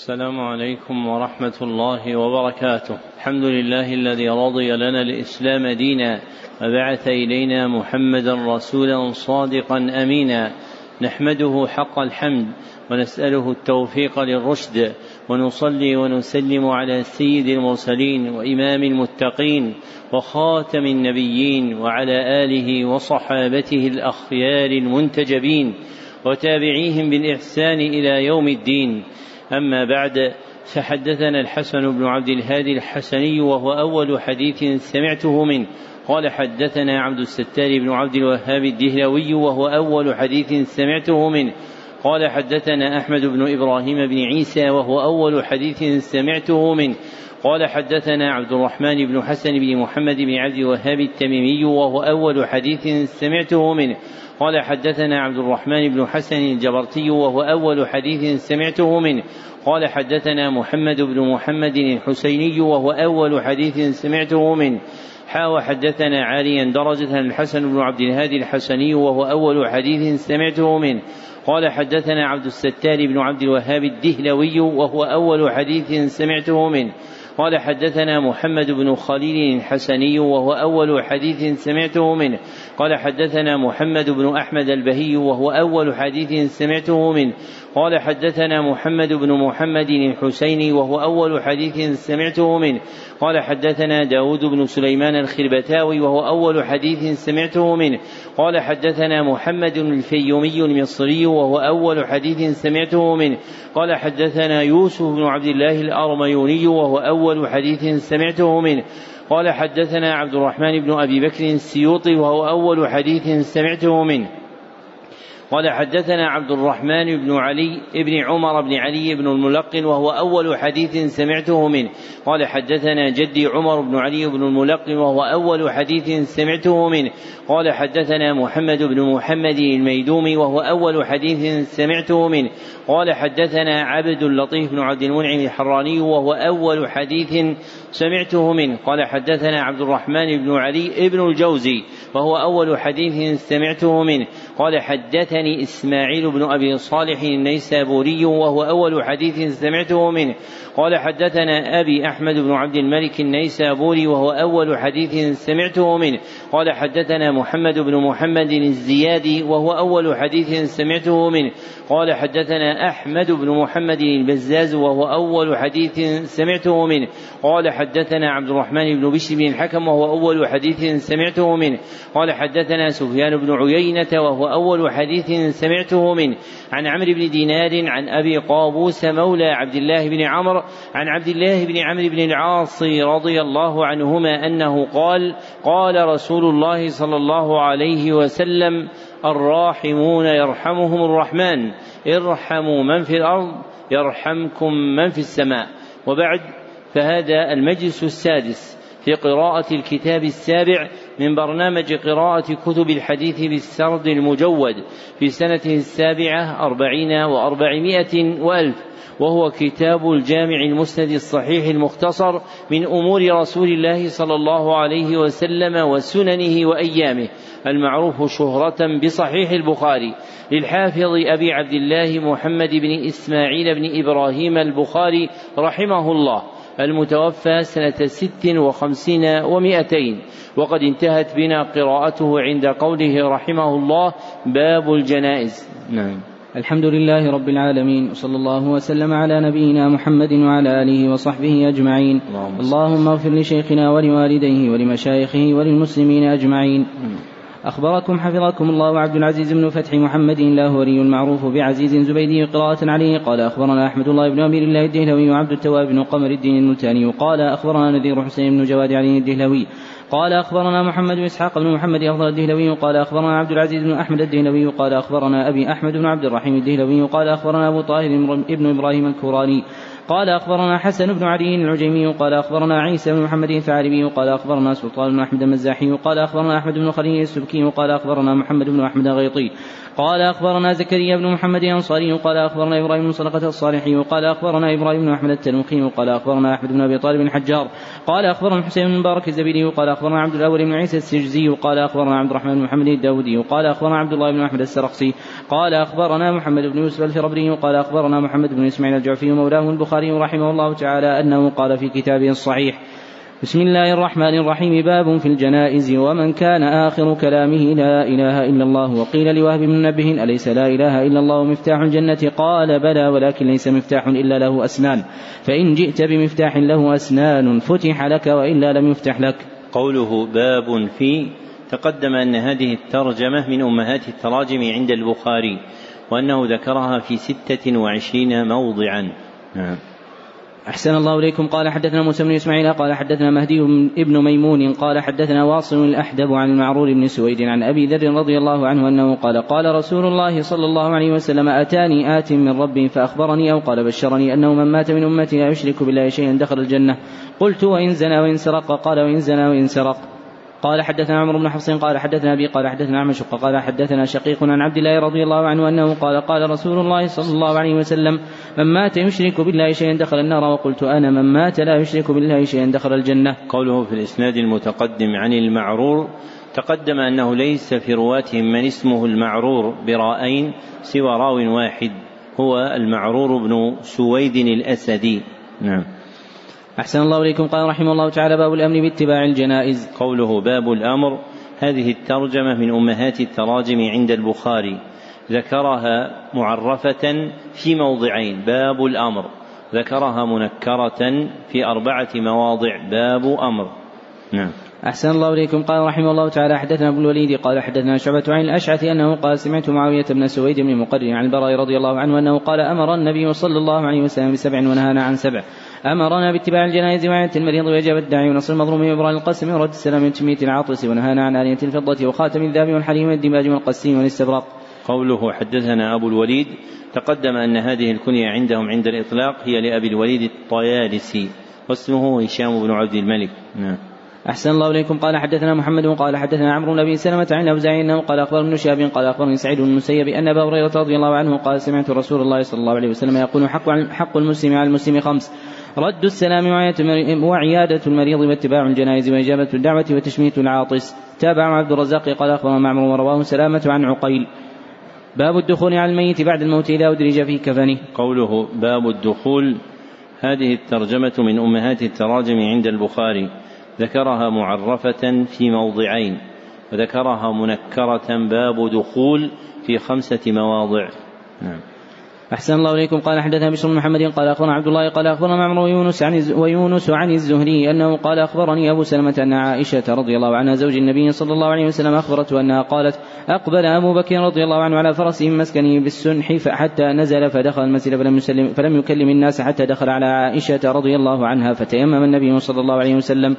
السلام عليكم ورحمة الله وبركاته. الحمد لله الذي رضي لنا الإسلام دينا وبعث إلينا محمدا رسولا صادقا أمينا. نحمده حق الحمد ونسأله التوفيق للرشد ونصلي ونسلم على سيد المرسلين وإمام المتقين وخاتم النبيين وعلى آله وصحابته الأخيار المنتجبين وتابعيهم بالإحسان إلى يوم الدين. أما بعد فحدثنا الحسن بن عبد الهادي الحسني وهو أول حديث سمعته منه. قال حدثنا عبد الستار بن عبد الوهاب الدهلوي وهو أول حديث سمعته منه. قال حدثنا أحمد بن إبراهيم بن عيسى وهو أول حديث سمعته منه. قال حدثنا عبد الرحمن بن حسن بن محمد بن عبد الوهاب التميمي وهو أول حديث سمعته منه. قال حدثنا عبد الرحمن بن حسن الجبرتي وهو أول حديث سمعته منه. قال حدثنا محمد بن محمد الحسيني وهو أول حديث سمعته منه. حا وحدثنا عاليا درجة الحسن بن عبد الهادي الحسني وهو أول حديث سمعته منه. قال حدثنا عبد الستار بن عبد الوهاب الدهلوي وهو أول حديث سمعته منه. قال حدثنا محمد بن خليل الحسني وهو أول حديث سمعته منه. قال حدثنا محمد بن أحمد البهي وهو أول حديث سمعته منه. قال حدثنا محمد بن محمد الحسيني وهو أول حديث سمعته منه. قال حدثنا داود بن سليمان الخربتاوي وهو أول حديث سمعته منه. قال حدثنا محمد الفيومي المصري وهو أول حديث سمعته منه. قال حدثنا يوسف بن عبد الله الأرميوني وهو أول حديث سمعته منه. قال حدثنا عبد الرحمن بن أبي بكر السيوطي وهو أول حديث سمعته منه. قال حدثنا عبد الرحمن بن علي بن عمر بن علي بن الملقن وهو أول حديث سمعته منه. قال حدثنا جدي عمر بن علي بن الملقن وهو أول حديث سمعته منه. قال حدثنا محمد بن محمد الميدومي وهو أول حديث سمعته منه. قال حدثنا عبد اللطيف بن عبد المنعم الحراني وهو أول حديث سمعته منه. قال حدثنا عبد الرحمن بن علي بن الجوزي وهو أول حديث سمعته منه. قال حدثني إسماعيل بن أبي صالح النيسابوري وهو أول حديث سمعته منه. قال حدثنا أبي أحمد بن عبد الملك النيسابوري وهو أول حديث سمعته منه. قال حدثنا محمد بن محمد الزيادي وهو أول حديث سمعته منه. قال حدثنا أحمد بن محمد البزاز وهو أول حديث سمعته منه. قال حدثنا عبد الرحمن بن بشر بن الحكم وهو أول حديث سمعته منه. قال حدثنا سفيان بن عيينة وهو أول حديث سمعته منه. عن عمرو بن دينار عن أبي قابوس مولى عبد الله بن عمرو عن عبد الله بن عمرو بن العاص رضي الله عنهما أنه قال قال رسول الله صلى الله عليه وسلم الراحمون يرحمهم الرحمن ارحموا من في الأرض يرحمكم من في السماء. وبعد فهذا المجلس السادس. في قراءة الكتاب السابع من برنامج قراءة كتب الحديث بالسرد المجود في سنته السابعة أربعين وأربعمائة وألف وهو كتاب الجامع المسند الصحيح المختصر من أمور رسول الله صلى الله عليه وسلم وسننه وأيامه المعروف شهرة بصحيح البخاري للحافظ أبي عبد الله محمد بن إسماعيل بن إبراهيم البخاري رحمه الله. المتوفى سنة ست وخمسين ومائتين وقد انتهت بنا قراءته عند قوله رحمه الله باب الجنائز. نعم. الحمد لله رب العالمين وصلى الله وسلم على نبينا محمد وعلى آله وصحبه أجمعين. اللهم اغفر لشيخنا ولوالديه ولمشايخه وللمسلمين أجمعين. أخبركم حفظكم الله عبد العزيز بن فتح محمد الله ولي المعروف بعزيز زبيدي قراءة عليه. قال أخبرنا أحمد الله بن أمير الله الدهلوي وعبد التواب بن قمر الدين الملتاني قال أخبرنا نذير حسين بن جواد علي الدهلوي. قال أخبرنا محمد بن إسحاق بن محمد أفضل الدهلوي. قال أخبرنا عبد العزيز بن أحمد الدهلوي. قال أخبرنا أبي أحمد بن عبد الرحيم الدهلوي. قال أخبرنا أبو طاهر ابن إبراهيم الكوراني. قال أخبرنا حسن بن علي العجيمي قال أخبرنا عيسى بن محمد الثعلبي قال أخبرنا سلطان بن أحمد المزاحي قال أخبرنا أحمد بن خليل السبكي قال أخبرنا محمد بن أحمد الغيطي. قال أخبرنا زكريا بن محمد الأنصاري قال أخبرنا إبراهيم بن صدقة الصالحي قال أخبرنا إبراهيم بن أحمد التنوخي قال أخبرنا أحمد بن أبي طالب الحجار قال أخبرنا الحسين بن مبارك الزبيدي قال أخبرنا عبد الأول بن عيسى السجزي قال أخبرنا عبد الرحمن بن محمد الداودي قال أخبرنا عبد الله بن أحمد السرقسي قال أخبرنا محمد بن يوسف الفربري قال أخبرنا محمد بن إسماعيل الجعفي مولاه البخاري رحمه الله تعالى أنه قال في كتابه الصحيح بسم الله الرحمن الرحيم. باب في الجنائز ومن كان آخر كلامه لا إله إلا الله وقيل لوهب بن منبه أليس لا إله إلا الله مفتاح الجنة؟ قال بلى ولكن ليس مفتاح إلا له أسنان. فإن جئت بمفتاح له أسنان فتح لك وإلا لم يفتح لك. قوله باب في تقدم أن هذه الترجمة من أمهات التراجم عند البخاري وأنه ذكرها في ستة وعشرين موضعا. نعم. أحسن الله إليكم. قال حدثنا موسى بن إسماعيل قال حدثنا مهدي بن ميمون قال حدثنا واصل الأحدب عن المعرور بن سويد عن أبي ذر رضي الله عنه أنه قال قال رسول الله صلى الله عليه وسلم أتاني آت من ربي فأخبرني أو قال بشرني أنه من مات من أمتي لا يشرك بالله شيئا دخل الجنة. قلت وإن زنى وإن سرق. قال وإن زنى وإن سرق. قال حدثنا عمرو بن حفص قال حدثنا أبي قال حدثنا عمش قال حدثنا شقيق عن عبد الله رضي الله عنه أنه قال قال رسول الله صلى الله عليه وسلم من مات يشرك بالله شيئا دخل النار وقلت أنا من مات لا يشرك بالله شيئا دخل الجنة. قوله في الإسناد المتقدم عن المعرور تقدم أنه ليس في رواتهم من اسمه المعرور برائين سوى راو واحد هو المعرور بن سويد الأسدي. نعم. أحسن الله إليكم. قال رحمه الله تعالى باب الأمر باتباع الجنائز. قوله باب الأمر هذه الترجمة من أمهات التراجم عند البخاري. ذكرها معرفة في موضعين باب الأمر ذكرها منكرة في أربعة مواضع باب أمر. نعم. أحسن الله إليكم. قال رحمه الله تعالى حدثنا أبو الوليد قال حدثنا شعبة عن الأشعث أنه قال سمعت معاوية بن سويد بن مقرن عن البراء رضي الله عنه أنه قال أمر النبي صلى الله عليه وسلم بسبع ونهانا عن سبع. أمرنا باتباع الجنائز وعية المريض وإجابة الداعي ونصر المظلوم وإبراء القسم ورد السلام من تميت العاطس ونهانا عن آلية الفضة وخاتم الذهب والحليم والدماج والقسيم والاستبراق. قوله حدثنا أبو الوليد تقدم أن هذه الكنية عندهم عند الإطلاق هي لأبي الوليد الطيالسي واسمه هشام بن عبد الملك. نعم. أحسن الله إليكم. قال حدثنا محمد قال حدثنا عمرو بن أبي سلمة عن أوزاعي أنه قال أخبر ابن شهاب قال أخبرني سعيد بن المسيب أن أبا هريرة رضي الله عنه قال سمعت رسول الله صلى الله عليه وسلم يقول حق حق المسلم على المسلم خمس. رد السلام وعيادة المريض واتباع الجنائز وإجابة الدعوة وتشميت العاطس. تابع عبد الرزاق قال أخبر معمر ورواه سلامة عن عقيل. باب الدخول على الميت بعد الموت إذا أدرج في كفنه. قوله باب الدخول هذه الترجمة من أمهات التراجم عند البخاري. ذكرها معرفة في موضعين وذكرها منكرة باب دخول في خمسة مواضع. نعم. أحسن الله إليكم. قال حدثنا بشر بن محمد قال أخبرنا عبد الله قال أخبرنا معمر ويونس عن ويونس عن الزهري أنه قال أخبرني أبو سلمة أن عائشة رضي الله عنها زوج النبي صلى الله عليه وسلم أخبرته أنها قالت أقبل أبو بكر رضي الله عنه على فرسه من مسكنه بالسنح حتى نزل فدخل المسجد فلم يسلم فلم يكلم الناس حتى دخل على عائشة رضي الله عنها فتيمم النبي صلى الله عليه وسلم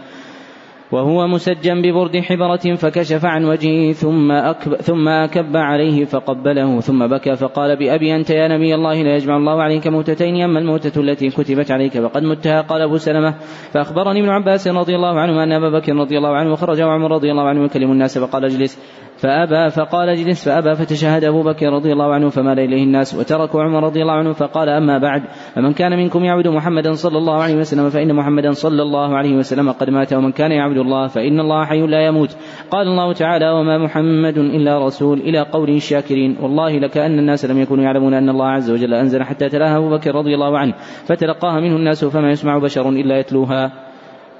وهو مسجى ببرد حبرة فكشف عن وجهه ثم أكب ثم أكب عليه فقبله ثم بكى فقال بأبي أنت يا نبي الله لا يجمع الله عليك موتتين أما الموتة التي كتبت عليك فقد متها قال أبو سلمة. فأخبرني ابن عباس رضي الله عنه أن أبا بكر رضي الله عنه خرج وعمر رضي الله عنه يكلم الناس فقال اجلس. فأبى فقال اجلس فأبى فتشهد أبو بكر رضي الله عنه فمال إليه الناس وتركوا عمر رضي الله عنه فقال أما بعد فمن كان منكم يعبد محمدا صلى الله عليه وسلم فإن محمدا صلى الله عليه وسلم قد مات ومن كان يعبد الله فإن الله حي لا يموت. قال الله تعالى وما محمد إلا رسول إلى قول الشاكرين والله لكأن الناس لم يكونوا يعلمون أن الله عز وجل أنزل حتى تلاها أبو بكر رضي الله عنه فتلقاها منه الناس فما يسمع بشر إلا يتلوها.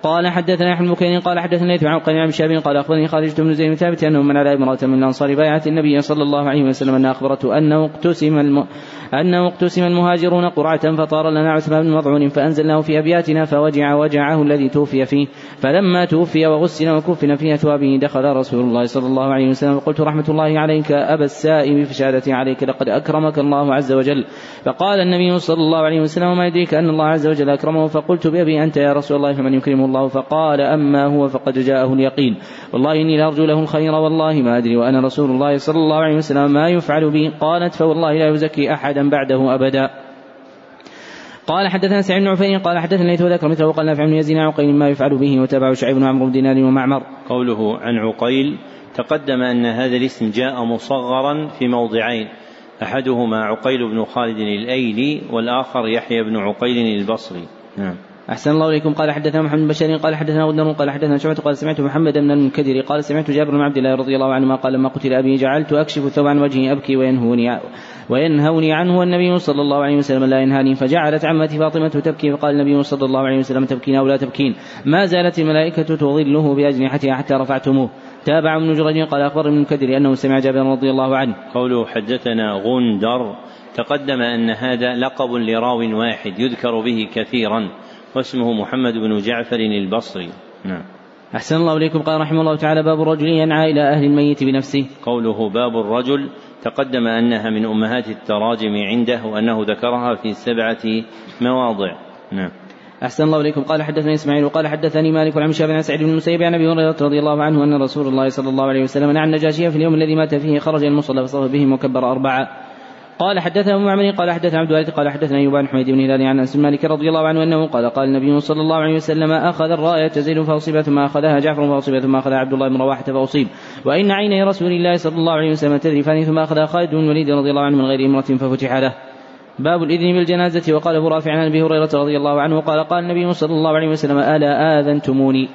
قال حدثنا احمد بن قال حدثنا ليث عن قال عن شاب قال أخبرني خالد بن زيد ثابت أنه من على امرأة من الانصار بايعت النبي صلى الله عليه وسلم أن أخبرته أنه اقتسم الم... أنه اقتسم المهاجرون قرعة فطار لنا عثمان بن مضعون فأنزلناه في أبياتنا فوجع وجعه الذي توفي فيه. فلما توفي وغسل وكفن في أثوابه دخل رسول الله صلى الله عليه وسلم. فقلت رحمة الله عليك أبا السائب فشهادتي عليك لقد أكرمك الله عز وجل. فقال النبي صلى الله عليه وسلم وما يدريك أن الله عز وجل أكرمه؟ فقلت بأبي أنت يا رسول الله فمن يكرمه الله فقال أما هو فقد جاءه اليقين. والله إني لأرجو له الخير والله ما أدري وأنا رسول الله صلى الله عليه وسلم. ما يفعل بي قالت فوالله لا يزكي أحدا بعده أبدا. قال حدثنا سعيد بن عفير قال حدثنا ليث وذكر مثله وقال نافع بن يزيد عن عقيل ما يفعل به وتابعه شعيب بن عمرو بن دينار ومعمر. قوله عن عقيل تقدم أن هذا الاسم جاء مصغرا في موضعين. أحدهما عقيل بن خالد الأيلي والآخر يحيى بن عقيل البصري. نعم. أحسن الله إليكم. قال حدثنا محمد بن بشير قال حدثنا غندر قال حدثنا شعبة قال سمعت محمد بن المنكدر قال سمعت جابر بن عبد الله رضي الله عنهما قال لما قتل أبي جعلت أكشف الثوب عن وجهي أبكي وينهوني وينهوني عنه والنبي صلى الله عليه وسلم لا ينهاني. فجعلت عمتي فاطمة تبكي فقال النبي صلى الله عليه وسلم تبكين أو لا تبكين؟ ما زالت الملائكة تظله بأجنحتها حتى رفعتموه. تابع ابن جريج قال أخبر ابن المنكدر أنه سمع جابر رضي الله عنه. قوله حدثنا غندر تقدم أن هذا لقب لراو واحد يذكر به كثيرا. واسمه محمد بن جعفر البصري. نعم. أحسن الله إليكم. قال رحمه الله تعالى باب الرجل ينعى إلى أهل الميت بنفسه. قوله باب الرجل تقدم أنها من أمهات التراجم عنده وأنه ذكرها في سبعة مواضع. نعم. أحسن الله إليكم. قال حدثني إسماعيل وقال حدثني مالك عن شاب عن سعيد بن المسيب عن أبي هريرة رضي الله عنه أن رسول الله صلى الله عليه وسلم نعى النجاشية في اليوم الذي مات فيه خرج المصلى فصف بهم وكبر أربعة. قال حدثنا أبو معمر قال حدثنا عبد الوارث قال حدثنا أيوب بن حميد بن هلال عن أنس مالك رضي الله عنه أنه قال قال النبي صلى الله عليه وسلم أخذ الرايه تزيد فاصيب ثم أخذها جعفر فاصيب ثم أخذها عبد الله بن رواحة فأصيب. وإن عيني رسول الله صلى الله عليه وسلم تذرفان ثم أخذها خالد بن الوليد رضي الله عنه من غير امره ففتح له. باب الإذن بالجنازة وقال أبو رافع عن أبي هريرة رضي الله عنه قال قال النبي صلى الله عليه وسلم ألا آذنتموني؟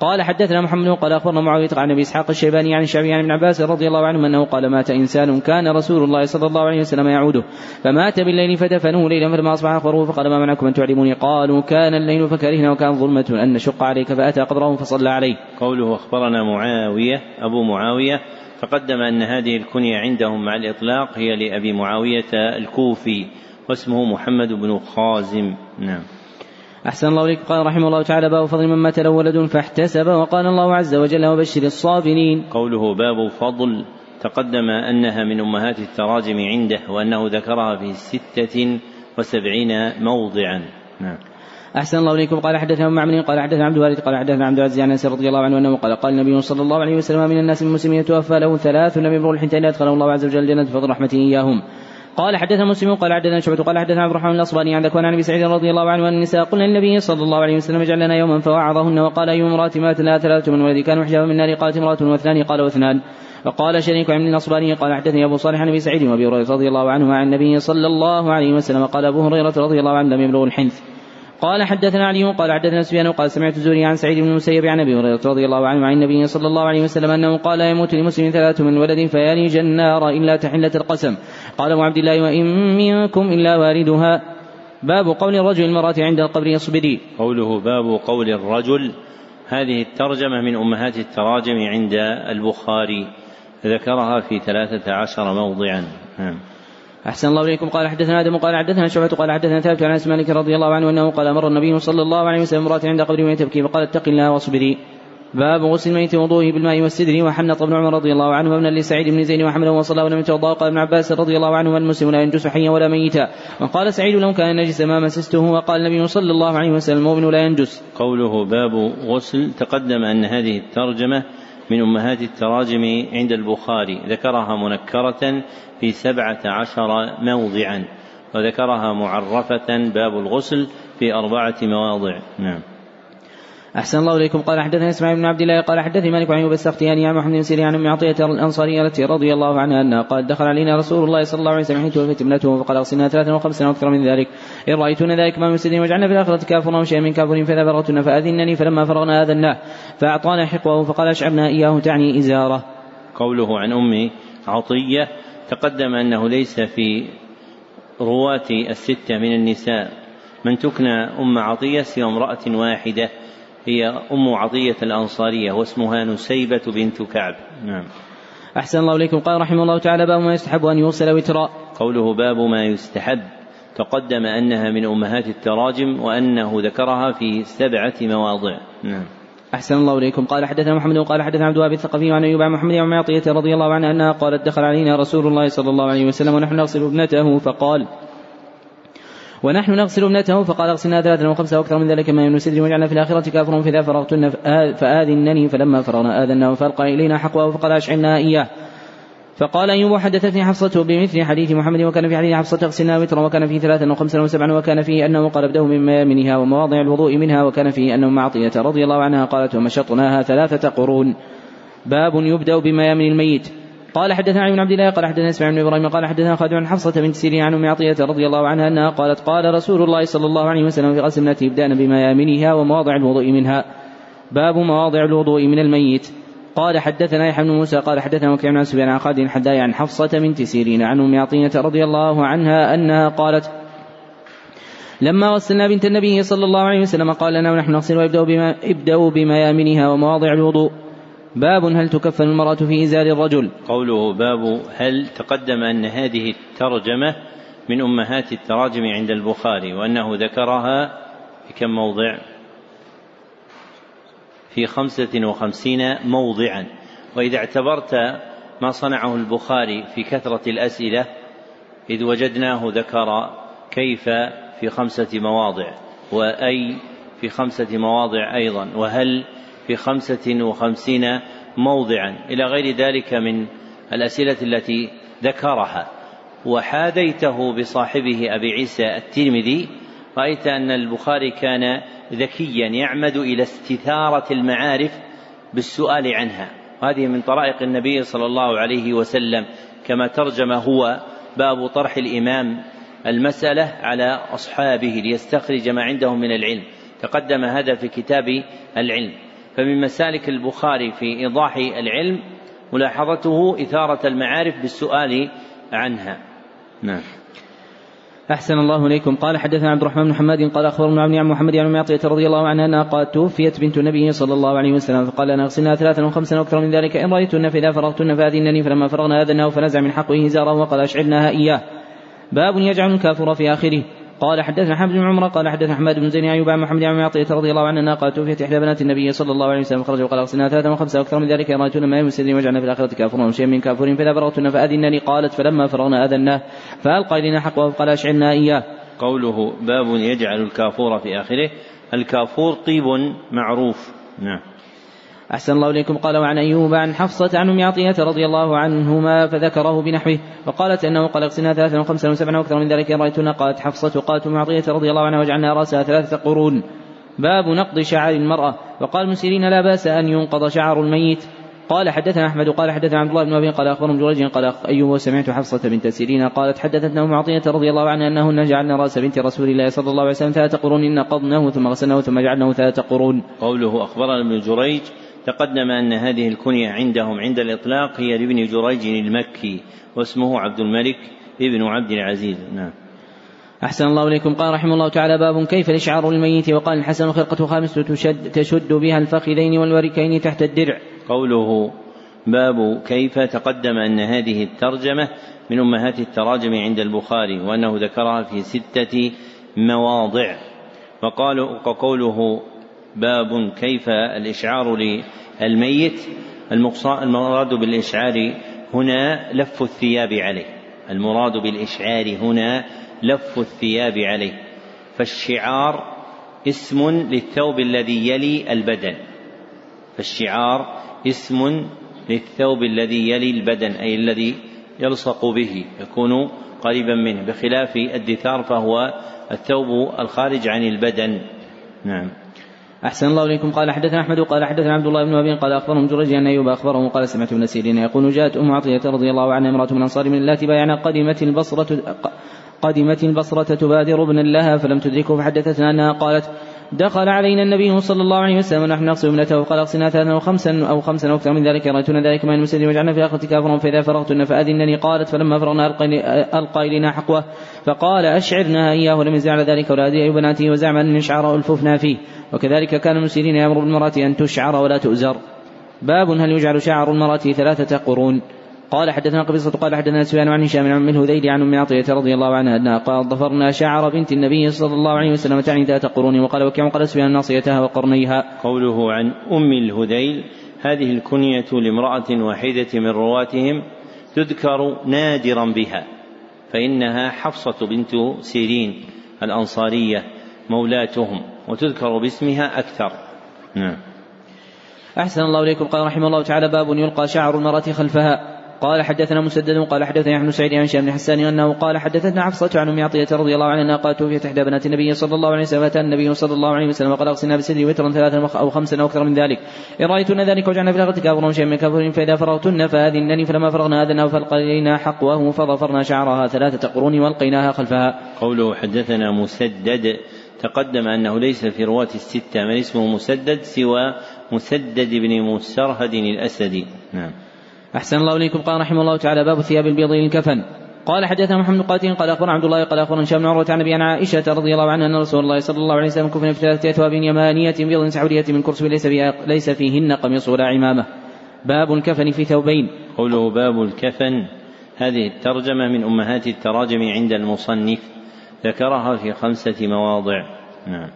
قال حدثنا محمد قال أخبرنا معاوية عن أبي إسحاق الشيباني عن الشعبي عن ابن عباس رضي الله عنه أنه قال مات إنسان كان رسول الله صلى الله عليه وسلم يعوده فمات بالليل فدفنوه ليلا فلما أصبح اخبروه فقال ما منعكم أن تعلموني قالوا كان الليل فكرهنا وكان ظلمة أن نشق عليك فأتى قبره فصلى عليه. قوله أخبرنا معاوية أبو معاوية تقدم أن هذه الكنية عندهم مع الإطلاق هي لأبي معاوية الكوفي واسمه محمد بن خازم نعم. أحسن الله إليك. قال رحمه الله تعالى باب فضل من مات له ولد فاحتسب. وقال الله عز وجل وبشر الصابرين. قوله باب فضل تقدم أنها من أمهات التراجم عنده وأنه ذكرها في ستة وسبعين موضعا. نعم. أحسن الله إليكم. قال حدثنا معمر قال حدثنا عبد الوارث قال حدثنا عبد العزيز عن أنس رضي الله عنه أنه قال قال النبي صلى الله عليه وسلم من الناس المسلمين يتوفى له ثلاث لم يبلغ الحنتين ادخله الله عز وجل الجنة بفضل رحمته إياهم. قال حدثنا مسلم قال حدثنا شعبة قال حدثنا عبد الرحمن الاصباني عن ذكوان عن أبي سعيد رضي الله عنه أن النساء قلنا للنبي صلى الله عليه وسلم اجعل لنا يوما فوعظهن وقال أي امرأة مات لها ثلاثة من ولدي كانوا حجابا من نار قالت امرأة واثنان قال واثنان. وقال شريك عن الاصباني قال حدثني أبو صالح عن أبي سعيد وأبي هريرة رضي الله عنهما عن النبي صلى الله عليه وسلم قال أبو هريرة رضي الله عنه لم يبلغ الحنث. قال حدثنا علي قال حدثنا سفيان قال سمعت الزهري عن سعيد بن المسيب عن أبي هريرة رضي الله عنه عن النبي صلى الله عليه وسلم أنه قال يموت لمسلم ثلاث من ولد فيلج النار إلا تحلة القسم. قال أبو عبد الله وإن منكم إلا واردها. باب قول الرجل المرأة عند القبر اصبري قوله باب قول الرجل. هذه الترجمة من أمهات التراجم عند البخاري. ذكرها في ثلاثة عشر موضعا. نعم. أحسن الله إليكم. قال حدثنا آدم قال حدثنا شعبة قال حدثنا ثابت عن أنس مالك رضي الله عنه أنه قال مر النبي صلى الله عليه وسلم امرأة عند قبر وهي تبكي فقال اتق الله واصبري. باب غسل الميت وضوءه بالماء والسدر. وحنط ابن عمر رضي الله عنه وابن لسعيد بن زيد وحمله وصلى ولم يتوضأ. قال ابن عباس رضي الله عنه المسلم لا ينجس حيا ولا ميتا. وقال سعيد لو كان نجس ما مسسته. وقال النبي صلى الله عليه وسلم المؤمن لا ينجس. قوله باب غسل تقدم أن هذه الترجمة من أمهات التراجم عند البخاري. ذكرها منكرة في سبعة عشر موضعا وذكرها معرفة باب الغسل في أربعة مواضع. نعم. أحسن الله إليكم. قال حدثنا إسماعيل بن عبد الله قال حدثني مالك عن أيوب السختياني عن محمد بن سيرين عن عطية الأنصارية التي رضي الله عنها أنها قال دخل علينا رسول الله صلى الله عليه وسلم حين توفيت ابنته فقال أغسلنا ثلاثا وخمسا وأكثر من ذلك. إن رأيتن ذلك ما مسلم واجعلنا في الآخرة كافرا وشيئا من كافر فإذا فرغتن فأذنني فلما فرغنا آذناه فأعطانا حقوه فقال أشعبنا إياه تعني إزارة. قوله عن أم عطية تقدم أنه ليس في رواة الستة من النساء. من تكنى أم عطية سوى امرأة واحدة. هي أم عطية الأنصارية واسمها نسيبة بنت كعب. نعم. أحسن الله إليكم. قال رحمه الله تعالى باب ما يستحب أن يوصل وترا قوله باب ما يستحب تقدم أنها من أمهات التراجم وأنه ذكرها في سبعة مواضع. نعم. أحسن الله إليكم. قال حدثنا محمد وقال حدثنا عبد الوهاب الثقفي عن أيوب عن محمد بن معطية رضي الله عنها أنها قالت دخل علينا رسول الله صلى الله عليه وسلم ونحن نغسل ابنته فقال ونحن نغسل ابنته فقال اغسلنا ثلاثا وخمسة وأكثر من ذلك ما سدر واجعلنا في الآخرة كافرا فاذا فرغتن فآذنني فلما فرغنا اذنه فألقى إلينا حقوه فقال أشعلنا إياه. فقال أيوب حدثتني حفصة بمثل حديث محمد وكان في حديث حفصة اغسلنا وترا وكان فيه ثلاثا وخمسا وسبعا وكان فيه أنه قال ابدأه من ميامنها ومواضع الوضوء منها وكان فيه أنه معطية رضي الله عنها قالت ومشطناها ثلاثة قرون. باب يبدأ بميامن الميت. قال حدثنا علي بن عبد الله قال حدثنا اسماعيل بن إبراهيم قال حدثنا خالد عن حفصة بنت سيرين عن أم عطية رضي الله عنها أنها قالت قال رسول الله صلى الله عليه وسلم في غسل ابنته ابدأن بميامنها ومواضع الوضوء منها. باب مواضع الوضوء من الميت. قال حدثنا يحيى بن موسى قال حدثنا وكيع عن سفيان عن خالد الحداي عن حفصة بنت سيرين عن أم عطية رضي الله عنها أنها قالت لما غسلنا بنت النبي صلى الله عليه وسلم قال لنا ونحن نغسل وابدأوا بما ابدأوا بميامنها ومواضع الوضوء. باب هل تكفن المرأة في إزار الرجل؟ قوله باب هل تقدم أن هذه الترجمة من أمهات التراجم عند البخاري وأنه ذكرها في كم موضع؟ في خمسة وخمسين موضعا. وإذا اعتبرت ما صنعه البخاري في كثرة الأسئلة إذ وجدناه ذكر كيف في خمسة مواضع وأي في خمسة مواضع أيضا وهل في خمسة وخمسين موضعا. إلى غير ذلك من الأسئلة التي ذكرها. وحاديته بصاحبه أبي عيسى الترمذي. رأيت أن البخاري كان ذكيا يعمد إلى استثارة المعارف بالسؤال عنها. وهذه من طرائق النبي صلى الله عليه وسلم. كما ترجم هو باب طرح الإمام المسألة على أصحابه ليستخرج ما عندهم من العلم. تقدم هذا في كتاب العلم. فمن مسالك البخاري في إيضاح العلم ملاحظته إثارة المعارف بالسؤال عنها. نعم. أحسن الله إليكم. قال حدثنا عبد الرحمن بن حماد قال أخبرنا عن محمد عن معطية رضي الله عنها أنها قالت توفيت بنت النبي صلى الله عليه وسلم فقال لنا اغسلنا ثلاثا وخمسا وأكثر من ذلك. إن رأيتن فإذا فرغتن فأذنني فلما فرغنا أذناه فنزع من حقه إزاره وقال أشعلناها إياه. باب يجعل الكافر في آخره. قال حدثنا حمد بن عمر قال حدثنا حماد بن زين أيوب عن محمد عن معطية رضي الله عنها قال توفيت إحدى بنات النبي صلى الله عليه وسلم خرج وقال أغسلنا ثلاثا وخمسه وأكثر من ذلك رايتون ما يمسدني وجعلنا في الآخرة كافرون وشيئا من كافرين فإذا فرغتن فأذنني قالت فلما فرغنا أذناه فألقى إلينا حقه وقال اشعلنا إياه. قوله باب يجعل الكافور في آخره الكافور طيب معروف نعم أحسن الله إليكم. قال وعن أيوب عن حفصة عن أم عطية رضي الله عنهما فذكره بنحوه وقالت أنه قال أغسلنا ثلاثا وخمسا وسبعا وأكثر من ذلك. رأيتنا قالت حفصة قالت أم عطية رضي الله عنها وجعلنا رأسها ثلاثة قرون. باب نقض شعر المرأة. وقال المسيرين لا بأس أن ينقض شعر الميت. قال حدثنا أحمد قال حدثنا عبد الله بن أبي قال اخبرهم جريج قال أيوب وسمعت حفصة بنت سيرين قالت حدثتنا أم عطية رضي الله عنها أنهن جعلنا رأس بنت رسول الله صلى الله عليه وسلم ثلاث قرون. نقضناه ثم غسلناه ثم جعلناه ثلاث قرون. قوله أخبرنا ابن جريج تقدم أن هذه الكنية عندهم عند الإطلاق هي لابن جريج المكي واسمه عبد الملك ابن عبد العزيز. نعم. أحسن الله إليكم. قال رحمه الله تعالى باب كيف الإشعار للميت وقال الحسن خرقة خامسة تشد, تشد بها الفخذين والوركين تحت الدرع. قوله باب كيف تقدم أن هذه الترجمة من أمهات التراجم عند البخاري وأنه ذكرها في ستة مواضع. وقالوا وقوله باب كيف الإشعار للميت. المراد بالإشعار هنا لف الثياب عليه. المراد بالإشعار هنا لف الثياب عليه. فالشعار اسم للثوب الذي يلي البدن. فالشعار اسم للثوب الذي يلي البدن أي الذي يلصق به يكون قريبا منه. بخلاف الدثار فهو الثوب الخارج عن البدن. نعم. أحسن الله إليكم. قال حدثنا أحمد قال حدثنا عبد الله بن أبي قال أخبرهم جريج أن أيوب أخبرهم قال سمعت ابن سيرين يقول جاءت أم عطية رضي الله عنها امرأة من أنصار من اللاتي بايعنا قدمت البصرة قدمت البصرة تبادر ابنا لها فلم تدركه فحدثتنا أنها قالت دخل علينا النبي صلى الله عليه وسلم ونحن نغسل ابنته وقال اغسلنا ثلاثا أو خمسا أو خمسا أو أكثر من ذلك رأيتنا ذلك ما المسلم وجعلنا في الاخره كافرا فإذا فرغتن فأذنني قالت فلما فرغنا ألقى إلينا حقوة فقال أشعرنا إياه ولم يزع على ذلك ولا أدري بناته وزعم ان نشعر ألففنا فيه وكذلك كان المسيرين يأمر بالمرأة أن تشعر ولا تؤزر. باب هل يجعل شعر المرأة ثلاثة قرون؟ قال حدثنا قبيصة قال حدثنا سفيان عن هشام عن الهذيل عن أم عطية رضي الله عنها أنها قال ظفرنا شعر بنت النبي صلى الله عليه وسلم تعني ذات قرون وقال وكيع قال سفيان ناصيتها وقرنيها. قوله عن أم الهذيل هذه الكنية لامرأة واحدة من رواتهم تذكر نادرا بها فإنها حفصة بنت سيرين الأنصارية مولاتهم وتذكر باسمها أكثر. نعم. أحسن الله إليكم قال رحمه الله تعالى باب يلقى شعر المرأة خلفها قال حدثنا مسدد قال حدثنا بن سعيد عن هشام بن حسان أنه قال حدثتنا حفصة عن أم عطية رضي الله عنها قالت توفيت إحدى بنات النبي صلى الله عليه وسلم فأتى النبي صلى الله عليه وسلم وقد أغسلنا بسدر وترا ثلاثا أو خمسا أو أكثر من ذلك إن رأيتن ذلك وجعلنا في الاخره كافرا شيئا من كفر فإذا فرغتن فأذنني فلما فرغنا اذنا فالقينا حقوه فظفرنا شعرها ثلاثة قرون وألقيناها خلفها. قوله حدثنا مسدد تقدم أنه ليس في رواة الستة من اسمه مسدد سوى مسدد بن مسرهد الأسدي. نعم. أحسن الله إليكم قال رحمه الله تعالى باب ثياب البيض للكفن قال حدثنا محمد قاتل قال أخبرنا عبد الله قال أخبرنا هشام بن عروة عن أبي عائشة رضي الله عنها أن رسول الله صلى الله عليه وسلم كفن في ثلاثة أثواب يمانية بيض سعودية من كرسي ليس ليس فيهن قميص ولا عمامة. باب الكفن في ثوبين. قوله باب الكفن هذه الترجمة من أمهات التراجم عند المصنف ذكرها في خمسة مواضع. نعم.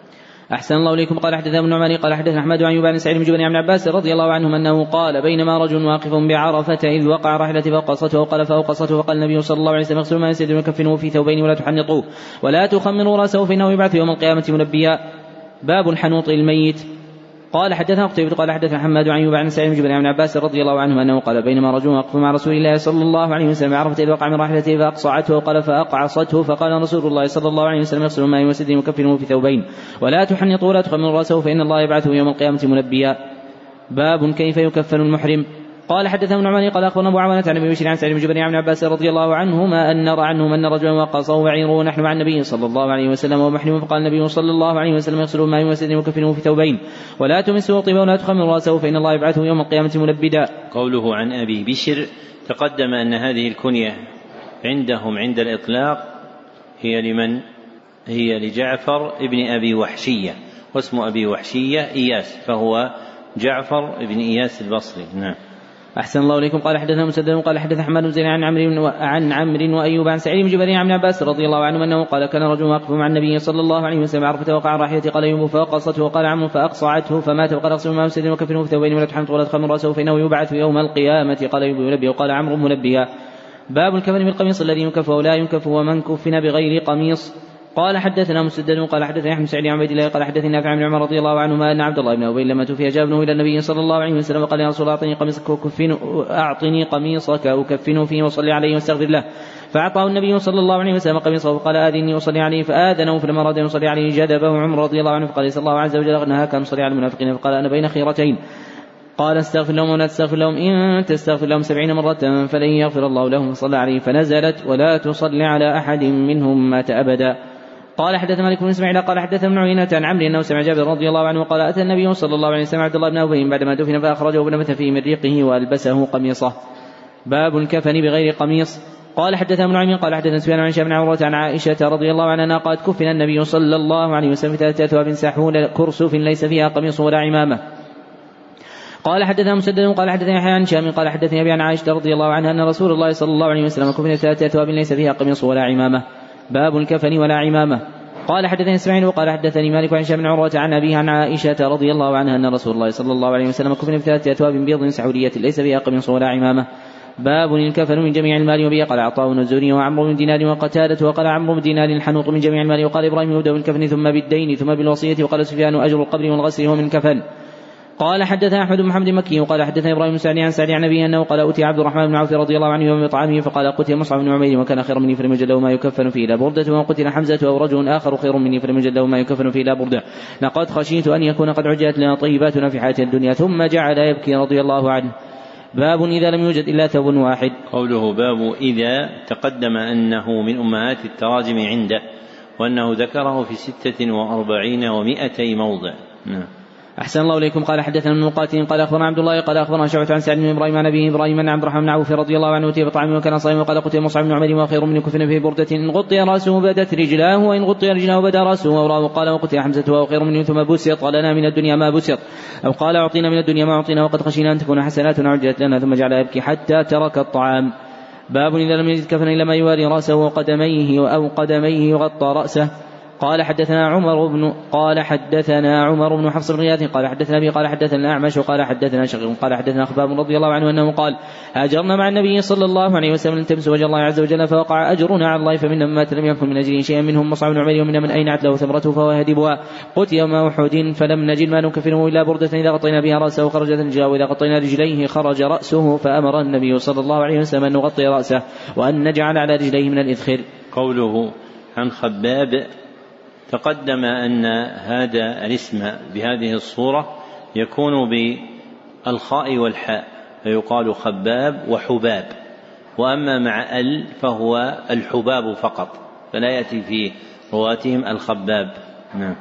أحسن الله إليكم. قال حدثنا ابن عمر قال حدثنا أحمد عن يوبان سعيد بن جبن عن عباس رضي الله عنهم أنه قال بينما رجل واقف بعرفة إذ وقع رحلة فوقصته وقال فأوقصته فقال النبي صلى الله عليه وسلم اغسلوا ما يسد وكفنوه في ثوبين ولا تحنطوه ولا تخمروا رأسه فإنه يبعث يوم القيامة منبيا. باب الحنوط الميت قال حدثنا قتيبة قال حدثنا محمد عن عن سعيد بن عن عباس رضي الله عنه أنه قال بينما رجل وقف مع رسول الله صلى الله عليه وسلم عرفت اذ وقع من راحلته فأقصعته وقال فأقعصته فقال رسول الله صلى الله عليه وسلم يغسل الماء وسد وكفنه في ثوبين ولا تحنطوا ولا تخمروا رأسه فإن الله يبعثه يوم القيامة منبيا. باب كيف يكفن المحرم. قال حدثنا ابن عمر قال أخبرنا أبو عوانة عن أبي بشير عن سعيد بن جبير عن عباس رضي الله عنهما أن نرى عنهم أن رجلا وقصه بعيره ونحن مع النبي صلى الله عليه وسلم ومحرم فقال النبي صلى الله عليه وسلم يغسل الماء ويسد وكفنه في ثوبين ولا تمسه طيبا ولا تخمر رأسه فإن الله يبعثه يوم القيامة ملبدا. قوله عن أبي بشر تقدم أن هذه الكنية عندهم عند الإطلاق هي لمن؟ هي لجعفر ابن أبي وحشية واسم أبي وحشية إياس فهو جعفر بن إياس البصري نعم. أحسن الله إليكم. قال حدثنا مسدد قال حدث أحمد بن عن عمرو عن عمرو وأيوب عن سعيد بن جبير عن عباس رضي الله عنه أنه قال كان رجل واقف مع النبي صلى الله عليه وسلم عرفة وقع راحلته قال أيوب فوقصته وقال عمرو فأقصعته فمات وقال أغسل ما مسد وكفنه في ثوبين ولا تحمط ولا تخمر رأسه فإنه يبعث يوم القيامة. قال أيوب ينبي وقال عمرو منبيا. باب الكفن بالقميص الذي ينكف ولا ينكف ومن كفن بغير قميص. قال حدثنا مسدد قال حدثنا أحمد سعيد عن عبيد الله قال حدثني نافع عن عمر رضي الله عنهما ان عبد الله بن أبي لما توفي جاء ابنه إلى النبي صلى الله عليه وسلم وقال يا رسول الله أعطني قميصك وكفن أعطني قميصك اكفنه فيه واصلي عليه واستغفر له. فأعطاه النبي صلى الله عليه وسلم قميصه وقال آذني اصلي عليه فآذنه فلما اراد ان يصلي عليه جذبه عمر رضي الله عنه فقال صلى الله عز وجل نهاك ان تصلي على المنافقين فقال أنا بين خيرتين. قال استغفر لهم ولا تستغفر لهم. إن تستغفر لهم سبعين مرة فلن يغفر الله لهم. فصلى عليه فنزلت ولا تصلي على أحد منهم مات أبدا. قال حدث مالك بن إسماعيل قال حدث ابن عيينة عن عمرو أنه سمع جابر رضي الله عنه قال أتى النبي صلى الله عليه وسلم عبد الله بن أبي بعدما دفن فأخرجه ونبت فيه من ريقه وألبسه قميصه. باب الكفن بغير قميص قال حدث ابن عمين قال حدث سفيان عن بن عمرة عن عائشة رضي الله عنها قالت كفن النبي صلى الله عليه وسلم في ثلاثة أثواب سحول كرسف ليس فيها قميص ولا عمامة. قال حدثنا مسدد قال حدثني يحيى عن شام قال حدثني أبي عن عائشة رضي الله عنها أن رسول الله صلى الله عليه وسلم كفن في ثلاثة أثواب ليس فيها قميص ولا عمامة باب الكفن ولا عمامة. قال حدثني إسماعيل وقال حدثني مالك عن بن عروة عن أبيه عن عائشة رضي الله عنها أن رسول الله صلى الله عليه وسلم كفن في ثلاثة أثواب بيض سعودية ليس فيها قميص ولا عمامة. باب الكفن من جميع المال وبه. قال عطاء الزهري وعمرو بن دينار وقتادة وقال عمرو بن دينار الحنوط من جميع المال. وقال إبراهيم يبدأ بالكفن ثم بالدين ثم بالوصية. وقال سفيان أجر القبر والغسل هو من كفن. قال حدثنا أحمد بن محمد مكي وقال حدثنا إبراهيم بن سعد عن سعد عن ابيه أنه قال أوتي عبد الرحمن بن عوف رضي الله عنه يوم طعامه فقال قتل مصعب بن عمير وكان خيرا مني فلم يجد له ما يكفن فيه لا بردة وقتل حمزة أو رجل آخر خير مني فلم يجد له ما يكفن فيه لا بردة. لقد خشيت أن يكون قد عجلت لنا طيباتنا في حياه الدنيا ثم جعل يبكي رضي الله عنه. باب إذا لم يوجد إلا ثوب واحد. قوله باب إذا تقدم أنه من أمهات التراجم عنده وأنه ذكره في ستة وأربعين ومائتي موضع. نعم. أحسن الله إليكم. قال حدثنا ابن مقاتل قال أخبرنا عبد الله قال أخبرنا شعبة عن سعد بن إبراهيم عن أبيه إبراهيم عن عبد الرحمن بن عوف رضي الله عنه أتي بطعام وكان صائما وقال قتل مصعب بن عمر وخير من كفن في بردة. إن غطي رأسه بدت رجلاه وإن غطي رجلاه بدا رأسه ووراه قال وقتل حمزة وهو خير منه ثم بسط. لنا من الدنيا ما بسط. أو قال أعطينا من الدنيا ما أعطينا وقد خشينا أن تكون حسناتنا عجلت لنا ثم جعل يبكي حتى ترك الطعام. باب إذا لم يجد كفن إلا ما يواري رأسه وقدميه أو قدميه يغطى رأسه. قال حدثنا عمر بن قال حدثنا عمر بن حفص غياث قال حدثنا أبي قال حدثنا الأعمش قال حدثنا شقيق قال حدثنا خباب رضي الله عنه أنه قال هاجرنا مع النبي صلى الله عليه وسلم لنتمس وجه الله عز وجل فوقع أجرنا على الله فمنا من مات لم يكن من اجله شيئا منهم مصعب بن عمير ومنا من اينعت له ثمرته فهو يهدبها قلت يوم أحد فلم نجد ما نكفنه إلا بردة إذا غطينا بها رأسه خرجت الجاء واذا غطينا رجليه خرج رأسه فأمر النبي صلى الله عليه وسلم أن نغطي رأسه وأن نجعل على رجليه من الاذخر قوله عن خباب تقدم أن هذا الاسم بهذه الصورة يكون بالخاء والحاء فيقال خباب وحباب وأما مع ال فهو الحباب فقط فلا يأتي في رواتهم الخباب. نعم.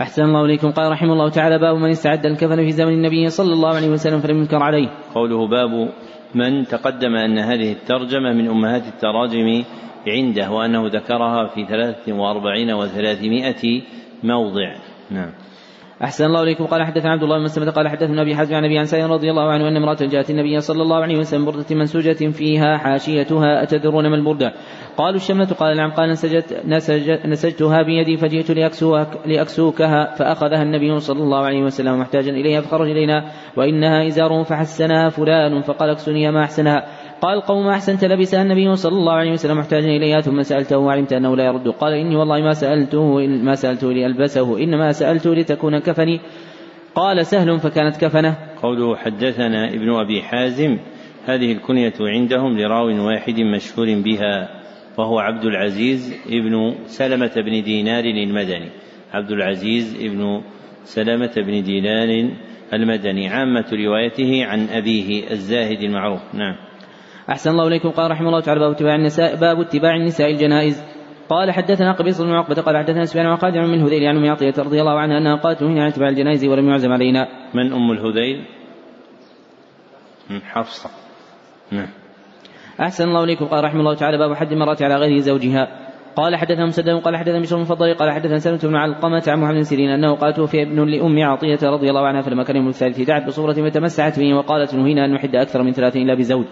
أحسن الله إليكم. قال رحمه الله تعالى باب من استعد الكفن في زمن النبي صلى الله عليه وسلم فلم ينكر عليه. قوله باب من تقدم أن هذه الترجمة من أمهات التراجم عنده وأنه ذكرها في ثلاثة وأربعين وثلاثمائة موضع. نعم. أحسن الله إليكم. قال حدثنا عبد الله بن مسلمة قال حدثنا أبي حزم عن أبي عن سعيد رضي الله عنه أن امرأة جاءت النبي صلى الله عليه وسلم بردة منسوجة فيها حاشيتها أتدرون ما البردة؟ قالوا الشملة. قال نعم. قال نسجت نسج نسجتها بيدي فجئت لأكسوها لأكسوكها فأخذها النبي صلى الله عليه وسلم محتاجا إليها فخرج إلينا وإنها إزار فحسنها فلان فقال اكسني ما أحسنها. قال قوم أحسنت لبسها النبي صلى الله عليه وسلم محتاجا إليها ثم سألته وعلمت أنه لا يرد. قال إني والله ما سألته ما سألته لألبسه إنما سألته لتكون كفني. قال سهل فكانت كفنة. قوله حدثنا ابن أبي حازم هذه الكنية عندهم لراو واحد مشهور بها وهو عبد العزيز ابن سلمة بن دينار المدني. عبد العزيز ابن سلمة بن دينار المدني. عامة روايته عن أبيه الزاهد المعروف. نعم. أحسن الله إليكم قال رحمه الله تعالى باب اتباع النساء باب اتباع النساء الجنائز قال حدثنا قبيص بن عقبة قال حدثنا سفيان وقادع من هذيل عن أم عطية رضي الله عنها أنها قالت نهينا عن اتباع الجنائز ولم يعزم علينا. من أم الهذيل؟ حفصة. نعم. أحسن الله إليكم قال رحمه الله تعالى باب حد المرأة على غير زوجها. قال حدثنا مسدد قال حدثنا بشر بن قال حدثنا سلمة بن علقمة عن محمد بن سيرين أنه قال توفي ابن لأم عطية رضي الله عنها فلما كان يوم الثالث دعت بصورة فتمسحت به وقالت نهينا أن نحد أكثر من ثلاث إلا بزوج.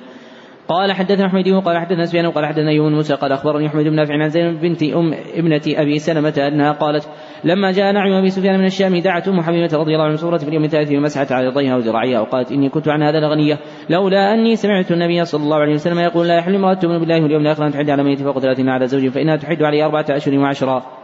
قال حدثنا حميد قال حدثنا سفيان قال حدثنا يوم موسى قال أخبرني حميد بن نافع عن زينب بنت ام ابنة أبي سلمة أنها قالت لما جاء نعم أبي سفيان من الشام دعت أم حبيبة رضي الله عنها سوره في اليوم الثالث ومسحت على يديها وذراعيها وقالت إني كنت عن هذا لغنيه لولا أني سمعت النبي صلى الله عليه وسلم يقول لا يحل امرأة تؤمن بالله واليوم الآخر أن تحد على ميت فوق ثلاثين على زوج فإنها تحد عليه أربعة أشهر وعشرا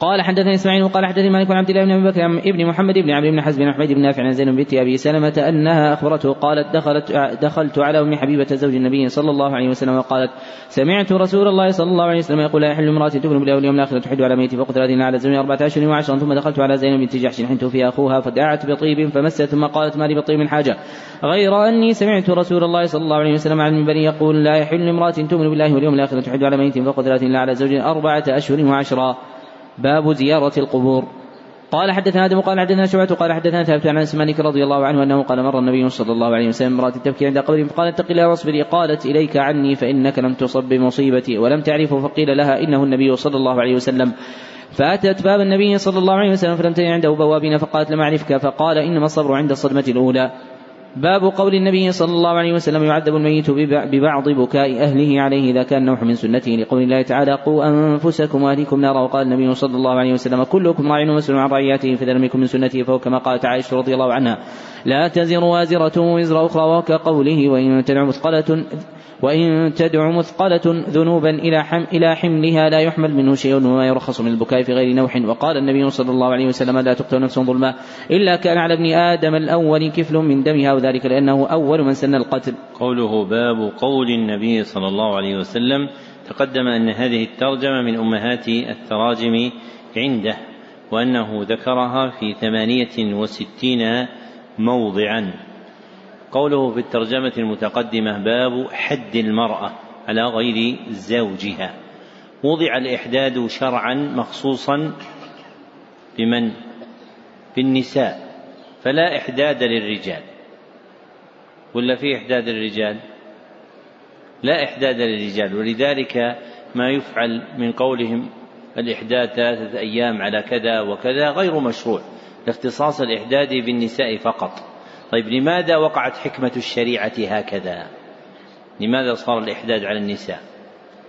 قال حدثني إسماعيل وقال حدثني مالك عن عبد الله بن أبي بكر ابن محمد بن عمرو بن حزم بن حميد بن نافع عن زينب بنت ابي سلمة أنها أخبرته قالت دخلت دخلت على أم حبيبة زوج النبي صلى الله عليه وسلم وقالت سمعت رسول الله صلى الله عليه وسلم يقول لا يحل امراه تؤمن بالله واليوم الآخر تحد على ميت فوق ثلاثين على زوج اربعه اشهر وعشرا ثم دخلت على زينب بنت جحش حين توفي أخوها فدعت بطيب فمست ثم قالت ما لي بطيب من حاجة؟ غير أني سمعت رسول الله صلى الله عليه وسلم على المنبر يقول لا يحل امراه تؤمن بالله واليوم الآخر تحد على ميت فوق ثلاثين على زوج اربعه اشهر وعشرا باب زيارة القبور. قال حدثنا آدم قال حدثنا شعبة قال حدثنا ثابت عن انس مالك رضي الله عنه أنه قال مر النبي صلى الله عليه وسلم امرأة تبكي عند قبر فقال اتق الله واصبري قالت إليك عني فإنك لم تصب بمصيبتي ولم تعرفه فقيل لها إنه النبي صلى الله عليه وسلم. فأتت باب النبي صلى الله عليه وسلم فلم تجد عنده بوابين فقالت لم أعرفك فقال إنما الصبر عند الصدمة الأولى. باب قول النبي صلى الله عليه وسلم يعذب الميت ببعض بكاء أهله عليه إذا كان نوح من سنته. لقول الله تعالى قوا أنفسكم وأهليكم نارا. وقال النبي صلى الله عليه وسلم كلكم راع ومسؤول عن رعيته فإذا لم يكن من سنته فهو كما قالت عائشة رضي الله عنها. لا تزر وازرة وزر أخرى وكقوله وإن تدع مثقلة وإن تدع مثقلة ذنوبا إلى حم إلى حملها لا يحمل منه شيء وما يرخص من البكاء في غير نوح. وقال النبي صلى الله عليه وسلم لا تقتل نفس ظلما إلا كان على ابن آدم الأول كفل من دمها وذلك لأنه أول من سن القتل. قوله باب قول النبي صلى الله عليه وسلم تقدم أن هذه الترجمة من أمهات التراجم عنده وأنه ذكرها في ثمانية وستين موضعا. قوله في الترجمة المتقدمة باب حد المرأة على غير زوجها. وضع الإحداد شرعا مخصوصا بمن؟ بالنساء فلا إحداد للرجال. ولا في إحداد للرجال؟ لا إحداد للرجال. ولذلك ما يفعل من قولهم الإحداد ثلاثة أيام على كذا وكذا غير مشروع. لاختصاص الإحداد بالنساء فقط. طيب لماذا وقعت حكمة الشريعة هكذا؟ لماذا صار الإحداد على النساء؟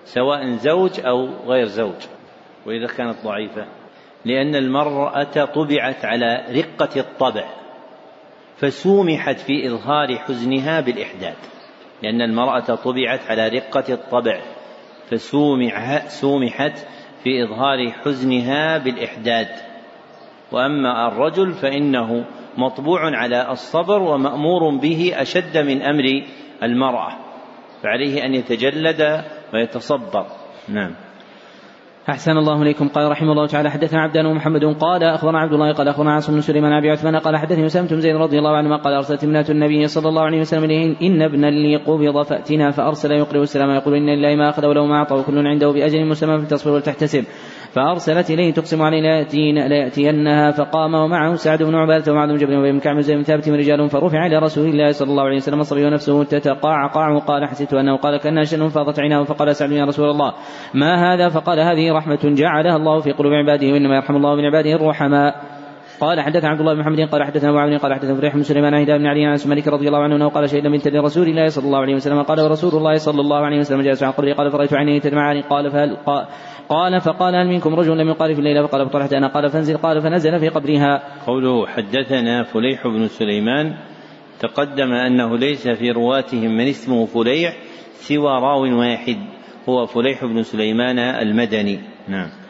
سواء زوج أو غير زوج وإذا كانت ضعيفة. لأن المرأة طبعت على رقة الطبع فسومحت في إظهار حزنها بالإحداد لأن المرأة طبعت على رقة الطبع فسومح سومحت في إظهار حزنها بالإحداد وأما الرجل فإنه مطبوع على الصبر ومأمور به أشد من أمر المرأة فعليه أن يتجلد ويتصبر. نعم. أحسن الله إليكم. قال رحمه الله تعالى حدثنا عبدان ومحمد قال أخبرنا عبد الله قال أخبرنا عاصم بن سليمان أبي عثمان قال حدثني أسامة بن زيد رضي الله عنهما قال أرسلت ابنة النبي صلى الله عليه وسلم إليه إن ابنا لي قبض فأتنا فأرسل يقرئ السلام يقول إن لله ما أخذ ولو ما أعطى وكل عنده بأجل مسمى فلتصبر ولتحتسب. فأرسلت إليه تقسم عليه ليأتين ليأتينها فقام ومعه سعد بن عبادة ومعاذ بن جبل وابن كعب بن ثابت ورجال فرفع إلى رسول الله صلى الله عليه وسلم صلي ونفسه تتقاعقع وقال حسيت أنه قال كأنها شن فاضت عيناه فقال سعد يا رسول الله ما هذا؟ فقال هذه رحمة جعلها الله في قلوب عباده وإنما يرحم الله من عباده الرحماء. قال حدثنا عبد الله بن محمد قال حدثنا ابو عمرو قال حدثنا فريح بن سليمان عن بن علي عن مالك رضي الله عنه أنه قال شهد بنت لرسول الله صلى الله عليه وسلم. قال ورسول الله صلى الله عليه وسلم جالس عن قبري قال فرأيت عينيه تدمعان. قال فهل قال فقال هل منكم رجل لم يقال في الليلة؟ فقال فطرحت أنا. قال فانزل. قال فنزل في قبرها. قوله حدثنا فليح بن سليمان. تقدم أنه ليس في رواتهم من اسمه فليح سوى راو واحد. هو فليح بن سليمان المدني. نعم.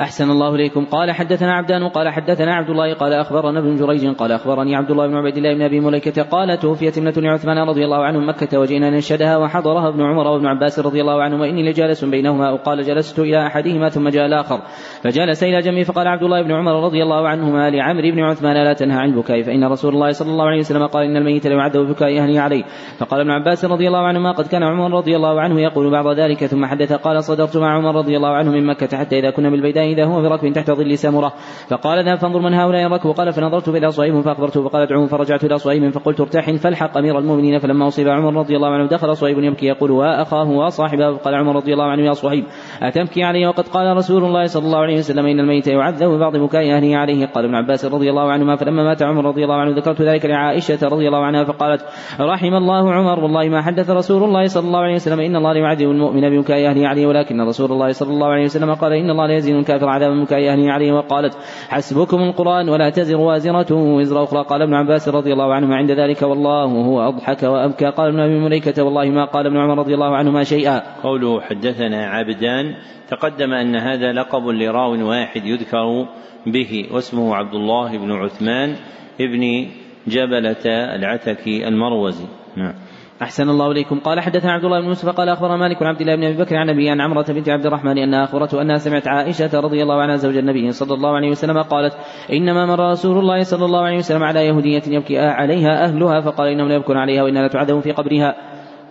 أحسن الله إليكم. قال حدثنا عبدان قال حدثنا عبد الله قال أخبرنا ابن جريج قال أخبرني عبد الله بن عبيد الله بن أبي مليكة قال توفيت ابنة لعثمان رضي الله عنه مكة وجئنا ننشدها وحضرها ابن عمر وابن عباس رضي الله عنهما إني لجالس بينهما وقال جلست إلى أحدهما ثم جاء الآخر. فجلس إلى جنبي فقال عبد الله بن عمر رضي الله عنهما لعمرو بن عثمان لا تنهى عن البكاء فإن رسول الله صلى الله عليه وسلم قال إن الميت لا ببكاء أهله عليه. فقال ابن عباس رضي الله عنهما قد كان عمر رضي الله عنه يقول بعض ذلك. ثم حدث قال صدرت مع عمر رضي الله عنه من مكة حتى إذا كنا بالبيداء إذا هو بركب تحت ظل سمرة فقال ذهب فانظر من هؤلاء الركب. قال فنظرت إلى صهيب فأخبرته فقال ادعوه فرجعت إلى صهيب فقلت ارتحل فالحق أمير المؤمنين. فلما أصيب عمر رضي الله عنه دخل صهيب يبكي يقول وأخاه وصاحبه فقال عمر رضي الله عنه يا صهيب أتبكي علي وقد قال رسول الله صلى الله عليه وسلم إن الميت يعذب ببعض بكاء أهله عليه قال ابن عباس رضي الله عنهما. فلما مات عمر رضي الله عنه ذكرت ذلك لعائشة رضي الله عنها فقالت رحم الله عمر والله ما حدث رسول الله صلى الله عليه وسلم. إن الله يعذب المؤمن ببكاء أهله عليه ولكن رسول الله صلى الله عليه وسلم قال إن الله لا يزيد الكافر عذابا بكاء أهله عليه وقالت حسبكم القرآن ولا تزر وازرة وزر أخرى. قال ابن عباس رضي الله عنهما عند ذلك والله هو أضحك وأبكى. قال ابن أبي مليكة والله ما قال ابن عمر رضي الله عنهما شيئا. قوله حدثنا عبدان تقدم أن هذا لقب لراو واحد يذكر به واسمه عبد الله بن عثمان ابن جبلة العتكي المروزي. نعم. أحسن الله إليكم. قال حدثنا عبد الله بن يوسف قال أخبر مالك عبد الله بن أبي بكر عن أبي عن عمرة بنت عبد الرحمن أنها أخبرته أنها سمعت عائشة رضي الله عنها زوج النبي صلى الله عليه وسلم قالت إنما مر رسول الله صلى الله عليه وسلم على يهودية يبكي عليها أهلها فقال إنهم لا يبكون عليها وإنها لا تعذب في قبرها.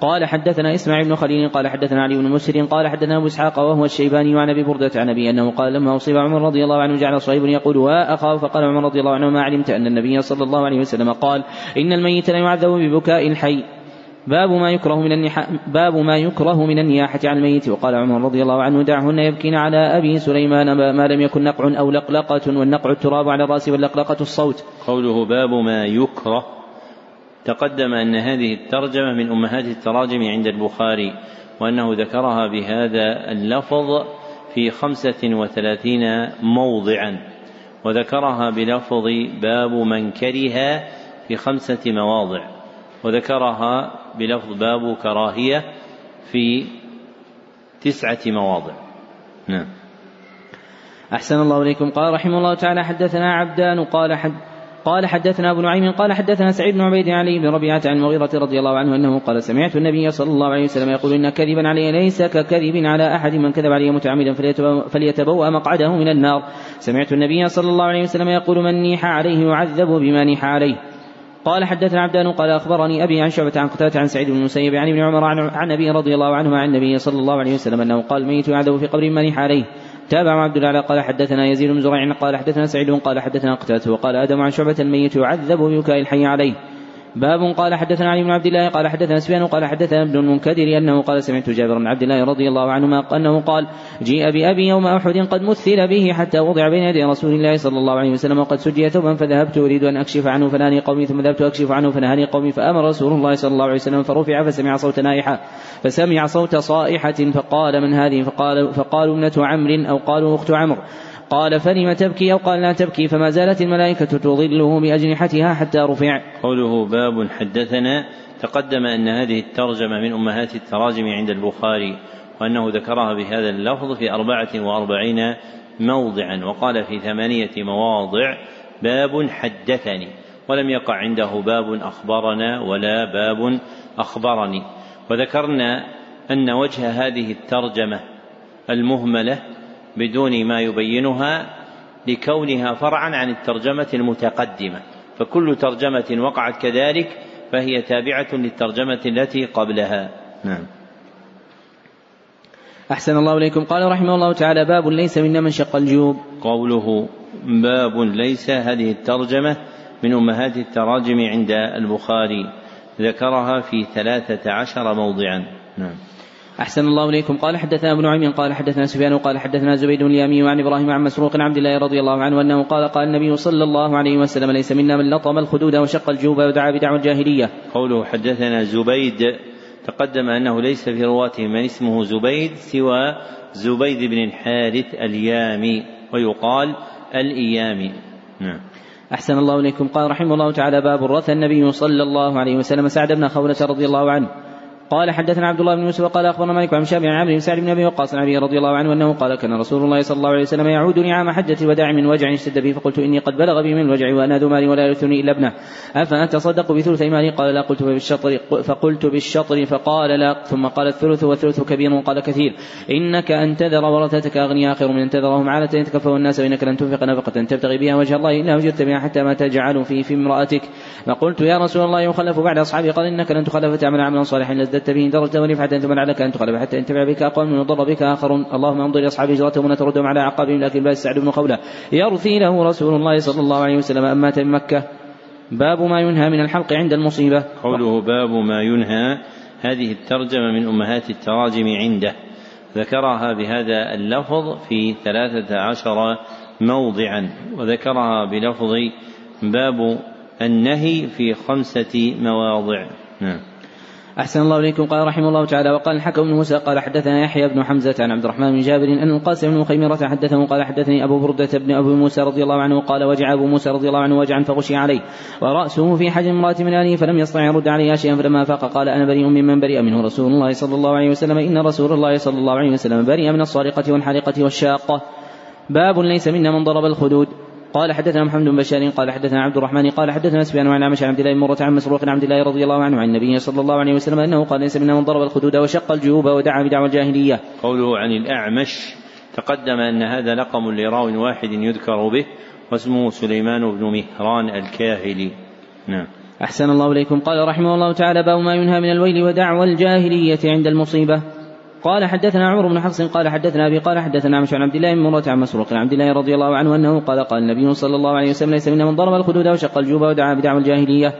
قال حدثنا إسماعيل بن خليل قال حدثنا علي بن مسر قال حدثنا أبو إسحاق وهو الشيباني عن أبي بردة عن أبي أنه قال لما أصيب عمر رضي الله عنه جعل صهيب يقول واخاه فقال عمر رضي الله عنه ما علمت أن النبي صلى الله عليه وسلم قال إن الميت لا يعذب ببكاء الحي باب ما يكره من النحاء باب ما يكره من النياحة على الميت. وقال عمر رضي الله عنه دعهن يبكين على أبي سليمان ما لم يكن نقع أو لقلقة والنقع التراب على الرأس واللقلقة الصوت. قوله باب ما يكره تقدم أن هذه الترجمة من أمهات التراجم عند البخاري وأنه ذكرها بهذا اللفظ في خمسة وثلاثين موضعا وذكرها بلفظ باب من كره في خمسة مواضع وذكرها بلفظ باب كراهية في تسعة مواضع. نعم. أحسن الله إليكم. قال رحمه الله تعالى حدثنا عبدان قال حد قال حدثنا أبو نعيم قال حدثنا سعيد بن عبيد علي بن ربيعة عن المغيرة رضي الله عنه أنه قال سمعت النبي صلى الله عليه وسلم يقول إن كذبا علي ليس ككذب على أحد من كذب علي متعمدا فليتبوأ مقعده من النار. سمعت النبي صلى الله عليه وسلم يقول من نيح عليه يعذب بما نيح عليه. قال حدثنا عبدان قال أخبرني أبي عن شعبة عن قتادة عن سعيد بن المسيب عن ابن عمر عن أبي رضي الله عنهما عن النبي صلى الله عليه وسلم أنه قال الميت يعذب في قبر منيح عليه تابع عبد الله قال حدثنا يزيد بن زريع قال حدثنا سعيد قال حدثنا قتادة وقال آدم عن شعبة الميت يعذب ببكاء الحي عليه. باب قال حدثنا علي بن عبد الله قال حدثنا سفيان قال حدثنا ابن المنكدر أنه قال سمعت جابر بن عبد الله رضي الله عنهما أنه قال جيء بأبي يوم أحد قد مثل به حتى وضع بين يدي رسول الله صلى الله عليه وسلم وقد سجي ثوبا فذهبت أريد أن أكشف عنه فنهاني قومي ثم ذهبت أكشف عنه فنهاني قومي فأمر رسول الله صلى الله عليه وسلم فرفع فسمع صوت نائحة فسمع صوت صائحة فقال من هذه؟ فقال فقالوا ابنة عمرو أو قالوا أخت عمرو. قال فلم تبكي أو قال لا تبكي فما زالت الملائكة تظله بأجنحتها حتى رفع. قوله باب حدثنا تقدم أن هذه الترجمة من أمهات التراجم عند البخاري وأنه ذكرها بهذا اللفظ في أربعة وأربعين موضعا وقال في ثمانية مواضع باب حدثني ولم يقع عنده باب أخبرنا ولا باب أخبرني. وذكرنا أن وجه هذه الترجمة المهملة بدون ما يبينها لكونها فرعا عن الترجمة المتقدمة. فكل ترجمة وقعت كذلك فهي تابعة للترجمة التي قبلها. نعم. أحسن الله إليكم. قال رحمه الله تعالى باب ليس منا من شق الجيوب. قوله باب ليس هذه الترجمة من أمهات التراجم عند البخاري. ذكرها في ثلاثة عشر موضعا. نعم. أحسن الله إليكم. قال حدثنا ابن عمي قال حدثنا سفيان قال حدثنا زبيد اليامي عن إبراهيم عن مسروق عن عبد الله رضي الله عنه أنه قال قال النبي صلى الله عليه وسلم ليس منا من لطم الخدود وشق الجوب ودعا بدعوى الجاهلية. قوله حدثنا زبيد تقدم أنه ليس في رواته من اسمه زبيد سوى زبيد بن الحارث اليامي ويقال الإيامي. نعم. أحسن الله إليكم. قال رحمه الله تعالى باب الرثى النبي صلى الله عليه وسلم سعد بن خولة رضي الله عنه. قال حدثنا عبد الله بن يوسف قال أخبرنا مالك عن شاب عن عمرو بن سعد بن أبي وقاص عن أبي رضي الله عنه أنه قال كان رسول الله صلى الله عليه وسلم يعودني عام حجة الوداع من وجع اشتد بي فقلت إني قد بلغ بي من الوجع وأنا ذو مالي ولا يرثني إلا ابنه. افاتصدق بثلث مالي؟ قال لا قلت بالشطر فقلت بالشطر فقال لا. ثم قال الثلث والثلث كبير قال كثير. إنك أن تذر ورثتك أغنياء خير من أن تذرهم عالة يتكفوا الناس وإنك لن تنفق نفقة. تبتغي بها وجه الله إلا وجدت بها حتى ما تجعل في في امرأتك. فقلت يا رسول الله يخلف بعد أصحابي. قال إنك لن تخلف تعمل عملا صالحا لازددت به درجه رفعة ثم لعلك أن تغلب حتى ينتفع بك أقوام ويضر بك آخرون. اللهم انظر لأصحاب هجرتهم ولا تردهم على أعقابهم لكن بأس سعد بن خولة. يرثي له رسول الله صلى الله عليه وسلم أم مات مكة. باب ما ينهى من الحلق عند المصيبة. قوله باب ما ينهى هذه الترجمة من أمهات التراجم عنده. ذكرها بهذا اللفظ في ثلاثة عشر موضعا. وذكرها بلفظ باب النهي في خمسة مواضع. نعم. أحسن الله إليكم. قال رحمه الله تعالى وقال الحكم بن موسى قال حدثنا يحيى بن حمزة عن عبد الرحمن بن جابر أن القاسم بن خيمرة حدثه قال حدثني أبو بردة بن أبي موسى رضي الله عنه قال وجع أبو موسى رضي الله عنه وجعا فغشي عليه ورأسه في حجم امرأة من آله فلم يستطع يرد عليها شيئا فلما فاق قال أنا بريء ممن برئ منه رسول الله صلى الله عليه وسلم. إن رسول الله صلى الله عليه وسلم برئ من الصارقة والحالقة والشاقة. باب ليس منا من ضرب الخدود. قال حدثنا محمد بن بشار قال حدثنا عبد الرحمن قال حدثنا سفيان عن عمش عبد الله بن مرة عن مسروق عن عبد الله رضي الله عنه عن النبي صلى الله عليه وسلم أنه قال ليس منا من ضرب الخدود وشق الجيوب ودعا بدعوى الجاهلية. قوله عن الأعمش تقدم أن هذا لقم لراو واحد يذكر به واسمه سليمان بن مهران الكاهلي. نعم. أحسن الله إليكم قال رحمه الله تعالى باب ما ينهى من الويل ودعوى الجاهلية عند المصيبة قال حدثنا عمر بن حفص قال حدثنا أبي قال حدثنا عمش عن عبد الله بن مرة عن مسروق عن عبد الله رضي الله عنه أنه قال قال النبي صلى الله عليه وسلم ليس منا من ضرب الخدود وشق الجوب ودعا بدعوى الجاهلية.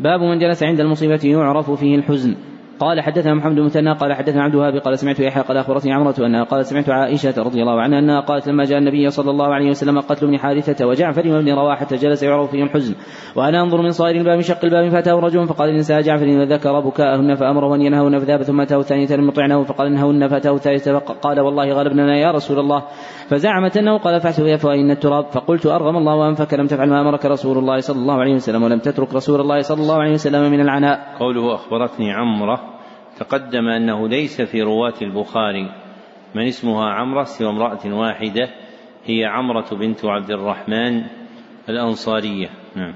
باب من جلس عند المصيبة يعرف فيه الحزن. قال حدثنا محمد بن مثنى قال حدثنا عبد الوهاب قال سمعت يحيى قال أخبرتني عمرة أنها قالت سمعت عائشة رضي الله عنها أنها قالت لما جاء النبي صلى الله عليه وسلم قتل ابن حارثة وجعفر وابن رواحة جلس يعرف فيه الحزن وأنا أنظر من صائر الباب شق الباب فأتاه رجل فقال الانسان جعفر وذكر بكاءهن فامره ان ينهون فذهب ثم أتاه الثانية لم يطعنه فقال انهون فأتاه الثالثة قال والله غلبنا يا رسول الله. فزعمت أنه قال فاحسب يا فوائن التراب. فقلت أرغم الله أنفك لم تفعل ما أمرك رسول الله صلى الله عليه وسلم ولم تترك رسول الله صلى الله عليه وسلم من العناء. قوله أخبرتني عمرة تقدم أنه ليس في رواة البخاري من اسمها عمرة سوى امرأة واحدة هي عمرة بنت عبد الرحمن الأنصارية. نعم.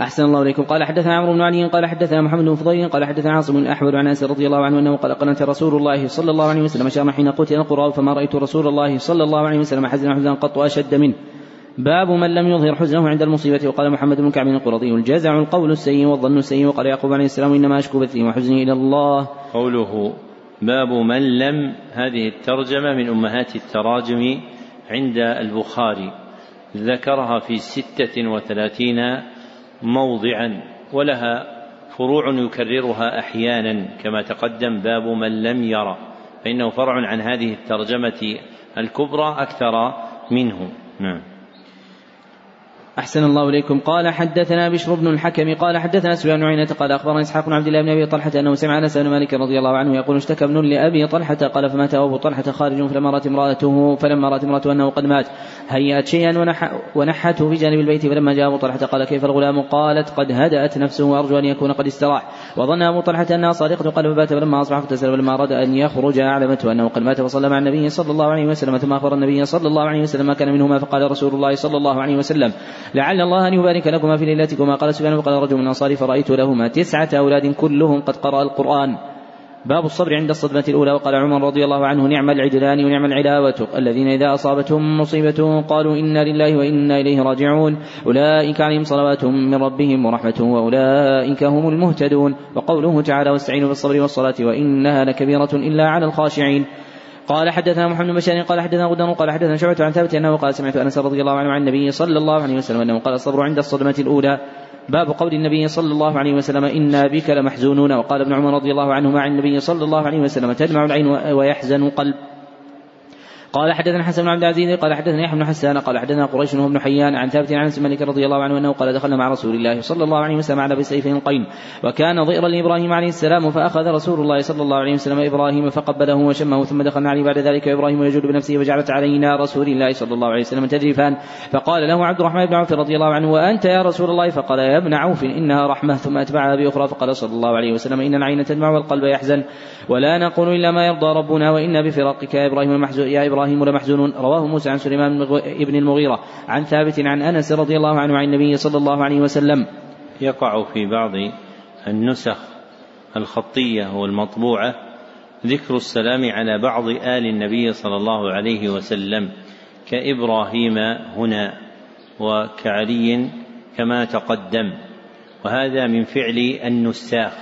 أحسن الله إليكم. قال حدثنا عمرو بن علي قال حدثنا محمد بن فضيل قال حدثنا عاصم بن أحمد عن أنس رضي الله عنه أنه قال قنت رسول الله صلى الله عليه وسلم شرنا حين قتل القرى فما رأيت رسول الله صلى الله عليه وسلم حزنا حزنا قط أشد منه. باب من لم يظهر حزنه عند المصيبة. وقال محمد بن كعب القرظي الجزع القول السيء والظن السيء. وقال يعقوب عليه السلام إنما أشكو بثي وحزني إلى الله. قوله باب من لم هذه الترجمة من أمهات التراجم عند البخاري. ذكرها في ستة وثلاثين موضعا ولها فروع يكررها أحيانا. كما تقدم باب من لم يرى. فإنه فرع عن هذه الترجمة الكبرى أكثر منه. نعم. أحسن الله إليكم. قال حدثنا بشر بن الحكم قال حدثنا سفيان بن عيينة قال أخبرنا إسحاق بن عبد الله بن أبي طلحة أنه سمع أنس بن مالك رضي الله عنه يقول اشتكى ابن لأبي طلحة قال فمات أبو طلحة خارج فلما رأت امرأته فلما رأت امرأته أنه قد مات. هيأت شيئا ونح ونحته بجانب البيت فلما جاء أبو طلحة قال كيف الغلام؟ قالت قد هدأت نفسه وأرجو أن يكون قد استراح. وظن أبو طلحة أنها صادقة قال فبات فلما أصبح اغتسل فلما أراد أن يخرج أعلمته أنه قد مات فصلى مع النبي صلى الله عليه وسلم. ثم أخبر النبي صلى الله عليه وسلم ما كان منهما فقال رسول الله صلى الله عليه وسلم لعل الله أن يبارك لكما في ليلتكما قال سفيان وقال رجل من الأنصار فرأيت لهما تسعة أولاد كلهم قد قرأ القرآن. باب الصبر عند الصدمة الأولى. وقال عمر رضي الله عنه نعم العدلان ونعم العلاوة. الذين إذا أصابتهم مصيبة قالوا إنا لله وإنا إليه راجعون. أولئك عليهم صلوات من ربهم ورحمة وأولئك هم المهتدون. وقوله تعالى واستعينوا بالصبر والصلاة وإنها لكبيرة إلا على الخاشعين. قال حدثنا محمد بن بشار قال حدثنا غدر قال حدثنا شعبة عن ثابت أنه قال سمعت أنس رضي الله عنه عن النبي صلى الله عليه وسلم أنه قال الصبر عند الصدمة الأولى. باب قول النبي صلى الله عليه وسلم إنا بك لمحزونون وقال ابن عمر رضي الله عنهما عن النبي صلى الله عليه وسلم تدمع العين ويحزن القلب. قال حدثنا حسن بن عبد العزيز قال حدثنا يحيى بن حسان قال حدثنا قريش بن حيان عن ثابت عن مالك رضي الله عنه أنه قال دخلنا مع رسول الله صلى الله عليه وسلم على بسيف قين وكان ضئرا لإبراهيم عليه السلام فأخذ رسول الله صلى الله عليه وسلم إبراهيم فقبله وشمه ثم دخلنا عليه بعد ذلك إبراهيم يجود بنفسه وجعلت علينا رسول الله صلى الله عليه وسلم تجرفان فقال له عبد الرحمن بن عوف رضي الله عنه وأنت يا رسول الله؟ فقال يا ابن عوف إنها رحمة ثم أتبعها بأخرى فقال صلى الله عليه وسلم إن العين تدمع والقلب يحزن ولا نقول إلا ما يرضى ربنا وإنا بفراقك يا إبراهيم يا إبراهيم لمحزونون رواه موسى عن سليمان بن المغيرة. عن ثابت عن أنس رضي الله عنه عن النبي صلى الله عليه وسلم. يقع في بعض النسخ الخطية والمطبوعة ذكر السلام على بعض آل النبي صلى الله عليه وسلم كإبراهيم هنا وكعلي كما تقدم. وهذا من فعل النساخ.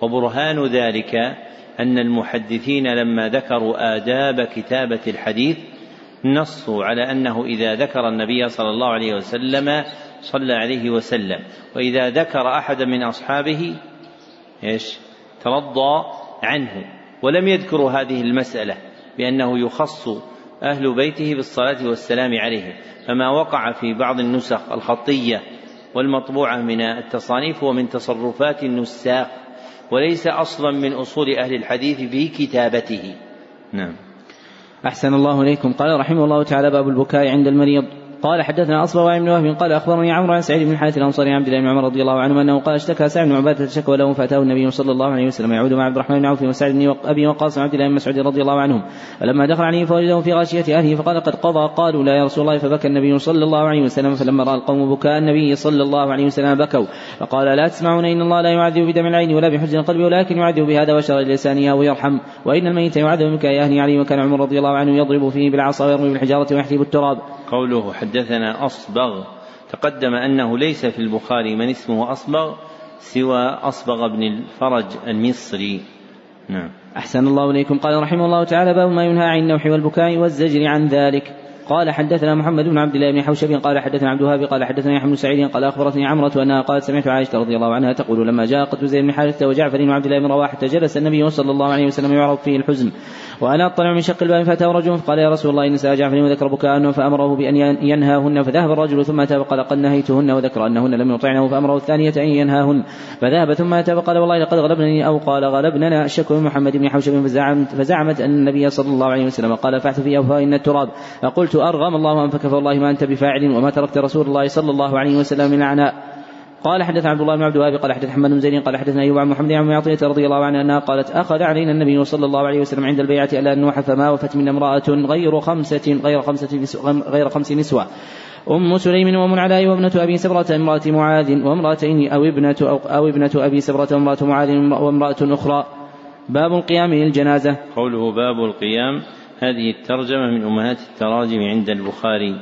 وبرهان ذلك أن المحدثين لما ذكروا آداب كتابة الحديث نصوا على أنه إذا ذكر النبي صلى الله عليه وسلم صلى عليه وسلم. وإذا ذكر احدا من أصحابه إيش؟ ترضى عنه. ولم يذكروا هذه المسألة بأنه يخص أهل بيته بالصلاة والسلام عليه. فما وقع في بعض النسخ الخطية والمطبوعة من التصانيف هو من تصرفات النساخ وليس أصلا من أصول أهل الحديث في كتابته نعم. أحسن الله إليكم. قال رحمه الله تعالى باب البكاء عند المريض. قال حدثنا أصبغ بن وهب قال أخبرني عمرو عن سعيد بن الحارث الأنصاري عن عبد الله بن عمر رضي الله عنه أنه قال اشتكى سعد بن عبادة شكوى له فاتاه النبي صلى الله عليه وسلم يعود مع عبد الرحمن بن عوف وسعد بن أبي وقاص وعبد الله بن مسعود رضي الله عنهم. فلما دخل عليه فوجده في غاشية أهله فقال قد قضى. قالوا لا يا رسول الله. فبكى النبي صلى الله عليه وسلم. فلما رأى القوم بكاء النبي صلى الله عليه وسلم بكوا. فقال لا تسمعون إن الله لا يعذب بدم العين ولا بحزن القلب ولكن يعذب بهذا وشر لسانه ويرحم وإن الميت يعذب بكاء اهله عليه وكان عمر رضي الله عنه يضرب فيه بالعصا ويرمي بالحجارة ويحلب التراب. قوله حدثنا أصبغ تقدم أنه ليس في البخاري من اسمه أصبغ سوى أصبغ بن الفرج المصري. نعم. أحسن الله إليكم. قال رحمه الله تعالى باب ما ينهى عن النوح والبكاء والزجر عن ذلك. قال حدثنا محمد بن عبد الله بن حوشب قال حدثنا عبد الوهاب قال حدثنا يحيى بن سعيد قال أخبرتني عمرة أنها قالت سمعت عائشة رضي الله عنها تقول لما جاء قتل زيد بن حارثة وجعفر وعبد الله بن رواحة جلس النبي صلى الله عليه وسلم يعرف فيه الحزن وأنا أطلع من شق الباب فاتاه رجل فقال يا رسول الله إن نساء جعفر وذكر بكاء فأمره بأن ينهاهن. فذهب الرجل ثم أتى فقال قد نهيتهن وذكر أنهن لم يطعنه فأمره الثانية أن ينهاهن. فذهب ثم أتى فقال والله لقد غلبنني أو قال غلبننا. الشك من محمد بن حوشب فزعمت, فزعمت أن النبي صلى الله عليه وسلم قال فأحث في افواه التراب. فقلت أرغم الله انفك فوالله ما أنت بفاعل وما تركت رسول الله صلى الله عليه وسلم من عناء قال حدث عبد الله بن عبد الوهاب قال حدث محمد بن زيد قال حدثنا أيوب عن محمد عن عطية رضي الله عنها انها قالت أخذ علينا النبي صلى الله عليه وسلم عند البيعة ألا نوح فما وفت منا امرأة غير خمسة غير خمسة غير خمس نسوة. أم سليم وأم العلاء وابنة أبي سبرة امرأة معاذ وامرأتين أو ابنة أو, أو ابنة أبي سبرة وامرأة معاذ وامرأة أخرى. باب القيام للجنازة. قوله باب القيام هذه الترجمة من أمهات التراجم عند البخاري.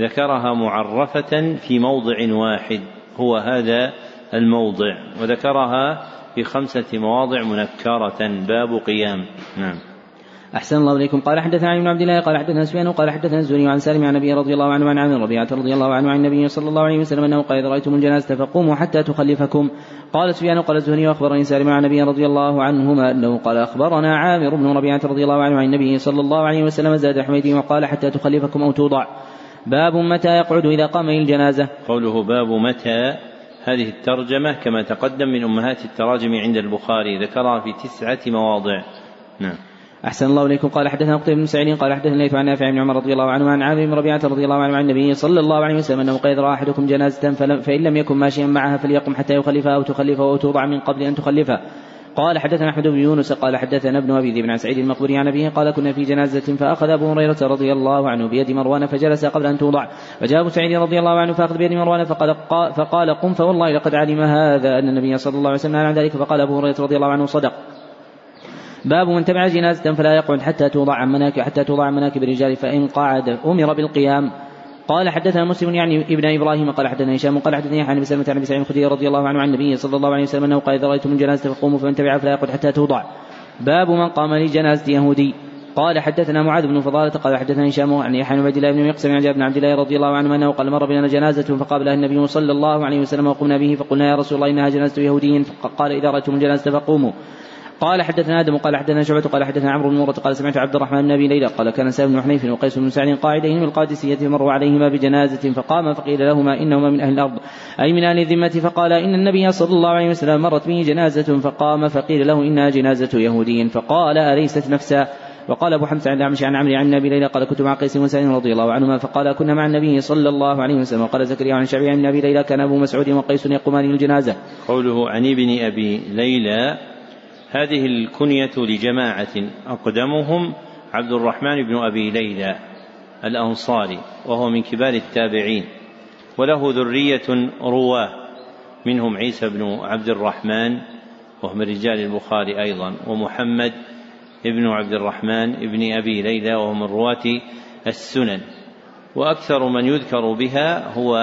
ذكرها معرفة في موضع واحد هو هذا الموضع. وذكرها في خمسة مواضع منكرة باب قيام. نعم. أحسن الله إليكم. قال حدثنا علي بن عبد الله قال حدثنا سفيان قال حدثنا الزهري عن سالم عن النبي رضي الله عنه عن عامر ربيعة رضي الله عنه عن النبي صلى الله عليه وسلم أنه قال إذا رأيتم الجنازة فقوموا حتى تخلفكم. قال سفيان قال الزهري وأخبرني سالم عن النبي رضي الله عنهما أنه قال أخبرنا عامر بن ربيعة رضي الله عنه عن النبي صلى الله عليه وسلم زاد حميدي وقال حتى تخلفكم أو توضع. باب متى يقعد إذا قام الجنازة قوله باب متى؟ هذه الترجمة كما تقدم من أمهات التراجم عند البخاري ذكرها في تسعة مواضع. نعم. أحسن الله إليكم. قال حدثنا قتيبة بن سعيد قال حدثنا الليث عن نافع بن عمر رضي الله عنه عن عامر بن ربيعة رضي الله عنه عن النبي صلى الله عليه وسلم أنه قال رأى أحدكم جنازة فإن لم يكن ماشيا معها فليقم حتى يخلفها أو تخلفه أو توضع من قبل أن تخلفه. قال حدثنا أحمد بن يونس قال حدثنا ابن أبي ذئب عن سعيد المقبري عن أبيه قال كنا في جنازة فأخذ أبو هريرة رضي الله عنه بيد مروان فجلس قبل أن توضع. فجاء أبو سعيد رضي الله عنه فأخذ بيد مروان فقال فقال قم فوالله لقد علم هذا أن النبي صلى الله عليه وسلم عن ذلك. فقال أبو هريرة رضي الله عنه صدق. باب من تبع جنازة فلا يقعد حتى توضع عن مناكب حتى توضع عن مناكب الرجال فإن قعد أمر بالقيام. قال حدثنا مسلم يعني ابن إبراهيم قال حدثنا هشام قال حدثني عن أبي سلمة عن أبي سعيد الخدري رضي الله عنه عن النبي صلى الله عليه وسلم أنه قال إذا رأيتم الجنازة فقوموا فمن تبعها فلا يقعد حتى توضع. باب من قام لجنازة يهودي. قال حدثنا معاذ بن فضالة قال حدثنا هشام عن يحيى بن عبد الله بن مقسم عن جابر بن عبد الله رضي الله عنه أنه قال مر بنا جنازة فقابلها النبي صلى الله عليه وسلم وقمنا به فقلنا يا رسول الله إنها جنازة يهودي فقال إذا رأيتم الجنازة فقوموا. قال حدثنا آدم قال حدثنا شعبة قال حدثنا عمرو بن مرة قال سمعت عبد الرحمن بن أبي ليلى قال كان سالم بن حنيف وقيس بن سعد قاعدين من القادسية مروا عليهما بجنازة فقام فقيل لهما إنهما من أهل الأرض أي من أهل الذمة فقال إن النبي صلى الله عليه وسلم مرت به جنازة فقام فقيل له إنها جنازة يهودي فقال أليست نفسا وقال أبو حمزة عن الاعمش عن عمرو عن أبي ليلى قال كنت مع قيس بن سعد رضي الله عنهما فقال كنا مع النبي صلى الله عليه وسلم وقال زكريا عن شعبي عن أبي ليلى كان أبو مسعود وقيس يقومان للجنازه. قوله عن ابن أبي ليلى هذه الكنية لجماعة أقدمهم عبد الرحمن بن أبي ليلى الأنصاري وهو من كبار التابعين وله ذرية رواة منهم عيسى بن عبد الرحمن وهو من رجال البخاري أيضا ومحمد ابن عبد الرحمن ابن أبي ليلى وهو من رواة السنن. وأكثر من يذكر بها هو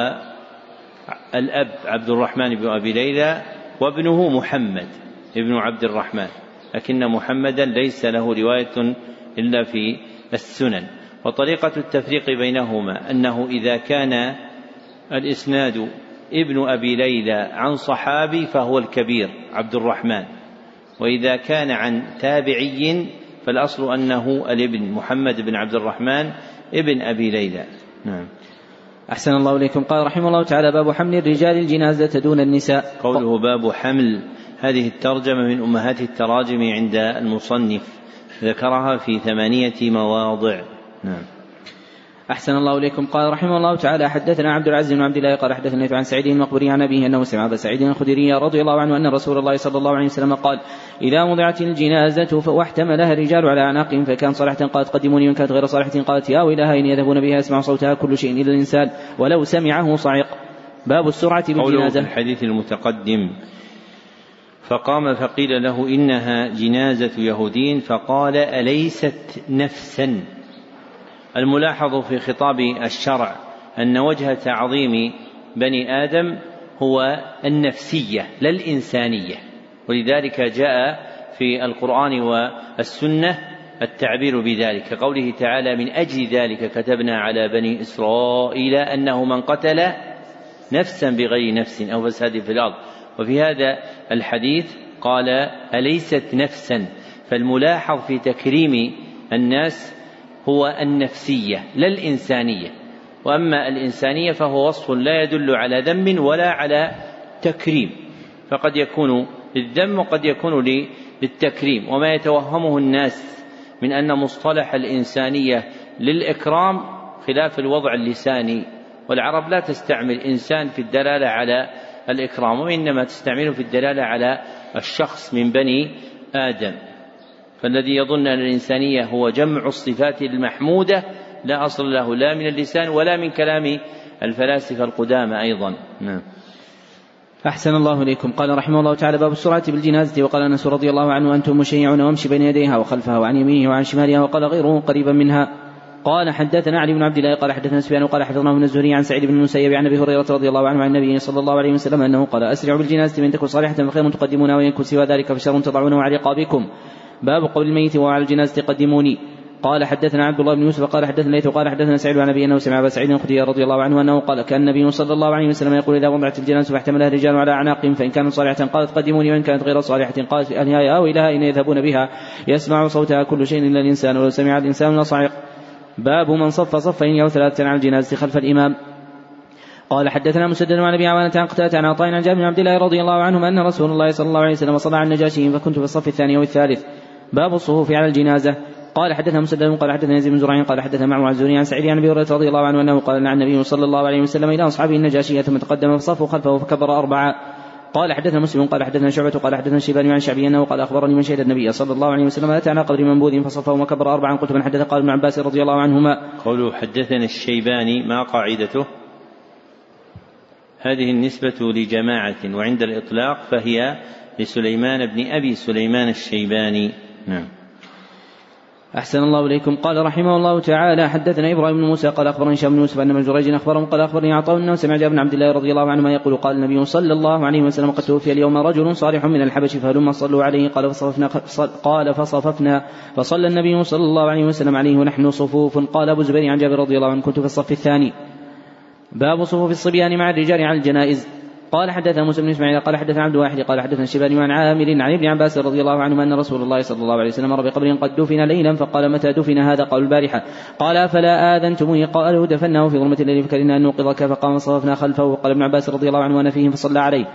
الأب عبد الرحمن بن أبي ليلى وابنه محمد. ابن عبد الرحمن لكن محمدا ليس له رواية إلا في السنن. وطريقة التفريق بينهما أنه إذا كان الإسناد ابن أبي ليلى عن صحابي فهو الكبير عبد الرحمن وإذا كان عن تابعي فالأصل أنه الابن محمد بن عبد الرحمن ابن أبي ليلى. نعم. أحسن الله إليكم. قال رحمه الله تعالى باب حمل الرجال الجنازة دون النساء. قوله باب حمل هذه الترجمة من أمهات التراجم عند المصنف ذكرها في ثمانية مواضع. نعم. أحسن الله إليكم. قال رحمه الله تعالى حدثنا عبد العزيز بن عبد الله قال حدثنا عن سعيد المقبري عن أبيه أنه سمع سعيد الخدري رضي الله عنه أن رسول الله صلى الله عليه وسلم قال إذا وضعت الجنازة واحتملها الرجال على أعناقهم فكان صالحة قالت قدموني وإن كانت غير صالحة قالت يا ويلها إن يذهبون بها يسمع صوتها كل شيء إلا الإنسان ولو سمعه صعق. باب السرعة بالجنازة. الحديث المتقدم فقام فقيل له إنها جنازة يهودين فقال أليست نفسا؟ الملاحظ في خطاب الشرع أن وجه تعظيم بني آدم هو النفسية لا الإنسانية. ولذلك جاء في القرآن والسنة التعبير بذلك كقوله تعالى من أجل ذلك كتبنا على بني إسرائيل أنه من قتل نفسا بغير نفس أو فساد في الأرض وفي هذا الحديث قال أليست نفسا؟ فالملاحظ في تكريم الناس هو النفسية لا الإنسانية. وأما الإنسانية فهو وصف لا يدل على ذم ولا على تكريم. فقد يكون للذم وقد يكون للتكريم. وما يتوهمه الناس من أن مصطلح الإنسانية للإكرام خلاف الوضع اللساني. والعرب لا تستعمل إنسان في الدلالة على الإكرام وإنما تستعمله في الدلالة على الشخص من بني آدم. فالذي يظن أن الإنسانية هو جمع الصفات المحمودة لا أصل له لا من اللسان ولا من كلام الفلاسفة القدامى أيضا. نعم. أحسن الله إليكم. قال رحمه الله تعالى باب السرعة بالجنازة. وقال أنس رضي الله عنه أنتم مشيعون وامشي بين يديها وخلفها وعن يمينه وعن شمالها وقال غيره قريبا منها. قال حدثنا علي بن عبد الله قال حدثنا سفيان وقال حدثنا من الزهري عن سعيد بن المسيب عن أبي هريرة رضي الله عنه عن النبي صلى الله عليه وسلم أنه قال أسرعوا بالجنازة من تكن صالحة فخير تقدمونها وإن يكن سوى ذلك فشر تضعونه على رقابكم. باب قول الميت وهو على الجنازة قدموني. قال حدثنا عبد الله بن يوسف قال حدثنا ليث قال حدثنا سعيد عن أبي أنه سمع أبا سعيد الخدري رضي الله عنه أنه قال كان النبي صلى الله عليه وسلم يقول إذا وضعت الجنازة فاحتملها الرجال على اعناقهم فإن كانت صالحة قالت قدموني وإن كانت غير صالحة قالت اهلها أو إلى اين يذهبون بها. يسمع صوتها كل شيء إلا الإنسان ولو سمع الإنسان لصعق. باب من صف صفين أو ثلاثة على الجنازه خلف الإمام. قال حدثنا مسدد عن أبي عوانة عن قتادة عن عطاء عن جابر بن عبد الله رضي الله عنهما أن رسول الله صلى الله عليه وسلم صلى على النجاشي فكنت في الصف الثاني أو الثالث. باب الصفوف على الجنازة. قال حدثنا مسدد قال حدثنا يزيد بن زرعين قال حدثنا معه عن عن سعيد عن أبي هريرة رضي الله عنه أنه قال نعى النبي صلى الله عليه وسلم إلى أصحابه النجاشية ثم تقدم فصفوا خلفه فكبر أربعة. قال حدثنا مسلم قال حدثنا شعبة قال حدثنا شيبان عن شعبي أنه قال أخبرني من شهد النبي صلى الله عليه وسلم أتى على قدر منبوذ فصفه وكبر اربعا قلت من حدث؟ قال ابن عباس رضي الله عنهما. قوله حدثنا الشيباني ما قاعدته؟ هذه النسبة لجماعة وعند الإطلاق فهي لسليمان بن أبي سليمان الشيباني. نعم. أحسن الله إليكم. قال رحمه الله تعالى حدثنا إبراهيم بن موسى قال أخبرني هشام بن يوسف أن من جريج أخبرهم قال أخبرني عطاء أنه سمع جابر بن عبد الله رضي الله عنهما يقول قال النبي صلى الله عليه وسلم قد توفي اليوم رجل صالح من الحبش فهلما صلوا عليه. قال فصففنا قال فصففنا. فصلى النبي صلى الله عليه وسلم عليه ونحن صفوف. قال أبو الزبير عن جابر رضي الله عنه كنت في الصف الثاني. باب صفوف الصبيان مع الرجال على الجنائز. قال حدثنا موسى بن إسماعيل قال حدثنا عبد الواحد قال حدثنا الشيباني عن عامر عن ابن عباس رضي الله عنهما أن رسول الله صلى الله عليه وسلم مر بقبر قد دفن ليلا فقال متى دفن هذا؟ قال البارحة. قال فلا آذنتموني؟ قالوا دفناه في ظلمة الليل فكرنا أن نوقظك فقام صففنا خلفه وقال ابن عباس رضي الله عنه وأنا فيهم فصلى عليه.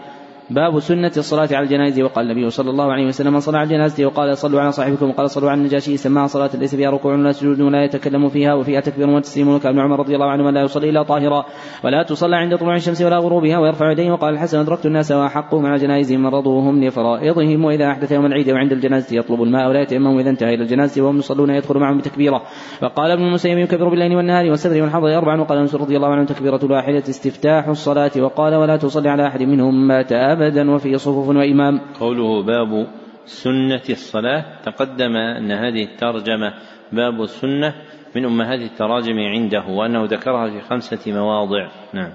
باب سنة الصلاة على الجنائز وقال النبي صلى الله عليه وسلم من صلى على الجنازة وقال صلوا على صاحبكم وقال صلوا على النجاشي سماها صلاة ليس فيها ركوع ولا سجود ولا يتكلم فيها وفيها تكبير وتسليم. وكان عمر رضي الله عنه لا يصلي إلا طاهرا ولا تصلى عند طلوع الشمس ولا غروبها ويرفع يديه. وقال الحسن أدركت الناس وأحقهم على جنائزهم مرضوهم لفرائضهم. وإذا أحدث يوم العيد وعند الجنازة يطلب الماء ولا يتيمم إذا انتهى إلى الجنازة وهم يصلون يدخل معهم بتكبيرة وقال ابن المسيب يكبر بالليل والنهار والسفر والحضر أربعا. وقال أنس رضي الله عنه تكبيرة الواحدة استفتاح الصلاة. وقال ولا تصلي على أحد منهم مات أبدا وفي صفوف صفوف وإمام. قوله باب سنة الصلاة تقدم أن هذه الترجمة باب السنة من أمهات التراجم عنده وأنه ذكرها في خمسة مواضع. نعم.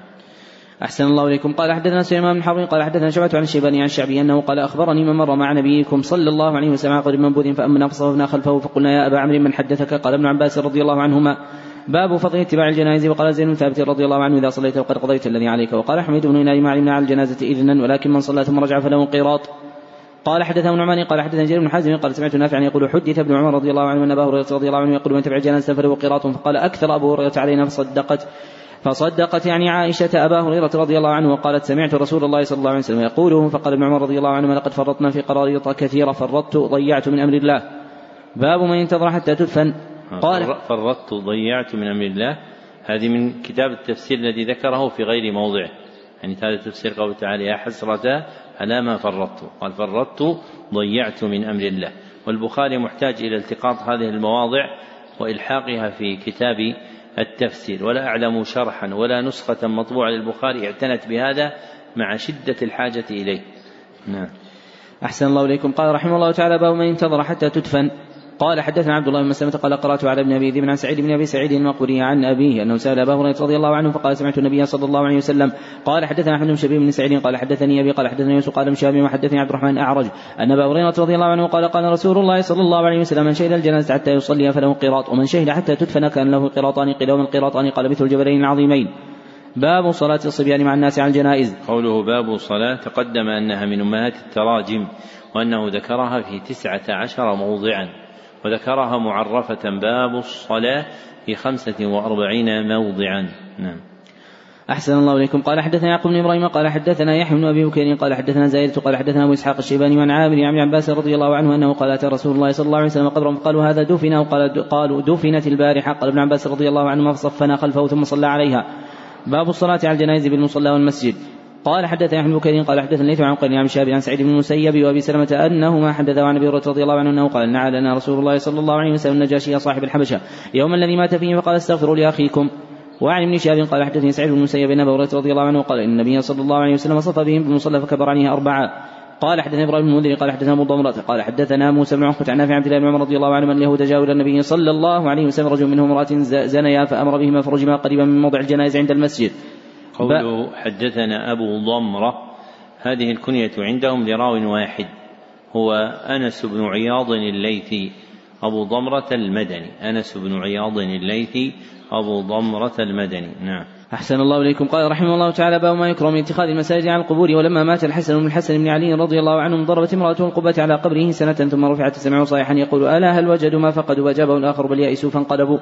أحسن الله إليكم. قال حدثنا سليمان بن حرب قال حدثنا شعبة عن الشيباني عن الشعبي أنه قال أخبرني من مر مع نبيكم صلى الله عليه وسلم قريب منبوذ فأمنا فصففنا خلفه فقلنا يا أبا عمرو من حدثك؟ قال ابن عباس رضي الله عنهما. باب فضل اتباع الجنائز. وقال زين بن ثابت رضي الله عنه إذا صليت وقد قضيت الذي عليك. وقال حميد بن ما علمنا على الجنازة إذنا ولكن من صلى ثم رجع فله قيراط قال حدثه ابن نعمان قال حدثنا جرير بن حازم قال سمعت نافعا يقول حدث ابن عمر رضي الله عنه أن أبا هريرة رضي الله عنه يقول من تبع جنازه فله قيراط فقال أكثر أبو هريرة علينا فصدقت. فصدقت يعني عائشة أبا هريرة رضي الله عنه وقالت سمعت رسول الله صلى الله عليه وسلم يقوله فقال ابن عمر رضي الله عنه لقد فرطنا في قراريط كثيرة فرطت ضيعت من أمر الله. باب من انتظر حتى تدفن. قال فرطت ضيعت من أمر الله. هذه من كتاب التفسير الذي ذكره في غير موضعه. يعني هذا تفسير قوله تعالى يا حسرة على ما فرطت؟ قال فرطت ضيعت من أمر الله. والبخاري محتاج إلى التقاط هذه المواضع وإلحاقها في كتاب التفسير. ولا أعلم شرحا ولا نسخة مطبوعة للبخاري اعتنت بهذا مع شدة الحاجة إليه. نعم. أحسن الله إليكم. قال رحمه الله تعالى باب من انتظر حتى تدفن. قال حدثنا عبد الله بن مسلمة قال قرأت على ابن أبي ذئب عن سعيد بن أبي سعيد المقبري عن أبيه أنه سأل أبا هريرة رضي الله عنه فقال سمعت النبي صلى الله عليه وسلم قال حدثنا أحمد بن شبيب بن سعيد قال حدثني أبي قال حدثني يوسف قال مشابه وحدثني عبد الرحمن أعرج أن أبا هريرة رضي الله عنه قال قال رسول الله صلى الله عليه وسلم من شهد الجنازة حتى يصلي فله قراط ومن شهد حتى تدفن كان له قراطان قيل القراطان قال مثل الجبلين العظيمين. باب صلاة الصبيان مع الناس على الجنائز. قوله باب صلاة تقدم أنها من أمهات التراجم وأنه ذكرها في تسعة عشر موضعا. وذكرها معرفة باب الصلاة في خمسة وأربعين موضعا. نعم. أحسن الله إليكم. قال حدثنا يعقوب بن إبراهيم قال حدثنا يحيى بن أبي بكر قال حدثنا زايدة قال حدثنا أبو إسحاق الشيباني عن عامر عن عباس رضي الله عنه أنه قال أتى رسول الله صلى الله عليه وسلم قبرا فقالوا هذا دفن وقال قالوا دفنت البارحة. قال ابن عباس رضي الله عنهما فصفنا خلفه ثم صلى عليها. باب الصلاة على الجنائز بالمصلى والمسجد. قال حدثنا أحمد بن قال حدثنا ليث عن قرن عن شهاب عن سعيد بن المسيب وأبي سلمة أنهما حدثا عن أبي هريرة رضي الله عنه أنه قال نعى لنا رسول الله صلى الله عليه وسلم النجاشي صاحب الحبشة يوم الذي مات فيه فقال استغفروا لأخيكم وعن ابن شهاب قال حدثني سعيد بن المسيب أن أبا هريرة رضي الله عنه قال إن النبي صلى الله عليه وسلم صف بهم بالمصلى فكبر عليه أربعة قال حدثنا إبراهيم بن المنذر قال حدثنا أبو ضمرة قال حدثنا موسى بن عقبة عن نافع عبد الله بن عمر رضي الله عنه أن اليهود جاءوا إلى النبي صلى الله عليه وسلم رجل منهم امرأة زنيا فأمر بهما فرجما قريبا من موضع الجنائز عند المسجد. قوله حدثنا أبو ضمرة هذه الكنية عندهم لراو واحد هو أنس بن عياض الليثي أبو ضمرة المدني أنس بن عياض الليثي أبو ضمرة المدني نعم. أحسن الله إليكم. قال رحمه الله تعالى باب ما يكره من اتخاذ المساجد على القبور ولما مات الحسن بن الحسن بن علي رضي الله عنه ضربت امرأته القبة على قبره سنة ثم رفعت سمعوا صيحا يقول ألا هل وجدوا ما فقدوا وأجابه الآخر بل يئسوا فانقلبوا؟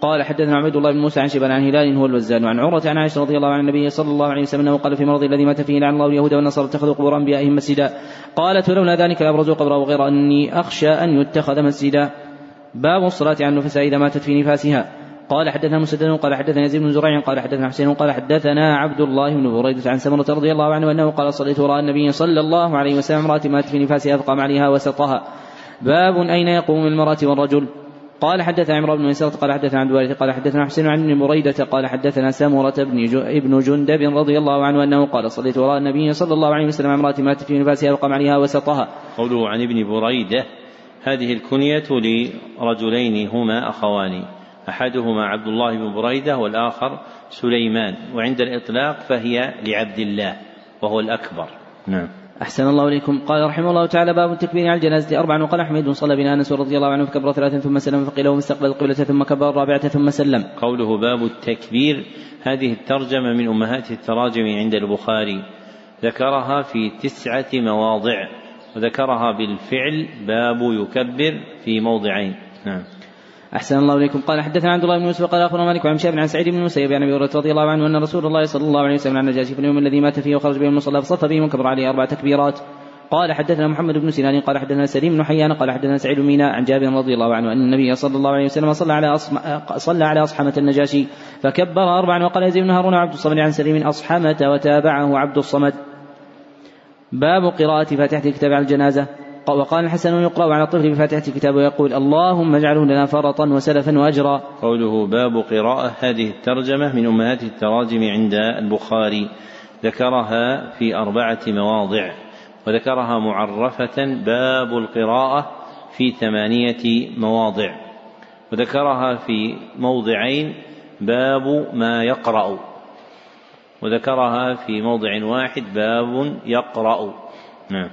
قال حدثنا عبد الله بن موسى عن شبان عن هلال هو الوزان وعن عروة عن عائشة رضي الله عن النبي صلى الله عليه وسلم انه قال في مرض الذي مات فيه لعن الله اليهود والنصارى اتخذوا قبور أنبيائهم مسجدا. قالت ولولا ذلك لأبرزوا قبره غير أني أخشى أن يتخذ مسجدا. باب الصلاة على النفساء إذا ماتت في نفاسها. قال حدثنا مسدد قال حدثنا يزيد بن زريع قال حدثنا حسين قال حدثنا عبد الله بن بريدة عن سمرة رضي الله عنه أنه قال صليت وراء النبي صلى الله عليه وسلم امرأة ماتت في نفاسها فقام عليها وسطها. باب أين يقوم المرأة والرجل؟ قال حدثنا عمرو بن ميسرة قال حدثنا عبد الوارث قال حدثنا حسين عن ابن بريدة قال حدثنا سمرة بن ابن جندب رضي الله عنه أنه قال صليت وراء النبي صلى الله عليه وسلم امرأة ماتت في نفاسها وقام عليها وسطها. قوله عن ابن بريدة هذه الكنية لرجلين هما أخوان أحدهما عبد الله بن بريدة والآخر سليمان وعند الإطلاق فهي لعبد الله وهو الأكبر. نعم. أحسن الله إليكم. قال رحمه الله تعالى باب التكبير على الجنازة. أربعا وقال أحمد صلى بنا أنس رضي الله عنه فكبر ثلاثا ثم سلم فقيل له مستقبل القبلة ثم كبر الرابعة ثم سلم. قوله باب التكبير هذه الترجمة من أمهات التراجم عند البخاري. ذكرها في تسعة مواضع وذكرها بالفعل باب يكبر في موضعين. نعم. أحسن الله إليكم. قال حدثنا عبد الله بن يوسف قال أخبرنا مالك عن شاب عن سعيد بن المسيب عن أبي هريرة رضي الله عنه أن رسول الله صلى الله عليه وسلم عن النجاشي في اليوم الذي مات فيه وخرج به المصلى فصف به وكبر عليه أربع تكبيرات. قال حدثنا محمد بن سنان قال حدثنا سليم بن حيان قال حدثنا سعيد بن ميناء عن جابر رضي الله عنه أن النبي صلى الله عليه وسلم صلى على أصم... صلى على أصحمة النجاشي فكبر أربعا وقال يزيد بن هارون عبد الصمد عن سليم أصحمة وتابعه عبد الصمد. باب قراءة فاتحة الكتاب على الجنازة. وقال الحسن يقرأ على الطفل بفاتحة الكتاب ويقول اللهم اجعله لنا فرطا وسلفا وأجرا. قوله باب قراءة هذه الترجمة من أمهات التراجم عند البخاري. ذكرها في أربعة مواضع وذكرها معرفة باب القراءة في ثمانية مواضع وذكرها في موضعين باب ما يقرأ وذكرها في موضع واحد باب يقرأ. نعم.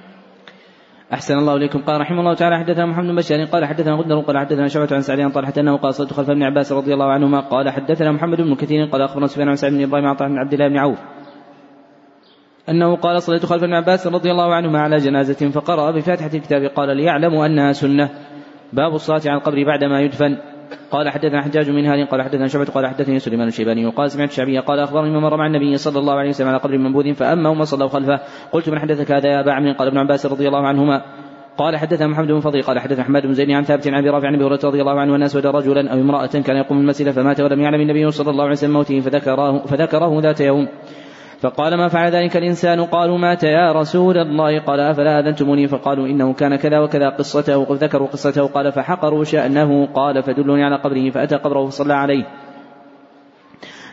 أحسن الله إليكم. قال رحمه الله تعالى حدثنا محمد بن بشار قال حدثنا غندر قال حدثنا شعبة عن سعد عن طلحة أنه قال صلت خلف ابن عباس رضي الله عنهما قال حدثنا محمد بن كثير قال أخبرنا سفيان عن سعد بن إبراهيم عن بن عبد الله بن عوف أنه قال صليت خلف ابن عباس رضي الله عنهما على جنازة فقرأ بفاتحة الكتاب قال ليعلموا أنها سنة. باب الصلاة على القبر بعدما يدفن. قال حدثنا حجاج من هذه قال حدثنا شعبة قال حدثني سليمان الشيباني وقال سمعت الشعبي قال أخبرني من مر مع النبي صلى الله عليه وسلم على قبر منبوذ فأما وما صلوا خلفه قلت من حدثك هذا يا أبا عمرو؟ قال ابن عباس رضي الله عنهما. قال حدثنا محمد بن فضيل قال حدثنا أحمد بن زيد عن ثابت عن أبي رافع عن أبي هريرة رضي الله عنه أن أسود رجلا أو امرأة كان يقوم المسجد فمات ولم يعلم النبي صلى الله عليه وسلم موته فذكره فذكره ذات يوم. فقال ما فعل ذلك الإنسان؟ قالوا مات يا رسول الله. قال أفلا أذنتموني؟ فقالوا إنه كان كذا وكذا قصته ذكروا قصته. قال فحقروا شأنه. قال فدلوني على قبره فأتى قبره فصلى عليه.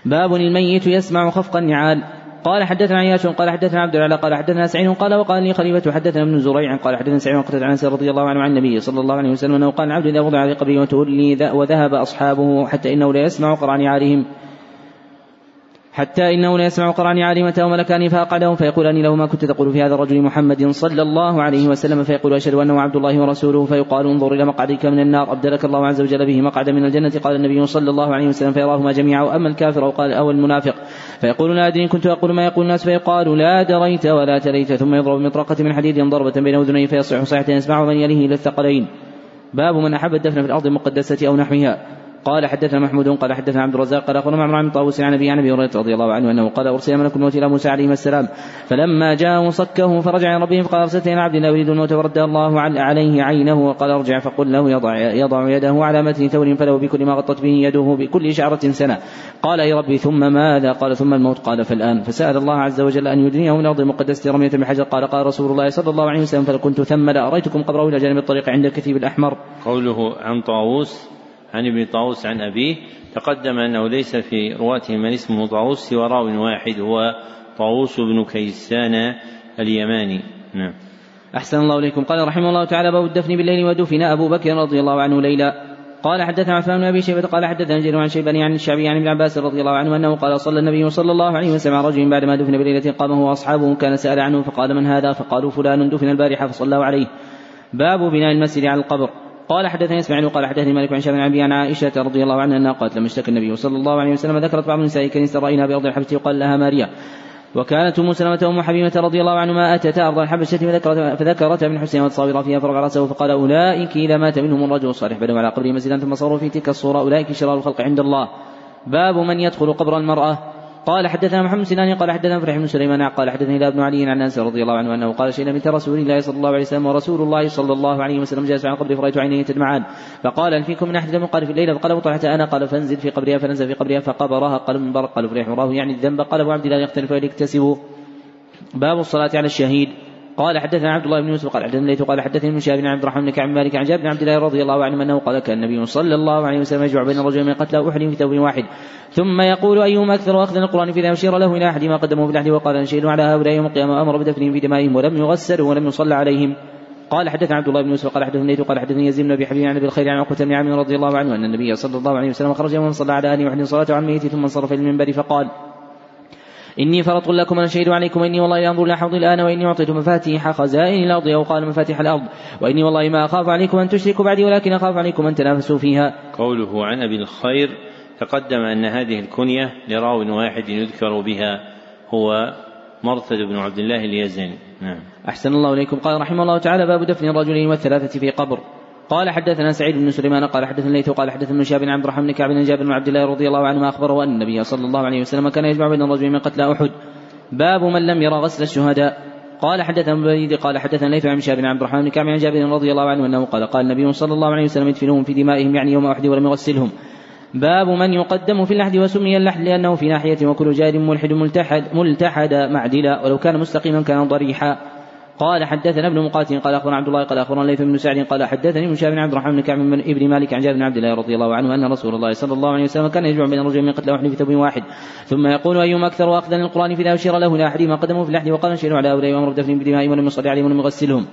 باب الميت يسمع خفق النعال. قال حدثنا عياش قال حدثنا عبد العلا قال حدثنا سعيد قال وقال لي خليفة حدثنا ابن زريع قال حدثنا سعيد وقتل عن رضي الله عنه عن النبي صلى الله عليه وسلم أنه قال العبد اذا وضع على قبره وتولي وذهب أصحابه حتى إنه لا يسمع قرع نعالهم. حتى إنه لا يسمع قرآن عالمة وملكان فأقعدهم فيقولان له ما كنت تقول في هذا الرجل محمد صلى الله عليه وسلم فيقول أشهد أنه عبد الله ورسوله فيقال انظر إلى مقعدك من النار أبدلك الله عز وجل به مقعدا من الجنة قال النبي صلى الله عليه وسلم فيراهما جميعا وأما الكافر أو قال أو المنافق فيقول لا أدري كنت أقول ما يقول الناس فيقال لا دريت ولا تليت ثم يضرب بمطرقة من حديد ضربة بين أذنيه فيصيح صيحة يسمع من يليه إلى الثقلين باب من أحب الدفن في الأرض المقدسة أو نحوها قال حدثنا محمود قال حدثنا عبد الرزاق قال أخبرنا معمر عن طاووس عن أبي عن أبي هريرة رضي الله عنه أنه قال أرسل ملك الموت إلى موسى عليه السلام. فلما جاءه صكه فرجع إلى ربه فقال أرسلت إلى عبد لا يريد الموت فرد الله عليه عينه وقال ارجع فقل له يضع يضع يده على متن ثور فله بكل ما غطت به يده بكل شعرة سنة. قال يا ربي ثم ماذا؟ قال ثم الموت. قال فالآن. فسأل الله عز وجل أن يدنيه من الأرض المقدسة رمية بحجر قال قال رسول الله صلى الله عليه وسلم فلكنت ثم لأريتكم قبره إلى جانب الطريق عند الكثيب الأحمر. قوله عن طاووس عن ابن طاووس عن أبيه تقدم أنه ليس في رواته من اسمه طاووس سوى راو واحد هو طاووس بن كيسان اليماني. نعم. أحسن الله إليكم. قال رحمه الله تعالى باب الدفن بالليل ودفن أبو بكر رضي الله عنه ليلا. قال حدثنا عثمان بن أبي شيبة قال حدثنا جرير عن شيباني عن الشعبي عن ابن عباس رضي الله عنه أنه قال صلى النبي صلى الله عليه وسلم على رجل بعدما دفن بليلة قام هو واصحابه كان سأل عنه فقال من هذا؟ فقالوا فلان دفن البارحة فصلوا عليه. باب بناء المسجد على القبر. قال حدثني إسماعيل وقال حدثني مالك عن شاب أبي عن عائشة رضي الله عنها أنها قالت لما اشتكى النبي صلى الله عليه وسلم ذكرت بعض النساء كنيسة رأيناها بأرض الحبشة يقال لها ماريا. وكانت أم سلمة ام حبيبة رضي الله عنهما أتتا أرض الحبشة فذكرت فذكرت ابن حسين والصابر فيها فرفع رأسه فقال أولئك إذا مات منهم الرجل الصالح. بنوا على قبره مسجدا ثم صاروا في تلك الصورة. أولئك شرار الخلق عند الله. باب من يدخل قبر المرأة. قال حدثنا محمد سنان قال حدثنا فرح بن سليمان قال حدثني لا ابن علي عن أنس رضي الله عنه أنه قال شيئا من رسول الله صلى الله عليه وسلم ورسول الله صلى الله عليه وسلم جالس على قبر فرأيت عينيه تدمعان. فقال هل فيكم من احد دم قال في الليلة فقال طلحة أنا. قال فانزل في قبرها فنزل في قبرها فقبرها. قال من برق قال فريح راه يعني الذنب. قال أبو عبد الله يختلف ويكتسب باب الصلاة على الشهيد. قال حدثنا عبد الله بن يوسف قال حدثنا ليث قال حدثني من شهاب بن عبد الرحمن بن كعب مالك عن جابر بن عبد الله رضي الله عنه أنه قال كان النبي صلى الله عليه وسلم يجمع بين الرجل من قتلى أحد في ثوب واحد. ثم يقول أيهما أكثر اخذا القرآن فاذا اشير له إلى أحد ما قدمه في الاحد وقال انشئ على هؤلاء يوم القيامة أمر بدفنهم في دمائهم ولم يغسلوا ولم يصلى عليهم. قال حدثنا عبد الله بن يوسف قال حدثني قال حدثني يزيد بن أبي حبيب عن أبي الخير عن عقبة بن عامر رضي الله عنه أن النبي صلى الله عليه وسلم خرج يوما صلى على اهله وحده صلاة عن ميت ثم انصرف إلى المنبر فقال إني فرط لكم أن أشهد عليكم إني والله أنظر إلى حوض الآن وإني أعطيت مفاتيح خزائن الأرض أو قال مفاتيح الأرض وإني والله ما أخاف عليكم أن تشركوا بعدي ولكن أخاف عليكم أن تنافسوا فيها. قوله عن أبي الخير تقدم أن هذه الكنية لراو واحد يذكر بها هو مرثد بن عبد الله اليزني. نعم. أحسن الله إليكم. قال رحمه الله تعالى باب دفن الرجلين والثلاثة في قبر. قال حدثنا سعيد بن سليمان قال حدثنا ليث قال حدثنا من شاب بن عبد الرحمن بن كعب بن جابر بن عبد الله رضي الله عنهما أخبره أن النبي صلى الله عليه وسلم كان يجمع بين الرجل من قتلى أحد. باب من لم يرى غسل الشهداء. قال حدثنا الوليد قال حدثنا ليث عن شاب بن عبد الرحمن بن كعب بن جابر رضي الله عنه أنه قال قال النبي صلى الله عليه وسلم ادفنوهم في دمائهم يعني يوم أحد ولم يغسلهم. باب من يقدم في اللحد وسمي اللحد لأنه في ناحية وكل جار ملحد ملتحد ملتحد معدلا ولو كان مستقيما كان ضريحا. قال حدثنا ابن مقاتل قال أخبرنا عبد الله قال أخبرنا ليث بن سعد قال حدثني بن عبد الرحمن بن كعب بن ابن مالك عن جابر بن عبد الله رضي الله عنه أن رسول الله صلى الله عليه وسلم كان يجمع بين الرجل من قتل واحد في ثوب واحد. ثم يقول أيما أكثر واخذا للقران فاذا اشير له أحد ما قدمه في اللحد وقال انشروا على هؤلاء وامر بدفنهم بدمائهم ولم يصلي عليهم ولم يغسلهم.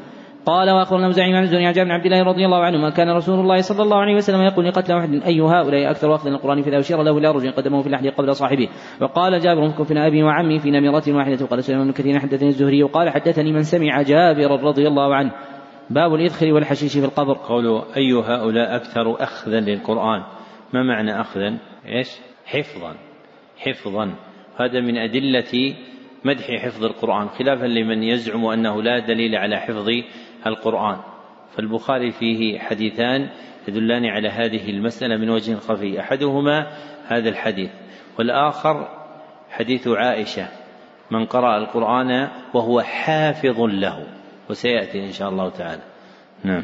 قال واخبرنا مزعيم عن الزهري عن عبد الله رضي الله عنهما كان رسول الله صلى الله عليه وسلم يقول لقتل واحد أي هؤلاء أكثر اخذا القرآن فاذا اشير له إلى رجل قدمه في اللحد قبل صاحبه. وقال جابر اذكر أبي وعمي في نمرة واحدة وقال سليمان بن كثير حدثني الزهري وقال حدثني من سمع جابر رضي الله عنه. باب الإذخر والحشيش في القبر. قوله أي هؤلاء أكثر أخذا للقرآن. ما معنى أخذا؟ إيش؟ حفظا. حفظا. هذا من أدلة مدح حفظ القرآن خلافا لمن يزعم أنه لا دليل على حفظ القرآن. فالبخاري فيه حديثان يدلان على هذه المسألة من وجه خفي. أحدهما هذا الحديث. والآخر حديث عائشة. من قرأ القرآن وهو حافظ له. وسيأتي إن شاء الله تعالى. نعم.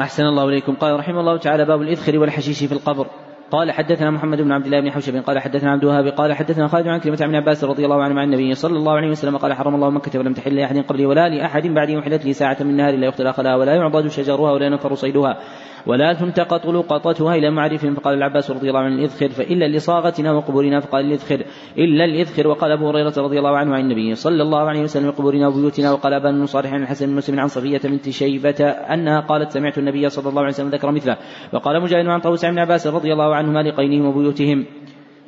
أحسن الله إليكم. قال رحمه الله تعالى باب الإذخر والحشيش في القبر. قال حدثنا محمد بن عبد الله بن حوشب قال حدثنا عبد الوهاب قال حدثنا خالد عن كلمة عن عباس رضي الله عنه عن النبي صلى الله عليه وسلم قال حرم الله مكة ولم تحل لأحد قبلي ولا لأحد بعدي وحلت لي ساعة من نهار لا يقتل أخلاها ولا يعضد شجرها ولا ينفر صيدها. ولا تنتقط لقطتها إلى معرف. فقال العباس رضي الله عنه الإذخر فإلا لصاغتنا وقبورنا. فقال الإذخر إلا الإذخر. وقال أبو هريرة رضي الله عنه عن النبي صلى الله عليه وسلم قبورنا وبيوتنا. وقال أبان صالح عن الحسن بن مسلم عن صفية بنت شيبة أنها قالت سمعت النبي صلى الله عليه وسلم ذكر مثله. وقال مجاهد عن طاووس بن عباس رضي الله عنهما لقينهم وبيوتهم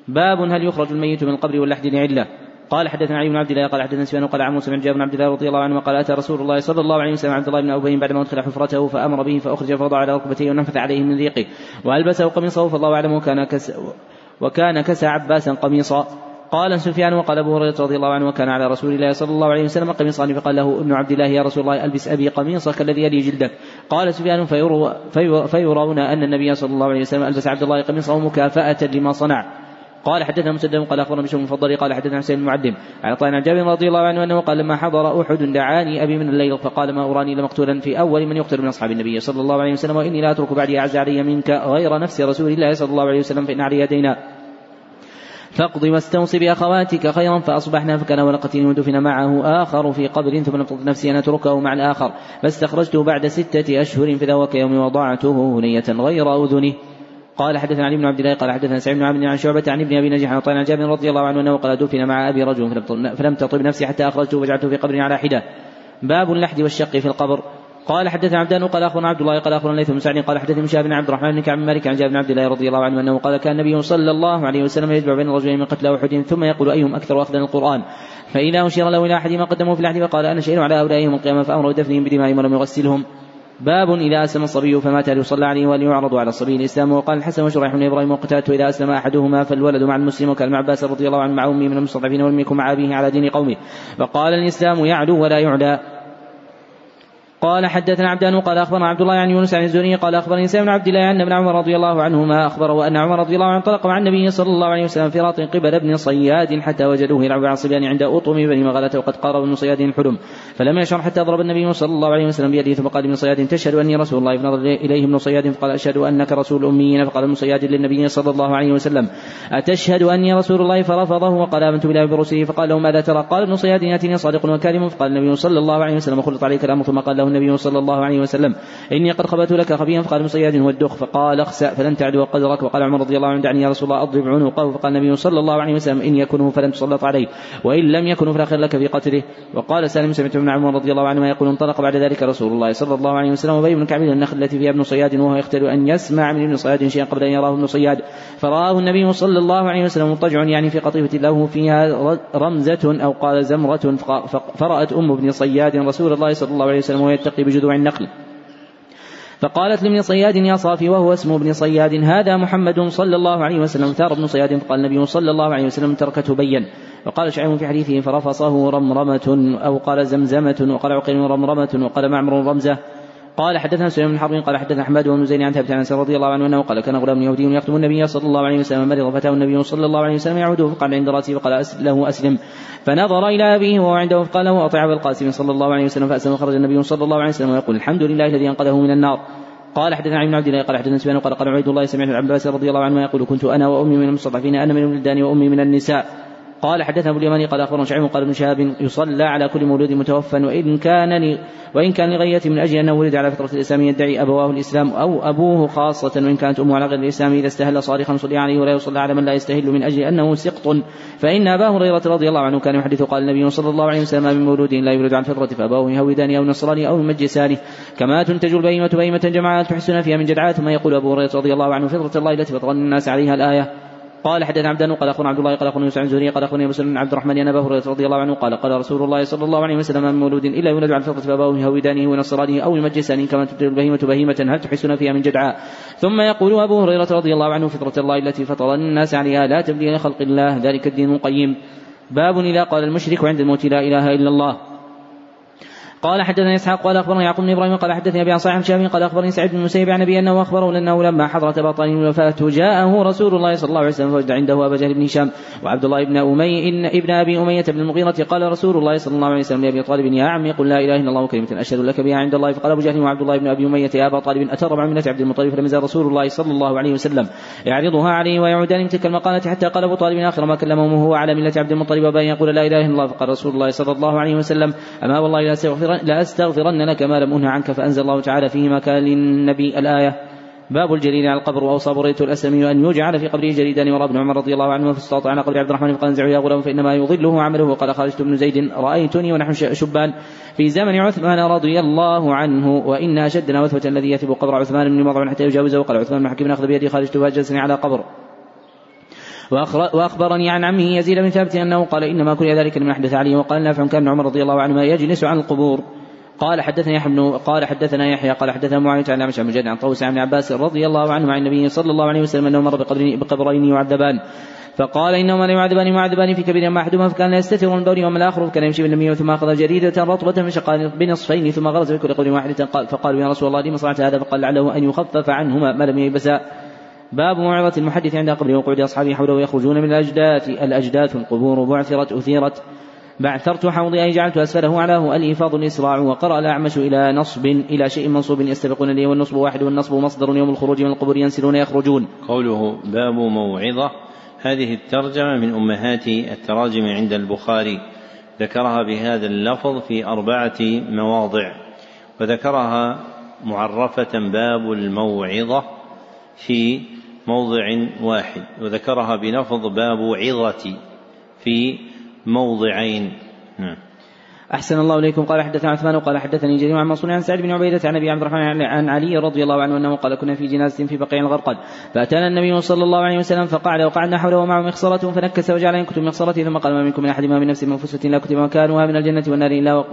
باب هل يخرج الميت من القبر واللحد لعلة؟ قال حدثنا علي بن عبد الله قال حدثنا سفيان قال عن موسى بن جابر بن عبد الله رضي الله عنه قال أتى رسول الله صلى الله عليه وسلم عبد الله بن أبي بعد ما أدخل حفرته فأمر به فأخرج فوضع على ركبتيه ونفث عليه من ذيقه والبسه قميصه فالله أعلم وكان كس وكان كسى عباسا قميصا. قال سفيان وقال أبو هريرة رضي الله عنه وكان على رسول الله صلى الله عليه وسلم قميصان فقال له ابن عبد الله يا رسول الله ألبس أبي قميصك الذي يلي جلدك. قال سفيان فيرون أن النبي صلى الله عليه وسلم ألبس عبد الله قميصه مكافأة لما صنع. قال حدثنا مسدد قال أخبرنا بشر المفضل قال حدثنا حسين المعدم عن عطاء عن جابر رضي الله عنه أنه قال لما حضر أحد دعاني أبي من الليل فقال ما أراني لمقتولا في أول من يقتل من أصحاب النبي صلى الله عليه وسلم وإني لا أترك بعدي أعز علي منك غير نفس رسول الله صلى الله عليه وسلم فإن علي دينا فاقض واستوصي بأخواتك خيرا فأصبحنا فكان ولقتين ودفن معه آخر في قبر ثم نقض نفسي أن أتركه مع الآخر. فاستخرجته بعد ستة أشهر فذاك يوم وضعته هنية غير أذنه. قال حدثنا علي بن عبد الله قال حدثنا سعيد بن عبد عن شعبة عن ابن أبي نجيح عن جابر رضي الله عنه أنه قال دفن مع أبي رجل فلم تطب نفسي حتى اخرجته وجعلته في قبر على حدة. باب اللحد والشق في القبر. قال حدثنا عبدان قال أخونا عبد الله قال أخونا ليث بن سعد قال حدثني من بن عبد الرحمن بن كعب مالك عن جابر بن عبد الله رضي الله عنه أنه قال كان النبي صلى الله عليه وسلم يجمع بين الرجلين من قتل أحد ثم يقول أيهم أكثر اخذا القرآن. فإذا أشير له إلى أحد ما قدمه في الأحد فقال أنا شهيد على هؤلاء يوم القيامة فأمر بدفنهم بدمائهم ولم يغسلهم. باب إذا أسلم الصبي فمات هل يصلى عليه وهل يعرض على الصبي الإسلام؟ وقال الحسن وشريح بن إبراهيم وقتادة إذا أسلم أحدهما فالولد مع المسلم وكان عباس رضي الله عنه مع أمه من المستضعفين ولم يكن مع أبيه على دين قومه. فقال الإسلام يعلو ولا يعلى قال حدثنا عبدان قال أخبرنا عبد الله عن يونس عن الزهري قال أخبرني سالم بن عبد الله أن ابن عمر رضي الله عنهما اخبره ان عمر رضي الله عنه انطلق مع النبي صلى الله عليه وسلم في راط قبل ابن صياد حتى وجدوه يلعب على الصبيان عند اطم بني مغلة وقد قارب ابن صياد الحلم. فلم يشعر حتى ضرب النبي صلى الله عليه وسلم بيده ثم قال ابن صياد تشهد أني رسول الله. فنظر إليه ابن صياد فقال أشهد أنك رسول الاميين فقال ابن صياد للنبي صلى الله عليه وسلم أتشهد أني رسول الله؟ فرفضه وقال آمنت بالله برسله فقال له ماذا ترى؟ قال ابن صياد يأتيني صادق وكاذب. فقال النبي صلى الله عليه وسلم خلط عليك الامر ثم قال له النبي صلى الله عليه وسلم. إني قد خبرت لك خبيا فقال ابن صياد هو الدخ فقال أخسأ فلن تعدو قدرك. وقال عمر رضي الله عنه دعني يا رسول الله أضرب عنقه. فقال النبي صلى الله عليه وسلم إن يكنه فلن تسلط عليه وإن لم يكن فلا خير لك في قتله. وقال سالم سمعت ابن عمر رضي الله عنهما يقول انطلق بعد ذلك رسول الله صلى الله عليه وسلم وبي بن كعب النخل التي فيها ابن صياد وهو يختل أن يسمع من ابن صياد شيئا قبل أن يراه ابن صياد. فرآه النبي صلى الله عليه وسلم مضطجع يعني في قطيفة له فيها رمزة أو قال زمرة. فرأت أم ابن صياد رسول الله صلى الله عليه وسلم وهو يتقي بجذوع النخل. فقالت لابن صياد يا صافي وهو اسم ابن صياد هذا محمد صلى الله عليه وسلم. ثار ابن صياد فقال النبي صلى الله عليه وسلم تركته بين وقال شعيب في حديثه فرفصه رمرمة أو قال زمزمة وقال عقيل رمرمة وقال معمر رمزة. قال حدثنا سليمان بن حرب قال حدثنا أحمد بن زين عن ثابت عن رضي الله عنه أنه قال كان غلام يهودي يخدم النبي صلى الله عليه وسلم مرض فتاه النبي صلى الله عليه وسلم يعوده فقال عند راسه فقال له أسلم. فنظر إلى أبيه وهو عنده فقال له اطع ابا القاسم صلى الله عليه وسلم فأسلم وخرج النبي صلى الله عليه وسلم ويقول الحمد لله الذي أنقذه من النار. قال حدثنا عن عبد الله قال حدثنا سفيان قال قال عبيد الله سمعت عباس رضي الله عنه يقول كنت أنا وأمي من المستضعفين أنا من الولدان وأمي من النساء. قال حدثنا أبو اليماني قال أخبرنا شعيب قال ابن شهاب يصلى على كل مولود متوفى وإن كان وإن كان لغية من أجل أنه ولد على فطرة الإسلام يدعي أبواه الإسلام أو أبوه خاصة وإن كانت أمه على غير الإسلام إذا استهل صارخا صلي عليه ولا يصلى على من لا يستهل من أجل أنه سقط. فإن أبا هريرة رضي الله عنه كان يحدث قال النبي صلى الله عليه وسلم من مولود لا يولد عن فطرة فأبوه يهودان أو نصراني أو يمجسانه كما تنتج البهيمة بهيمة جمعات تحسن فيها من جدعات. ثم يقول أبو هريرة رضي الله عنه فطرة الله التي فطر الناس عليها الآية. قال حدثنا عبدان قال أخونا عبد الله قال أخونا يوسف عن زهري قال أخونا مسلم بن عبد الرحمن أن أبا هريرة رضي الله عنه قال قال رسول الله صلى الله عليه وسلم من مولود إلا يولد عن فطره فأباه يهودانه ونصرانه أو يمجسانه كما تبدل البهيمة بهيمة هل تحسون فيها من جدعاء؟ ثم يقول أبو هريرة رضي الله عنه فطرة الله التي فطر الناس عليها لا تبديل لخلق الله ذلك الدين القيم. باب اذا قال المشرك عند الموت لا إله إلا الله. قال حدثني إسحاق قال اخبرني يعقوب بن إبراهيم قال حدثني أبي عن بن قال أخبرني سعيد بن المسيب عن أبي أنه أخبره أنه لما حضرت باطن الوفاة جاءه رسول الله صلى الله عليه وسلم فوجد عنده أبا جهل بن هشام وعبد الله بن أمي إن ابن أبي أمية بن المغيرة قال رسول الله صلى الله عليه وسلم لأبي طالب يا عمي قل لا إله إلا الله كلمه أشهد لك بها عند الله. فقال أبو جهل وعبد الله بن أبي أمية يا أبا طالب اترى مله عبد المطلب فلم يزال رسول الله صلى الله عليه وسلم يعرضها عليه ويعودان من تلك المقالة حتى قال أبو طالب آخر ما كلمه هو على مله عبد المطلب وبان يقول لا إله إلا الله. فقال رسول الله صلى الله عليه وسلم أما والله لا استغفر لأغفرن لك ما لم أنه عنك فأنزل الله تعالى فيه ما كان للنبي الآية. باب الجليل على القبر واوصى بريده الاسلمي أن يجعل في قبره جليدا وراى ابن عمر رضي الله عنه في السلطه على قبر عبد الرحمن فقال انزعوا يا غلام فإنما يضله عمله وقال خالد بن زيد رأيتني ونحن شبان. في زمن عثمان رضي الله عنه وإن أشدنا وثوة الذي يثب قبر عثمان بن مضعون حتى يجاوزه وقال عثمان بن حكيم أخذ بيدي خالد فاجلسني على قبر. وأخبرني عن عمه يزيد بن ثابت أنه قال إنما كل ذلك لمن أحدث عليه وقال نافع كان عمر رضي الله عنهما يجلس عن القبور. قال حدثنا يحيى بن قال حدثنا يحيى قال حدثنا معاوية عن عمش عن مجاهد عن طوس عن عباس رضي الله عنه عن النبي صلى الله عليه وسلم انه مر بقبرين يعذبان. فقال إنهما لا يعذبان في كبير ما أحدهما فكان لا يستتر من بول وما الآخر فكان يمشي بالنبي ثم أخذ جريدة رطبة فشقها بنصفين ثم غرز في كل قول واحدة. قال فقالوا يا رسول الله لما صنعت هذا؟ فقال لعله أن يخفف عنهما ما لم ييبسا باب موعظة المحدث عند قبره وقعد أصحابه حوله يخرجون من الأجداث. الأجداث القبور بعثرت أثيرت. بعثرت حوضي أي جعلت أسفله أعلاه الإيفاض الإسراع وقرأ الأعمش إلى نصب إلى شيء منصوب يستبقون إليه والنصب واحد والنصب مصدر. يوم الخروج من القبور ينسلون يخرجون. قوله باب موعظة. هذه الترجمة من أمهات التراجم عند البخاري. ذكرها بهذا اللفظ في أربعة مواضع. وذكرها معرفة باب الموعظة في موضع واحد وذكرها بلفظ باب عظة في موضعين. نعم. أحسن الله إليكم. قال حدثنا عثمان قال حدثني جرير عن منصور عن سعد بن عبيدة عن أبي عبد الرحمن عن علي رضي الله عنه أنه قال كنا في جنازة في بقيع الغرقد. فأتانا النبي صلى الله عليه وسلم فقعد وقعدنا حوله ومعه مخصرة فنكس وجعل ينكت مخصرته ثم قال ما منكم من أحد ما من نفس منفوسة لا كتب مكانها من الجنة والنار إلا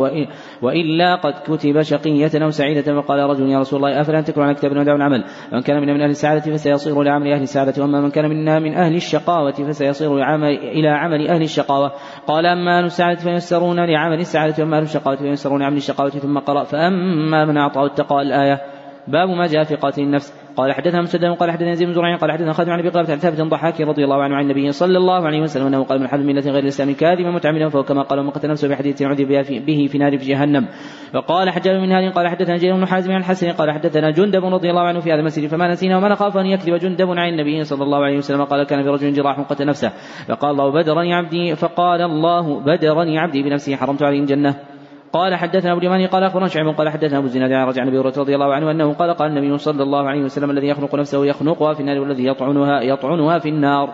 وإلا قد كتب شقية أو سعيدة. فقال رجل يا رسول الله أفلا تكرهون كتاب ودعوا العمل من كان من أهل السعادة فسيصير لعمل أهل السعادة وأما من كان منا من أهل الشقاوة فسيصير إلى عمل أهل الشقاوة. قال أما أهل السعادة فيسرون لعمل السعادة وأما أهل الشقاوة فيسرون عمل الشقاوة ثم قرأ فأما من أعطى واتقى الآية باب ما جاء في قاتل النفس. قال حدثنا مسدد قال حدثنا يزيد بن زرعين قال حدثنا خالد عن أبي قلابه عن ثابت ضحاك رضي الله عنه عن النبي صلى الله عليه وسلم أنه قال من حل ملة غير الإسلام كاذبا متعمدا فهو كما قال ومن قتل نفسه بحديث يعذب به في نار في جهنم. وقال حجاج من هذه قال حدثنا جرير بن حازم عن الحسن قال حدثنا جندب رضي الله عنه في هذا المسجد فما نسينا وما نخاف أن يكذب جندب عن النبي صلى الله عليه وسلم قال كان في رجل جراح قتل نفسه. فقال الله بدرني عبدي. فقال الله بدرني عبدي بنفسه حرمت عليه الجنة. قال حدثنا أبو اليماني قال أخبرنا شعيب قال حدثنا أبو الزناد عن رجع النبي رضي الله عنه أنه قال قال النبي صلى الله عليه وسلم الذي يخنق نفسه يخنقها في النار والذي يطعنها يطعنها في النار.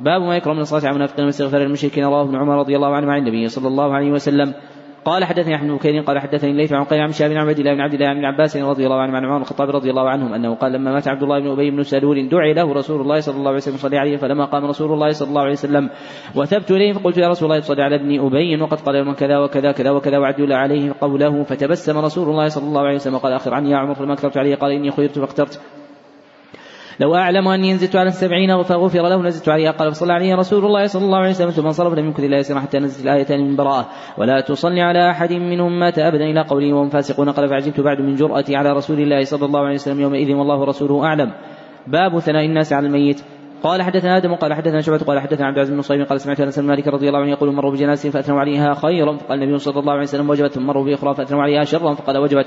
باب ما يكرم من الصلاة على المنافقين واستغفار المشركين رواه ابن عمر رضي الله عنه عن النبي صلى الله عليه وسلم. قال حدثني أحمد بن بكير قال حدثني الليث عن قيل عن شاب بن عبد الله بن عبد الله بن عباس رضي الله عنه عن عمر الخطاب رضي الله عنهم أنه قال لما مات عبد الله بن أبي بن سلول دعي له رسول الله صلى الله عليه وسلم صلى عليه فلما قام رسول الله صلى الله عليه وسلم وثبت إليه فقلت يا رسول الله صلى على ابن أبي وقد قال يوما كذا وكذا كذا وكذا وعدل عليه قوله فتبسم رسول الله صلى الله عليه وسلم وقال اخر عني يا عمر فلما اكثرت عليه قال إني خيرت فاخترت. لو أعلم أني نزلت على السبعين فغفر له نزلت عليها قال فصلى عليه رسول الله صلى الله عليه وسلم. ثم انصرف لم يمكن الله يسير حتى نزلت الآيتان من براءة. ولا تصلي على أحد منهم مات أبدا إلى قوله وهم فاسقون. قال فعجبت بعد من جرأتي على رسول الله صلى الله عليه وسلم يومئذ والله رسوله أعلم. باب ثناء الناس على الميت. قال حدثنا آدم قال حدثنا شعبة قال حدثنا عبد العزيز بن صهيب قال سمعت أنس بن مالك رضي الله عنه يقول مروا بجنازة فأثنوا عليها خيرا. فقال النبي صلى الله عليه وسلم وجبت ثم مروا بأخرى فأثنوا عليها شرا. فقال وجبت.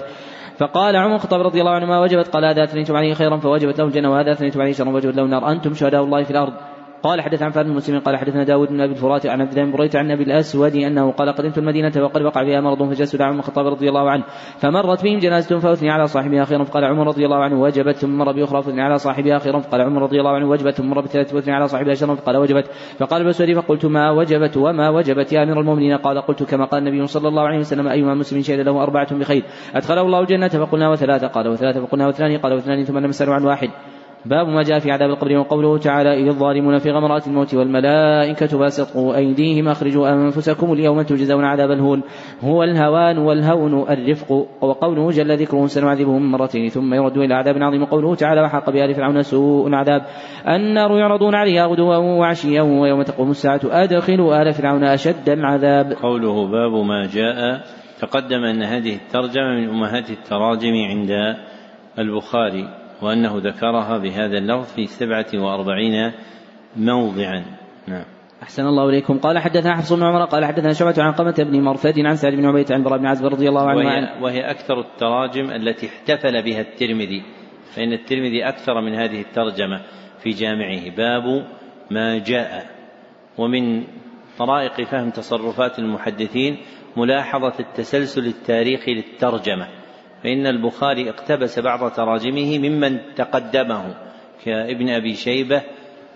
فقال عمر الخطاب رضي الله عنه ما وجبت قال هذا اثنيتم عليه خيرا فوجبت له الجنة وهذا اثنيتم عليه شرا فوجبت له النار. أنتم شهداء الله في الأرض. قال حدث عن فارس المسلمين قال حدثنا داود بن أبي الفرات عن عبد الله بن بريت عن أبي الأسود أنه قال قدمت المدينة وقد وقع فيها مرض فجلست عمر الخطاب رضي الله عنه. فمرت بهم جنازة فأثني على صاحبها خيرا فقال عمر رضي الله عنه وجبت ثم مر بأخرى فأثني على صاحبها خيرا فقال عمر رضي الله عنه وجبت ثم مر بثلاثة فأثني على صاحبها شرا فقال وجبت. فقال الاسود فقلت ما وجبت وما وجبت يا أمير المؤمنين؟ قال قلت كما قال النبي صلى الله عليه وسلم أيما مسلم شهد له أربعة بخير. أدخله الله الجنة فقلنا وثلاثة. قال وثلاثة فقلنا واثنان. قال واثنان ثم لم عن واحد. باب ما جاء في عذاب القبر وقوله تعالى إذ الظالمون في غمرات الموت والملائكة باسطوا أيديهم أخرجوا أنفسكم اليوم تجزون عذاب الهون. هو الهوان والهون الرفق. وقوله جل ذكره سنعذبهم مرتين ثم يرد إلى عذاب عظيم. قوله تعالى وحق بآل فرعون سوء العذاب. النار يعرضون عليها غدوا وعشيا ويوم تقوم الساعة. أدخلوا آل فرعون أشد العذاب. قوله باب ما جاء. تقدم أن هذه الترجمة من أمهات التراجم عند البخاري. وأنه ذكرها بهذا اللفظ في سبعة وأربعين موضعا. نعم. أحسن الله إليكم. قال حدثنا حفص بن عمر قال حدثنا شعبة عن قمة بن مرثد عن سعد بن عبيد عن براء بن عازب رضي الله عنه وهي, وهي أكثر التراجم التي احتفل بها الترمذي فإن الترمذي أكثر من هذه الترجمة في جامعه. باب ما جاء. ومن طرائق فهم تصرفات المحدثين ملاحظة التسلسل التاريخي للترجمة. فإن البخاري اقتبس بعض تراجمه ممن تقدمه كابن أبي شيبة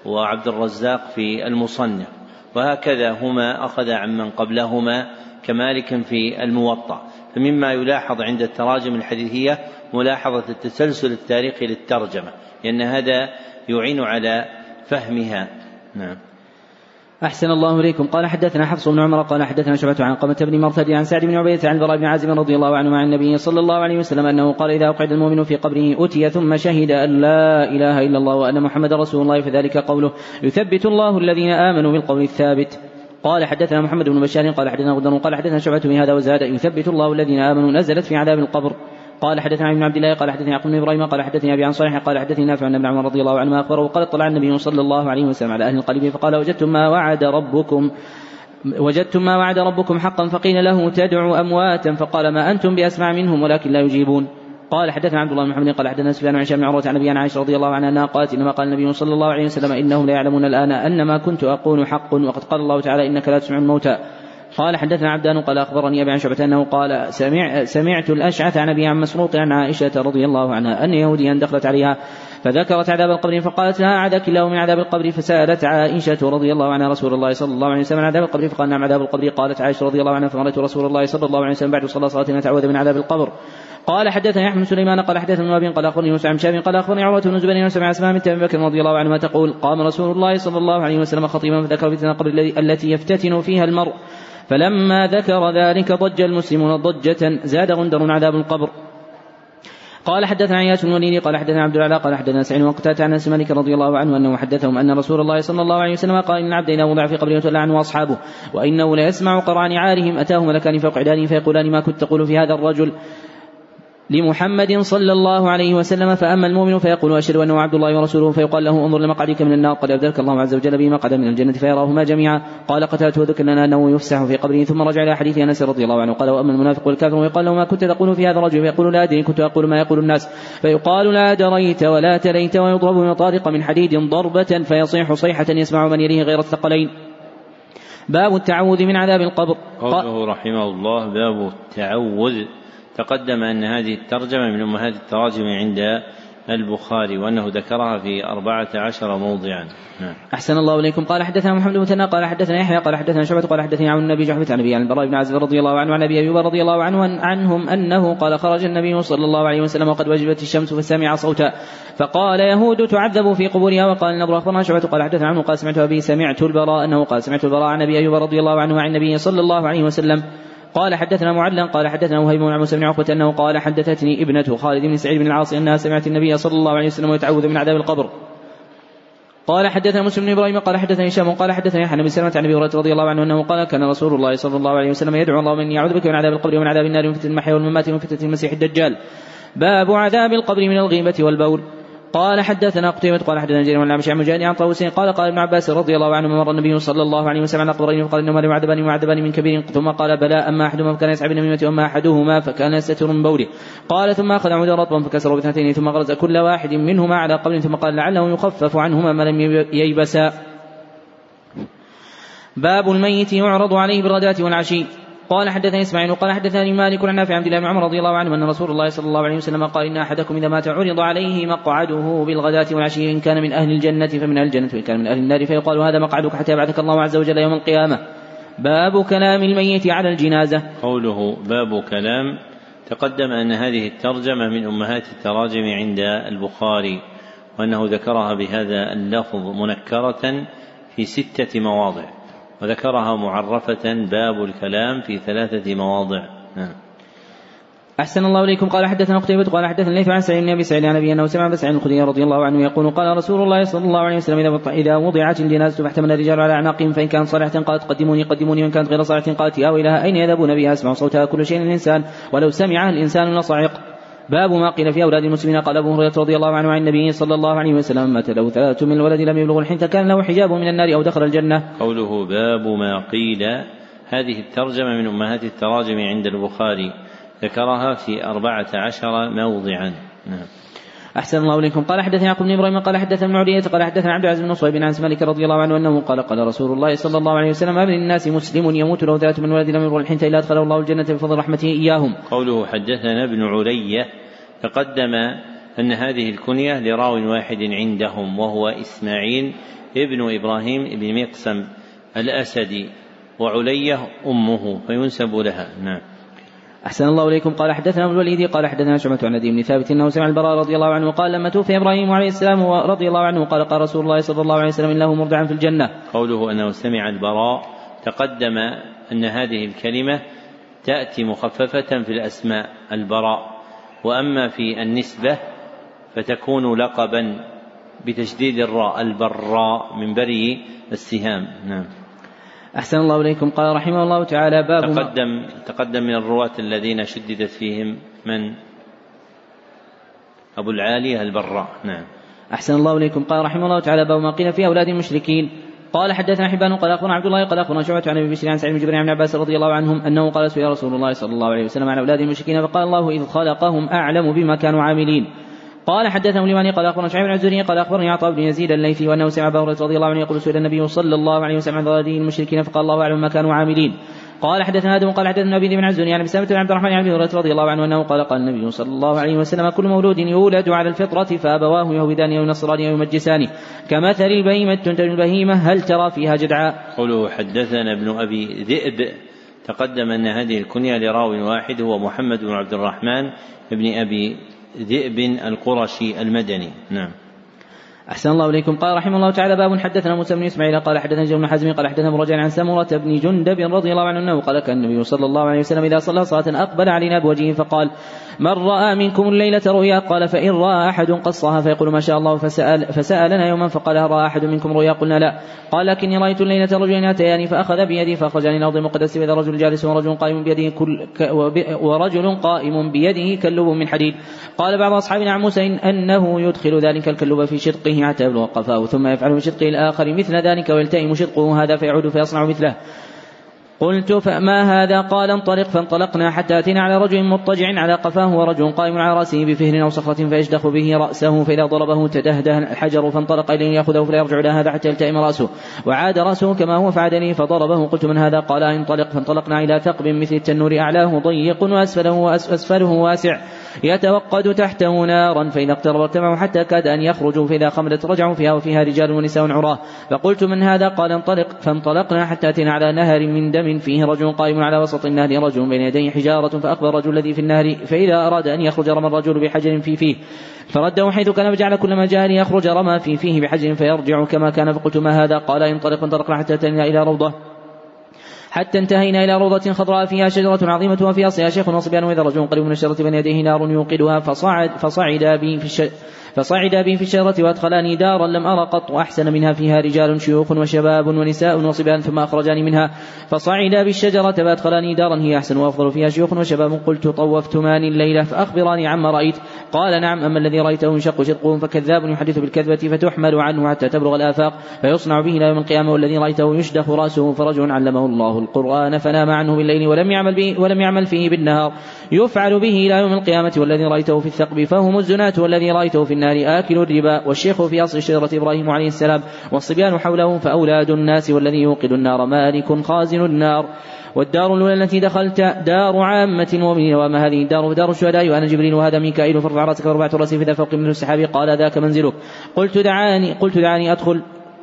وعبد الرزاق في المصنف. وهكذا هما أخذ عمن قبلهما كمالك في الموطأ. فمما يلاحظ عند التراجم الحديثية ملاحظة التسلسل التاريخي للترجمة لأن هذا يعين على فهمها. نعم. أحسن الله إليكم. قال حدثنا حفص بن عمر قال حدثنا شعبة عن قمة بن مرثد عن سعد بن عبيدة عن البراء بن عازم رضي الله عنه عن النبي صلى الله عليه وسلم أنه قال إذا أقعد المؤمن في قبره أتي ثم شهد أن لا إله إلا الله وأن محمد رسول الله فذلك قوله يثبت الله الذين آمنوا بالقول الثابت. قال حدثنا محمد بن بشار قال حدثنا غدر قال حدثنا شعبة بهذا وزاد يثبت الله الذين آمنوا نزلت في عذاب القبر. قال حدثنا ابن عبد الله قال حدثني يعقوب بن إبراهيم قال حدثني أبي عن صالح قال حدثني نافع عن ابن عمر رضي الله عنهما أخبره قال اطلع النبي صلى الله عليه وسلم على أهل القليب فقال وجدتم ما وعد ربكم وجدتم ما وعد ربكم حقا فقيل له تدعو أمواتا؟ فقال ما أنتم باسمع منهم ولكن لا يجيبون. قال حدثنا عبد الله بن محمد قال حدثنا سفيان عن بن عروة عن أبي عائشة رضي الله عنها قالت إنما قال النبي صلى الله عليه وسلم إنهم لا يعلمون الآن أن ما كنت أقول حق وقد قال الله تعالى إنك لا تسمع الموتى. قال حدثنا عبدان قال أخبرني أبي عن شعبة أنه قال سمع سمعت الأشعث عن أبي عن مسروق عن عائشة رضي الله عنها أن يهوديا دخلت عليها فذكرت عذاب القبر فقالت لها أعدك الله من عذاب القبر فسألت عائشة رضي الله عنها رسول الله صلى الله عليه وسلم عن عذاب القبر فقال نعم عذاب القبر قالت عائشة رضي الله عنها فمرت رسول الله صلى الله عليه وسلم بعد صلاة صلاة نتعوذ من عذاب القبر قال حدثني احمد سليمان قال حدثنا أبي قال أخبرني موسى عن شاب قال أخبرني عروة بن زبير وسمع أسماء بنت أبي بكر رضي الله عنهما تقول قام رسول الله صلى الله عليه وسلم خطيبا فذكر فتنه القبر التي يفتتن فيها المرء فلما ذكر ذلك ضج المسلمون ضجة زاد غندر عذاب القبر. قال حدثنا عياش بن وليد قال حدثنا عبد العلاء قال حدثنا سعيد وقتات عن أنس مالك رضي الله عنه أنه حدثهم أن رسول الله صلى الله عليه وسلم قال إن العبد إذا وضع في قبره وتولى عنه اصحابه وإنه ليسمع قرآن عارهم اتاه ملكان فوق عدانه فيقولان ما كنت تقول في هذا الرجل. لمحمد صلى الله عليه وسلم فأما المؤمن فيقول أشهد أنه عبد الله ورسوله. فيقال له انظر لمقعدك من النار قد أبدلك الله عز وجل به مقعدا من الجنة فيراهما جميعا. قال قتلت وذكر لنا أنه يفسح في قبره. ثم رجع إلى حديث أنس رضي الله عنه قال وأما المنافق والكافر ويقال له ما كنت تقول في هذا الرجل؟ فيقول لا أدري كنت أقول ما يقول الناس. فيقال لا دريت ولا تليت ويضرب مطارق من حديد ضربة فيصيح صيحة يسمع من يليه غير الثقلين. باب التعوذ من عذاب القبر. قوله رحمه الله باب التعوذ تقدم أن هذه الترجمة من أمهات التراجم عند البخاري وأنه ذكرها في أربعة عشر موضعا. نعم. أحسن الله إليكم. قال حدثنا محمد بن قال حدثنا يحيى قال حدثنا شعبة قال حدثني عن النبي جحفة عن أبي عن البراء بن عازب رضي الله عنه عن أبي أيوب رضي الله عنه عنهم أنه قال خرج النبي صلى الله عليه وسلم وقد وجبت الشمس فسمع صوتا. فقال يهود تعذب في قبورها وقال النضر أخبرنا شعبة. قال حدثنا عنه قال سمعت أبي سمعت البراء أنه قال سمعت البراء عن أبي أيوب رضي الله عنه عن النبي صلى الله عليه وسلم. قال حدثنا معلا قال حدثنا وهيب بن موسى بن عقبة أنه قال حدثتني ابنة خالد بن سعيد بن العاص أنها سمعت النبي صلى الله عليه وسلم يتعوذ من عذاب القبر. قال حدثنا مسلم بن إبراهيم قال حدثني هشام قال حدثني حنا بن سلمة عن أبي هريرة رضي الله عنه أنه قال كان رسول الله صلى الله عليه وسلم يدعو اللهم اني اعوذ بك من عذاب القبر ومن عذاب النار ومن فتنه المحيا والممات ومن فتنة المسيح الدجال. باب عذاب القبر من الغيبة والبول. قال حدثنا قتيبة قال حدثنا جرير بن عن مجاهد عن طاووس قال قال ابن عباس رضي الله عنه مر النبي صلى الله عليه وسلم على قبرين فقال انهما لمعذبان معذبان من كبير ثم قال بلى أما أحدهما فكان يسعى بالنميمة وأما أحدهما فكان يستتر من بوله. قال ثم أخذ عودا رطبا فكسره باثنتين ثم غرز كل واحد منهما على قبر ثم قال لعله يخفف عنهما ما لم ييبسا باب الميت يعرض عليه بالغداة والعشي. قال حدثني إسماعيل قال حدثني مالك عن نافع عبد الله بن عمر رضي الله عنه أن رسول الله صلى الله عليه وسلم قال إن أحدكم إذا مات عرض عليه مقعده بالغداة والعشي إن كان من أهل الجنة فمن أهل الجنة وإن كان من أهل النار فيقال هذا مقعدك حتى يبعثك الله عز وجل يوم القيامة. باب كلام الميت على الجنازة. قوله باب كلام تقدم أن هذه الترجمة من أمهات التراجم عند البخاري وأنه ذكرها بهذا اللفظ منكرة في ستة مواضع. وذكرها معرفة باب الكلام في ثلاثة مواضع. نعم. أحسن الله إليكم. قال حدثنا قتيبة قال حدثنا ليث عن سعيد بن أبي سعيد عن أبي أنه سمع عن الخدري رضي الله عنه يقول قال رسول الله صلى الله عليه وسلم إذا وضعت الجنازة فاحتمل الرجال على أعناقهم فإن كانت صالحة قالت قدموني قدموني وإن كانت غير صالحة قالت يا ويلها أين يذهبون بها؟ أسمع صوتها كل شيء الإنسان. ولو سمعها الإنسان لصعق. باب ما قيل في أولاد المسلمين. قال أبو هريرة رضي الله عنه عن النبي صلى الله عليه وسلم مات له ثلاثة من الولد لم يبلغ الحنث كان له حجاب من النار أو دخل الجنة. قوله باب ما قيل هذه الترجمة من أمهات التراجم عند البخاري ذكرها في أربعة عشر موضعا. نعم. أحسن الله إليكم. قال حدثنا يعقوب بن إبراهيم قال حدثنا ابن عدية قال حدثنا عبد العزيز بن صهيب بن مالك رضي الله عنه أنه قال قال رسول الله صلى الله عليه وسلم ما من الناس مسلم يموت له ذات من ولد لم يبلغ الحنث إلا أدخله الله الجنة بفضل رحمته إياهم؟ قوله حدثنا ابن علية تقدم أن هذه الكنية لراو واحد عندهم وهو إسماعيل ابن إبراهيم بن مقسم الأسدي وعلية أمه فينسب لها. نعم. أحسن الله إليكم. قال حدثنا ابن الوليد قال حدثنا شعبة عن بن ثابت أنه سمع البراء رضي الله عنه قال لما توفي إبراهيم عليه السلام رضي الله عنه قال قال رسول الله صلى الله عليه وسلم إنه مرضعا في الجنة. قوله أنه سمع البراء تقدم أن هذه الكلمة تأتي مخففة في الأسماء البراء. وأما في النسبة فتكون لقبا بتشديد الراء البراء من بري السهام. نعم. أحسن الله إليكم. قال رحمه الله تعالى باب تقدم تقدم من الرواة الذين شددت فيهم من؟ أبو العالية البراء. نعم. أحسن الله إليكم. قال رحمه الله تعالى باب ما قيل في أولاد المشركين. قال حدثنا حبان قال أخبرنا عبد الله قال أخبرنا شعبة عن أبي بشر عن سعيد بن جبريل عن عباس رضي الله عنهم أنه قال سئل رسول الله صلى الله عليه وسلم عن أولاد المشركين فقال الله إذ خلقهم أعلم بما كانوا عاملين. قال حدثنا لماني قال أخبرنا شعيب بن قال أخبرني عطاء بن يزيد الليثي وأنه سمع ابا رضي الله عنه يقول سئل النبي صلى الله عليه وسلم عن أولاد المشركين فقال الله أعلم ما كانوا عاملين. قال حدثنا آدم قال حدثنا أبي بن عزوني عن بسامه بن عبد الرحمن عن أبي رضي الله عنه أنه قال قال النبي صلى الله عليه وسلم كل مولود يولد على الفطرة فأبواه يهودان أو ينصران أو يمجسان. كمثل البهيمة تنتج البهيمة هل ترى فيها جدعاء؟ قوله حدثنا ابن أبي ذئب. تقدم أن هذه الكنية لراو واحد هو محمد بن عبد الرحمن بن أبي ذئب القرشي المدني. نعم. أحسن الله إليكم. قال رحمه الله تعالى باب حدثنا موسى بن إسماعيل قال حدثنا بن حزم قال حدثنا مرجع عن سمرة بن جندب رضي الله عنه أنه قال كان النبي صلى الله عليه وسلم إذا صلى صلاة أقبل علينا بوجهه فقال من رأى منكم الليلة رؤيا؟ قال فإن رأى أحد قصها فيقول ما شاء الله فسأل فسألنا يوما فقال رأى أحد منكم رؤيا؟ قلنا لا. قال لكني رأيت الليلة رجلين أتياني فأخذ بيدي فأخرجني الأرض المقدس وإذا رجل جالس ورجل قائم بيده كل ورجل قائم بيده كلب من حديد. قال بعض أصحابنا عن موسى إن أنه يدخل ذلك الكلب في شدقه حتى يبلغ قفاه ثم يفعل من شدقه الآخر مثل ذلك ويلتئم شدقه هذا فيعود فيصنع مثله. قلت فما هذا؟ قال انطلق فانطلقنا حتى أتينا على رجل مضطجع على قفاه ورجل قائم على رأسه بفهر أو صخرة فيشدخ به رأسه فإذا ضربه تدهده الحجر فانطلق إليه يأخذه فلا يرجع إلى هذا حتى يلتئم رأسه. وعاد رأسه كما هو فعدني فضربه. قلت من هذا؟ قال انطلق فانطلقنا إلى ثقب مثل التنور أعلاه ضيق وأسفله وأسفله واسع. يتوقد تحته نارا فإذا اقترب ارتفعوا حتى كاد أن يخرجوا فإذا خمدت رجعوا فيها وفيها رجال ونساء عراة. فقلت من هذا؟ قال انطلق. فانطلقنا حتى أتينا على نهر من دم فيه رجل قائم على وسط النهر رجل بين يديه حجارة فأقبل الرجل الذي في النهر فإذا أراد أن يخرج رمى الرجل بحجر في فيه. فرده حيث كان فجعل كلما جاء ليخرج رمى في فيه بحجر فيرجع كما كان. فقلت ما هذا؟ قال انطلق. فانطلقنا حتى أتينا إلى روضة. حتى انتهينا إلى روضة خضراء فيها شجرة عظيمة وفي أصلها شيخ وصبيان وإذا رجل قريب من الشجرة بين يديه نار يوقدها فصعد فصعد بي في الشجرة فصعد بي في الشجرة وأدخلاني دارا لم أرى قط أحسن منها فيها رجال شيوخ وشباب ونساء وصبيان ثم أخرجاني منها. فصعد بالشجرة فأدخلاني دارا هي أحسن وأفضل فيها شيوخ وشباب. قلت طوفتمان الليلة فأخبراني عما رأيت. قال نعم أما الذي رأيته ينشق شدقه فكذاب يحدث بالكذبة فتحمل عنه حتى تبلغ الآفاق فيصنع به إلى يوم القيامة. والذي رأيته يشدخ رأسه فرجل علمه الله القرآن فنام عنه بالليل ولم يعمل به ولم يعمل فيه بالنهار. يفعل به إلى يوم القيامة. والذي رأيته في الثقب فهم الزناة والذي رأيته في النار آكل الربا والشيخ في أصل شجرة إبراهيم عليه السلام والصبيان حوله فأولاد الناس والذي يوقد النار مالك خازن النار. والدار الأولى التي دخلت دار عامة المؤمنين وأما هذه الدار دار الشهداء وأنا جبريل وهذا ميكائيل فارفع رأسك ورفعت رأسي في ذا فوق من السحاب. قال ذاك منزلك. قلت دعاني قلت دعاني أدخل.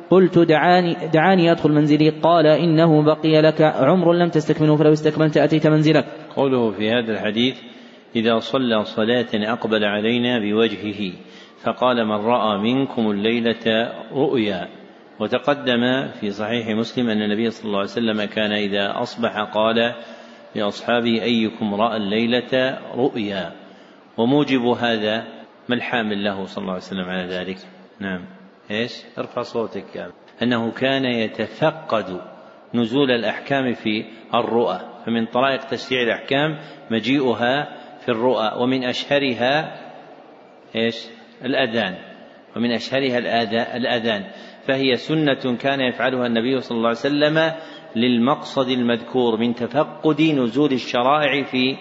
قلت دعاني دعاني أدخل منزلي. قال إنه بقي لك عمر لم تستكمله فلو استكملت أتيت منزلك. قوله في هذا الحديث إذا صلى صلاة أقبل علينا بوجهه. فقال من رأى منكم الليلة رؤيا. وتقدم في صحيح مسلم أن النبي صلى الله عليه وسلم كان إذا أصبح قال لأصحابه أيكم رأى الليلة رؤيا. وموجب هذا ما الحامل له صلى الله عليه وسلم على ذلك؟ نعم. إيش؟ ارفع صوتك يعني. أنه كان يتفقد نزول الأحكام في الرؤى. فمن طرائق تشريع الأحكام مجيئها في الرؤى ومن أشهرها إيش؟ الأذان ومن أشهرها الأذان. فهي سنة كان يفعلها النبي صلى الله عليه وسلم للمقصد المذكور من تفقد نزول الشرائع في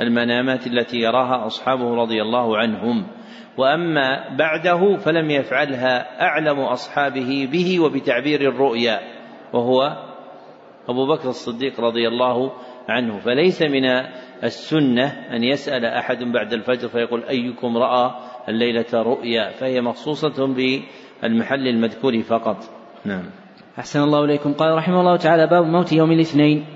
المنامات التي يراها أصحابه رضي الله عنهم. وأما بعده فلم يفعلها أعلم أصحابه به وبتعبير الرؤيا وهو أبو بكر الصديق رضي الله عنه. فليس من السنة أن يسأل أحد بعد الفجر فيقول أيكم رأى الليلة رؤيا؟ فهي مخصوصة بالمحل المذكور فقط. نعم. أحسن الله إليكم. قال رحمه الله تعالى باب موت يوم الاثنين.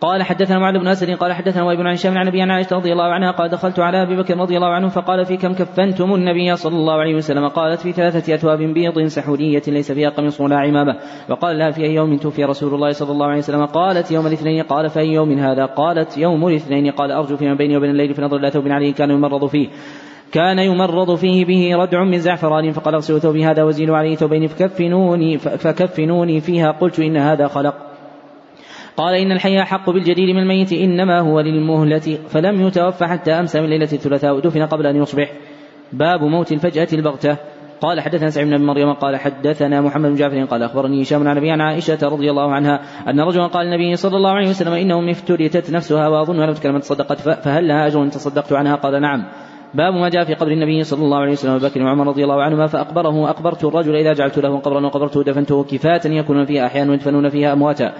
قال حدثنا معاذ بن أسد قال حدثنا وابن عن هشام عن أبي عن عائشة رضي الله عنها قال دخلت على أبي بكر رضي الله عنه فقال في كم كفنتم النبي صلى الله عليه وسلم؟ قالت في ثلاثة أثواب بيض سحورية ليس فيها قميص ولا عمامة. وقال لها في أي يوم توفي رسول الله صلى الله عليه وسلم؟ قالت يوم الاثنين. قال فأي يوم هذا؟ قالت يوم الاثنين. قال أرجو فيما بيني وبين الليل فنظر إلى ثوب عليه كان يمرض فيه. كان يمرض فيه به ردع من زعفران فقال اغسلوا ثوبي هذا وزيلوا عليه ثوبين فكفنوني فكفنوني فيها. قلت إن هذا خلق. قال إن الحي أحق بالجديد من الميت إنما هو للمهلة فلم يتوفى حتى أمسى من ليلة الثلاثاء ودفن قبل أن يصبح. باب موت الفجأة البغتة. قال حدثنا سعيد بن مريم قال حدثنا محمد بن جعفر قال أخبرني هشام عن أبي عن عائشة رضي الله عنها أن رجلا قال النبي صلى الله عليه وسلم انه افتريتت نفسها واظنها لو تكلمت تصدقت فهل لها أجر إن تصدقت عنها؟ قال نعم. باب ما جاء في قبر النبي صلى الله عليه وسلم بكر وعمر رضي الله عنهما فأقبره أقبرت الرجل إذا جعلت له قبرا وقبرته دفنته كفاة يكون فيها أحيانا ويدفنون فيها أمواتا.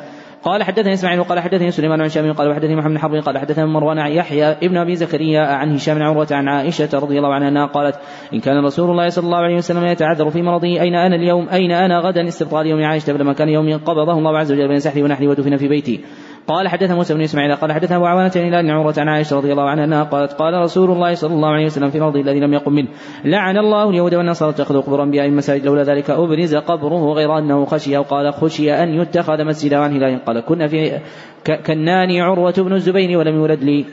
قال حدثني إسماعيل وقال حدثني سليمان عن شام قال وحدثني محمد حرب قال حدثني مروان عن يحيى ابن أبي زكريا عن هشام بن عروة عن عائشة رضي الله عنها أنها قالت إن كان رسول الله صلى الله عليه وسلم يتعذر في مرضه أين أنا اليوم؟ أين أنا غدا؟ استبطال يوم عائشة فلما كان يوم قبضه الله عز وجل بين سحري ونحري ودفن في بيتي قال حدث موسى بن إسماعيل قال حدث أبو عوانة عن بن عمره عن عائشة رضي الله عنها أنها قالت قال رسول الله صلى الله عليه وسلم في مرضه الذي لم يقم منه لعن الله اليهود والنصارى اتخذوا قبور أنبياء مساجد لولا ذلك أبرز قبره غير أنه خشي أو قال خشي أن يتخذ مسجدا عن هلال قال كنا في كناني عروة بن الزبير ولم يولد لي.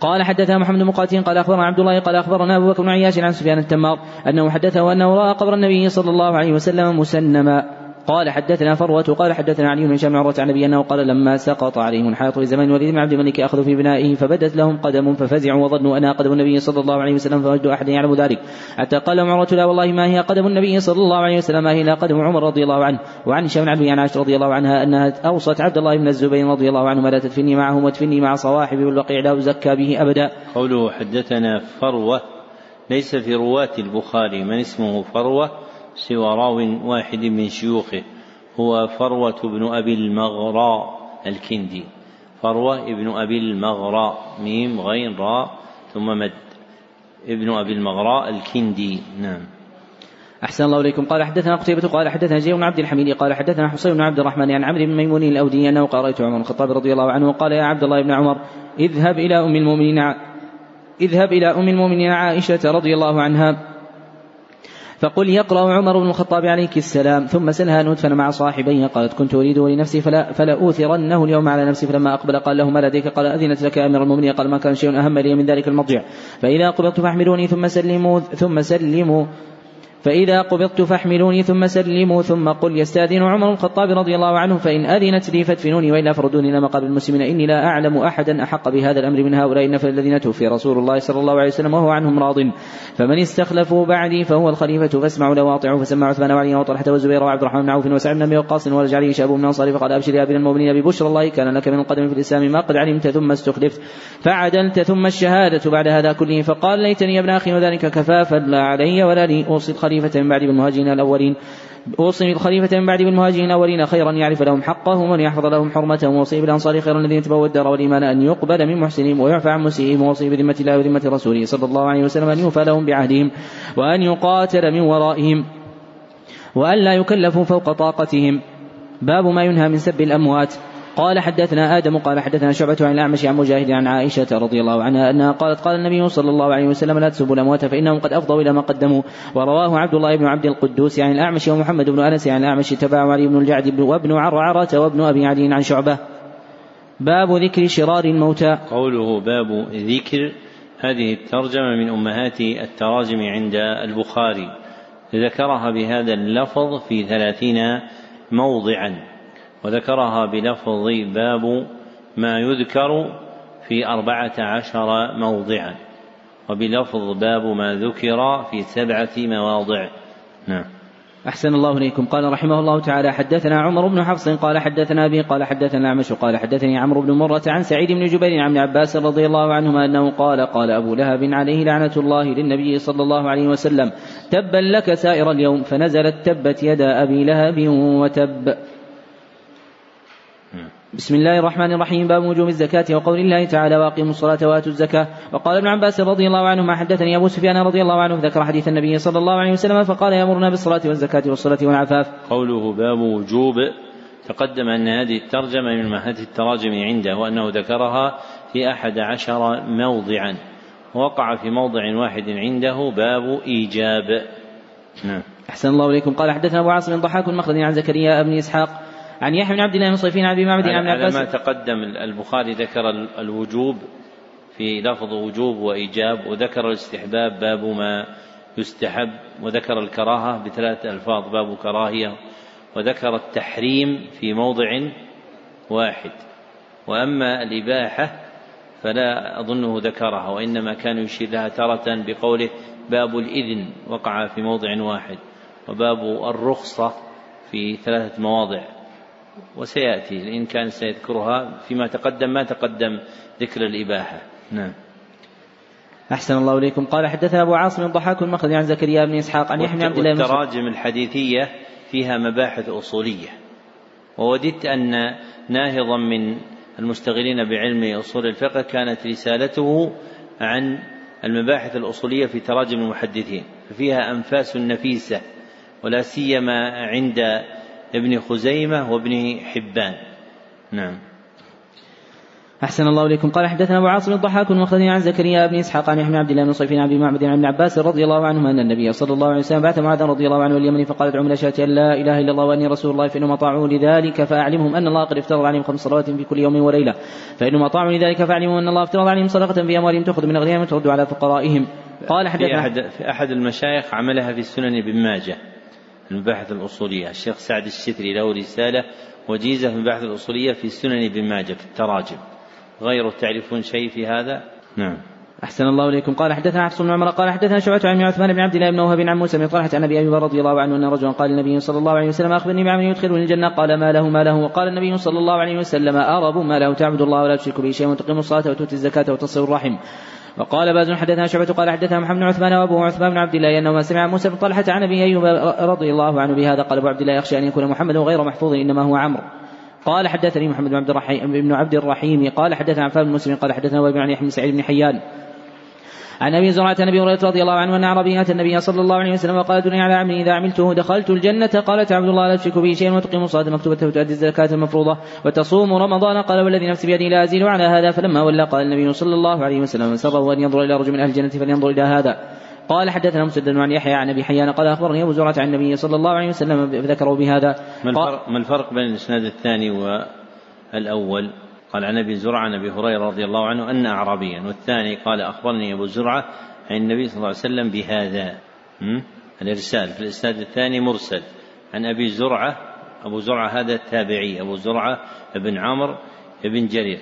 قال حدثنا محمد بن قال أخبرنا عبد الله قال أخبرنا أبو بكر بن عياش عن سفيان التمار أنه حدثه أنه رأى قبر النبي صلى الله عليه وسلم مسنما. قال حدثنا فروة قال حدثنا علي بن هشام عروة عن أبي أنه قال لما سقط عليهم الحائط في زمان الوليد بن عبد الملك أخذوا في بنائه فبدت لهم قدم ففزعوا وظنوا أنها قدم النبي صلى الله عليه وسلم فوجد أحد يعلم ذلك. حتى قال عروة لا والله ما هي قدم النبي صلى الله عليه وسلم ما هي لا قدم عمر رضي الله عنه. وعن هشام بن عبد عائشة رضي الله عنها أنها أوصت عبد الله بن الزبير رضي الله عنه لا تدفني معهم وادفني مع صواحبي والبقيع لا أزكى به أبدا. قوله حدثنا فروة ليس في رواة البخاري من اسمه فروة؟ سوى راو واحد من شيوخه هو فروة بن أبي المغراء الكندي. فروة ابن أبي المغراء ميم غين راء ثم مد. ابن أبي المغراء الكندي نعم. أحسن الله إليكم. قال حدثنا قتيبة قال حدثنا جير بن عبد الحميد قال حدثنا حسين بن عبد الرحمن عن عمرو بن ميمون الأودي أنه قال رأيت عمر الخطاب رضي الله عنه قال يا عبد الله بن عمر اذهب إلى أم المؤمنين اذهب إلى أم المؤمنين عائشة رضي الله عنها. فقل يقرأ عمر بن الخطاب عليك السلام ثم سلها أدفن مع صاحبيه قالت كنت أريده لنفسي فلا, فلا أوثرنه اليوم على نفسي فلما أقبل قال له ما لديك؟ قال أذنت لك أمير المؤمنين؟ قال ما كان شيء أهم لي من ذلك المضجع فإذا قبضت فاحملوني ثم سلموا ثم سلموا. فإذا قبضت فاحملوني ثم سلموا ثم قل يستأذن عمر الخطاب رضي الله عنه فإن أذنت لي فادفنوني وإلا فردوني إلى مقابر المسلمين. إني لا أعلم أحدا أحق بهذا الأمر من هؤلاء النفر الذين توفي رسول الله صلى الله عليه وسلم وهو عنهم راض. فمن استخلفوا بعدي فهو الخليفة. فاسمعوا له واطيعوا فسمع عثمان وعلي وطلحة والزبير وعبد الرحمن بن عوف وسعد بن أبي وقاص ورجع شاب من أنصار فقال أبشر يا أبي المؤمنين ببشرى الله كان لك من القدم في الإسلام ما قد علمت ثم استخلفت. فعدلت ثم الشهادة بعد هذا كله فقال ليتني يا ابن أخي وذلك كفافا لا علي ولا لي أوصي الخليفة من بعد بالمهاجرين الأولين. أوصي بالخليفة من بعد بالمهاجرين الأولين خيرا يعرف لهم حقهم وأن يحفظ لهم حرمتهم وأوصي بالأنصار خيرا الذين تبوا الدار والإيمان أن يقبل من محسنهم ويعفى عن مسيئهم. وأوصي بذمة الله وذمة رسوله صلى الله عليه وسلم أن يوفى لهم بعهدهم وأن يقاتل من ورائهم وأن لا يكلفوا فوق طاقتهم. باب ما ينهى من سب الأموات. قال حدثنا آدم قال حدثنا شعبة عن الأعمش عن مجاهد عن عائشة رضي الله عنها أنها قالت قال النبي صلى الله عليه وسلم لا تسبوا الأموات فإنهم قد أفضوا إلى ما قدموا. ورواه عبد الله بن عبد القدوس عن الأعمش ومحمد بن أنس عن الأعمش تبع علي بن الجعد وابن عرعرة وابن أبي علي عن شعبة. باب ذكر شرار الموتى. قوله باب ذكر هذه الترجمة من أمهات التراجم عند البخاري. ذكرها بهذا اللفظ في ثلاثين موضعا. وذكرها بلفظ باب ما يذكر في أربعة عشر موضعا. وبلفظ باب ما ذكر في سبعة مواضع. نعم. أحسن الله إليكم. قال رحمه الله تعالى حدثنا عمر بن حفص قال حدثنا أبي قال حدثنا أعمش قال حدثني عمرو بن مرة عن سعيد بن جبير عن ابن عباس رضي الله عنهما أنه قال قال أبو لهب عليه لعنة الله للنبي صلى الله عليه وسلم تبا لك سائر اليوم. فنزلت تبت يدا أبي لهب وتب. بسم الله الرحمن الرحيم. باب وجوب الزكاة وقول الله تعالى واقيموا الصلاة وآتوا الزكاة. وقال ابن عباس رضي الله عنه ما حدثني أبو سفيان رضي الله عنه ذكر حديث النبي صلى الله عليه وسلم فقال يأمرنا بالصلاة والزكاة والصلاة والعفاف. قوله باب وجوب تقدم أن هذه الترجمة من مهات التراجم عنده وأنه ذكرها في أحد عشر موضعا. وقع في موضع واحد عنده باب إيجاب. نعم. أحسن الله إليكم. قال حدثنا أبو عاصم ضحاك مخلد عن زكريا بن إسحاق عن يحيى بن عبد الله بن صيفين عن أبي معبد عن عباس. ما تقدم البخاري ذكر الوجوب في لفظ وجوب وإيجاب وذكر الاستحباب باب ما يستحب وذكر الكراهة بثلاث ألفاظ باب كراهية وذكر التحريم في موضع واحد. وأما الإباحة فلا أظنه ذكرها وإنما كان يشير لها تارة بقوله باب الإذن وقع في موضع واحد وباب الرخصة في ثلاثة مواضع. وسيأتي إن كان سيذكرها فيما تقدم ما تقدم ذكر الإباحة. نعم. أحسن الله إليكم. قال حدثنا أبو عاصم الضحاك المخرج عن زكريا بن إسحاق عن يحيى عبد الله التراجم الحديثية فيها مباحث أصولية. ووددت أن ناهضا من المشتغلين بعلم أصول الفقه كانت رسالته عن المباحث الأصولية في تراجم المحدثين ففيها أنفاس نفيسة ولا سيما عند ابن خزيمة وابن حبان. نعم. أحسن الله إليكم. قال حدثنا أبو عاصم الضحاك المخزني عن زكريا بن إسحاق عن بن عبد الله بن صيف عن أبي معبد عن ابن عباس رضي الله عنهما أن النبي صلى الله عليه وسلم بعث معاذ رضي الله عنه اليمني فقال ادعوا من أشهد أن لا إله إلا الله وأني رسول الله فإنهم أطاعوا لذلك فأعلمهم أن الله قد افترض عليهم خمس صلوات في كل يوم وليلة. فإنهم أطاعوا لذلك فأعلمهم أن الله افترض عليهم صدقة في أموالهم تأخذ من أغنيائهم وترد على فقرائهم. قال حدثنا في أحد, في أحد المشايخ عملها في السنن بن ماجه. المباحث الأصولية. الشيخ سعد الشتري له رسالة وجيزة في المباحث الأصولية في سنن بن ماجه في التراجم. غير تعرفون شيء في هذا؟ نعم. أحسن الله إليكم. قال حدثنا حفص بن عمر قال حدثنا شعبة عن عثمان بن عبد الله بن وهب عن موسى بن طلحة عن أبي أيوب رضي الله عنه أن رجلا قال للنبي صلى الله عليه وسلم أخبرني بعمل يدخلني الجنة. قال ما له ما له. وقال النبي صلى الله عليه وسلم أرب ما له. تعبد الله ولا تشرك به شيئا وتقيم الصلاة وتؤتي الزكاة وتصل الرحم. وقال باز حدثنا شعبة قال حدثنا محمد بن عثمان وابوه عثمان بن عبد الله أنه سمع موسى بن طلحة عن أبي أيوب رضي الله عنه بهذا قال أبو عبد الله يخشى أن يكون محمد غير محفوظ إنما هو عمرو. قال حدثني محمد بن عبد الرحيم بن عبد الرحيم قال حدثنا عفان بن مسلم قال حدثنا وابن عن يحيى سعيد بن حيان عن أبي زرعة عن أبي هريرة رضي الله عنه أن اتى النبي صلى الله عليه وسلم وقال دنيا على عمل إذا عملته دخلت الجنة. قال تعبد الله لا تشرك به شيئا وتقيم الصلاة المكتوبه وتؤدي الزكاة المفروضة وتصوم رمضان. قال والذي نفسي بيدي لا ازيل على هذا. فلما ولى قال النبي صلى الله عليه وسلم من سره أن ينظر إلى رجل من أهل الجنة فلينظر إلى هذا. قال حدثنا مسدد عن يحيى عن أبي حيان. قال أخبرني أبو زرعة عن النبي صلى الله عليه وسلم فذكروا بهذا. ما الفرق, ما الفرق بين الإسناد الثاني والأول؟ قال عن أبي زرعة عن أبي هريرة رضي الله عنه أن أعرابيا والثاني قال أخبرني أبو زرعة عن النبي صلى الله عليه وسلم بهذا. الإرسال. في الإسناد الثاني مرسل. عن أبي زرعة أبو زرعة هذا التابعي أبو زرعة بن عمرو بن جرير.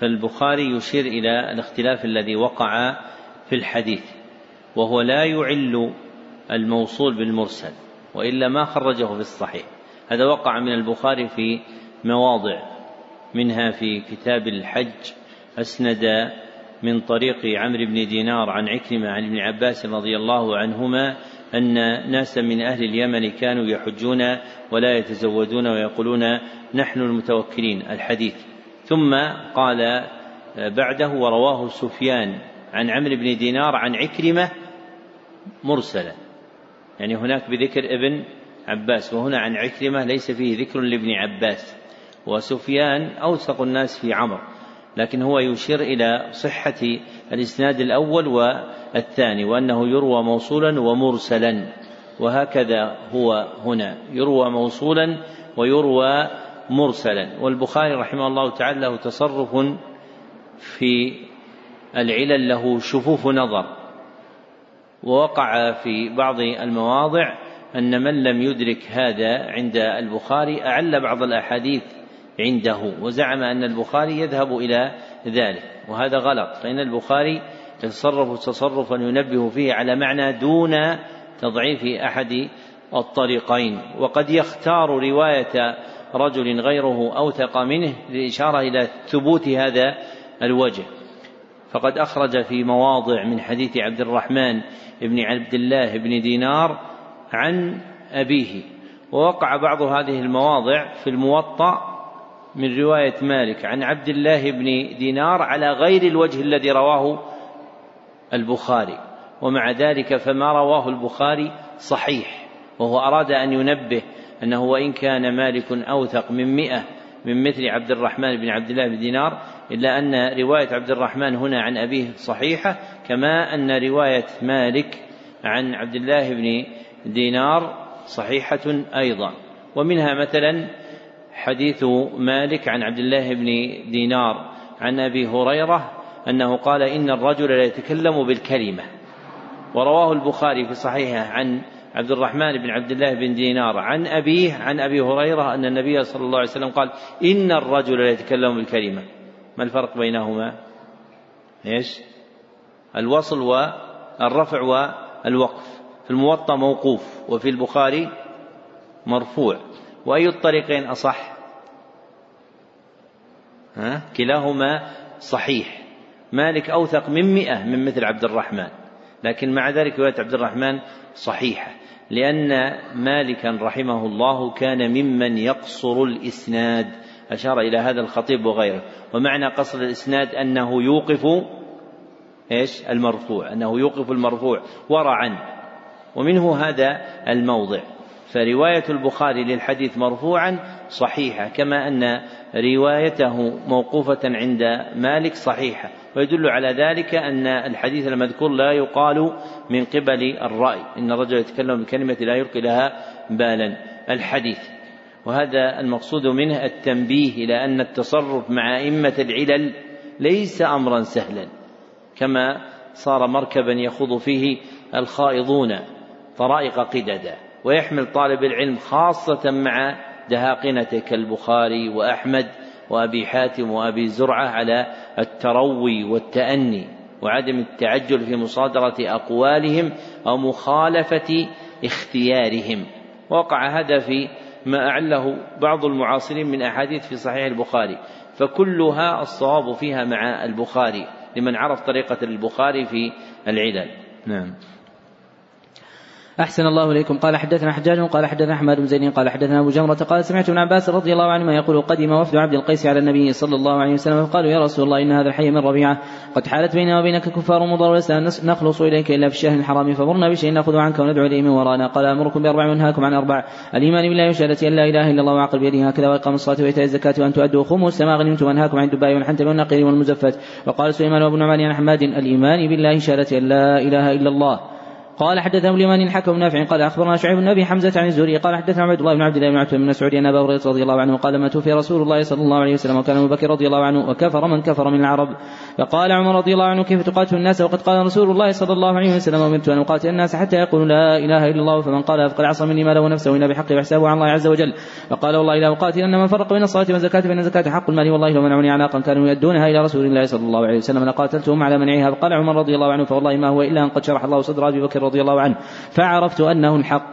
فالبخاري يشير إلى الاختلاف الذي وقع في الحديث وهو لا يعل الموصول بالمرسل وإلا ما خرجه في الصحيح. هذا وقع من البخاري في مواضع. منها في كتاب الحج أسند من طريق عمرو بن دينار عن عكرمة عن ابن عباس رضي الله عنهما أن ناسا من أهل اليمن كانوا يحجون ولا يتزودون ويقولون نحن المتوكلين الحديث. ثم قال بعده ورواه سفيان عن عمرو بن دينار عن عكرمة مرسلا. يعني هناك بذكر ابن عباس وهنا عن عكرمة ليس فيه ذكر لابن عباس. وسفيان أوثق الناس في عمر لكن هو يشير إلى صحة الإسناد الأول والثاني وأنه يروى موصولا ومرسلا وهكذا هو هنا يروى موصولا ويروى مرسلا. والبخاري رحمه الله تعالى له تصرف في العلل له شفوف نظر. ووقع في بعض المواضع أن من لم يدرك هذا عند البخاري أعل بعض الأحاديث عنده وزعم أن البخاري يذهب إلى ذلك وهذا غلط فإن البخاري يتصرف تصرفا ينبه فيه على معنى دون تضعيف أحد الطريقين وقد يختار رواية رجل غيره أوثق منه للإشارة إلى ثبوت هذا الوجه. فقد أخرج في مواضع من حديث عبد الرحمن بن عبد الله بن دينار عن أبيه ووقع بعض هذه المواضع في الموطأ من رواية مالك عن عبد الله بن دينار على غير الوجه الذي رواه البخاري. ومع ذلك فما رواه البخاري صحيح. وهو أراد أن ينبه أنه وإن كان مالك أوثق من مئة من مثل عبد الرحمن بن عبد الله بن دينار إلا أن رواية عبد الرحمن هنا عن أبيه صحيحة كما أن رواية مالك عن عبد الله بن دينار صحيحة أيضا. ومنها مثلا حديث مالك عن عبد الله بن دينار عن أبي هريرة أنه قال إن الرجل لا يتكلم بالكلمة. ورواه البخاري في صحيحه عن عبد الرحمن بن عبد الله بن دينار عن أبيه عن أبي هريرة أن النبي صلى الله عليه وسلم قال إن الرجل لا يتكلم بالكلمة. ما الفرق بينهما؟ إيش؟ الوصل والرفع والوقف في الموطأ موقوف وفي البخاري مرفوع. وأي الطريقين أصح؟ ها؟ كلاهما صحيح. مالك أوثق من مئة من مثل عبد الرحمن. لكن مع ذلك رواية عبد الرحمن صحيحة. لأن مالكا رحمه الله كان ممن يقصر الإسناد. أشار إلى هذا الخطيب وغيره. ومعنى قصر الإسناد أنه يوقف إيش؟ المرفوع. أنه يوقف المرفوع. ورعا. ومنه هذا الموضع. فرواية البخاري للحديث مرفوعا صحيحة كما أن روايته موقوفة عند مالك صحيحة ويدل على ذلك أن الحديث المذكور لا يقال من قبل الرأي. إن الرجل يتكلم بكلمة لا يلقي لها بالا. الحديث. وهذا المقصود منه التنبيه إلى أن التصرف مع أئمة العلل ليس أمرا سهلا كما صار مركبا يخوض فيه الخائضون طرائق قددا. ويحمل طالب العلم خاصة مع دهاقنة كالبخاري وأحمد وأبي حاتم وأبي زرعة على التروي والتأني وعدم التعجل في مصادرة أقوالهم أو مخالفة اختيارهم. وقع هذا في ما أعله بعض المعاصرين من أحاديث في صحيح البخاري. فكلها الصواب فيها مع البخاري لمن عرف طريقة البخاري في العلل. نعم. أحسن الله إليكم. قال حدثنا حجاج قال حدثنا أحمد بن زيد قال حدثنا أبو جمرة قال سمعت ابن عباس رضي الله عنهما يقول قدم وفد عبد القيس على النبي صلى الله عليه وسلم فقالوا يا رسول الله إن هذا الحي من ربيعة. قد حالت بيننا وبينك كفار مضر ولسنا نخلص إليك إلا في الشهر الحرام. فمرنا بشيء نأخذ عنك وندعو إليه من ورانا. قال أمركم بأربع وأنهاكم عن أربع. الإيمان بالله وشهادة أن لا إله إلا الله وعقل بيده هكذا وإقام الصلاة وإيتاء الزكاة وأن تؤدوا خمس ما غنمتم وأنهاكم عن الدباء والحنتم والنقير والمزفت. وقال سليمان وابن نعمان عن حماد الإيمان بالله شهادة أن لا إله إلا الله. قال حدثنا اليمان الحكم نافع قال أخبرنا شعيب بن أبي حمزة عن الزهري قال حدثنا عبد الله بن عبد الله بن عتبة بن مسعود أن أبا هريرة رضي الله عنه قال ما توفي رسول الله صلى الله عليه وسلم وكان أبو بكر رضي الله عنه وكفر من كفر من العرب. فقال عمر رضي الله عنه كيف تقاتل الناس وقد قال رسول الله صلى الله عليه وسلم أمرت أن أقاتل الناس حتى يقولوا لا إله إلا الله فمن قال فقد عصى مني ماله ونفسه إلا بحقه وحسابه على الله عز وجل. فقال والله لا أقاتل إن من فرق بين الصلاة والزكاة فإن الزكاة حق المال والله لو منعوني عناقا كانوا يؤدونها إلى رسول الله صلى الله عليه وسلم. لقاتلتهم على منعها. فقال عمر رضي الله عنه فوالله ما هو إلا أن قد شرح الله صدر أبي بكر رضي الله عنه فعرفت أنه الحق.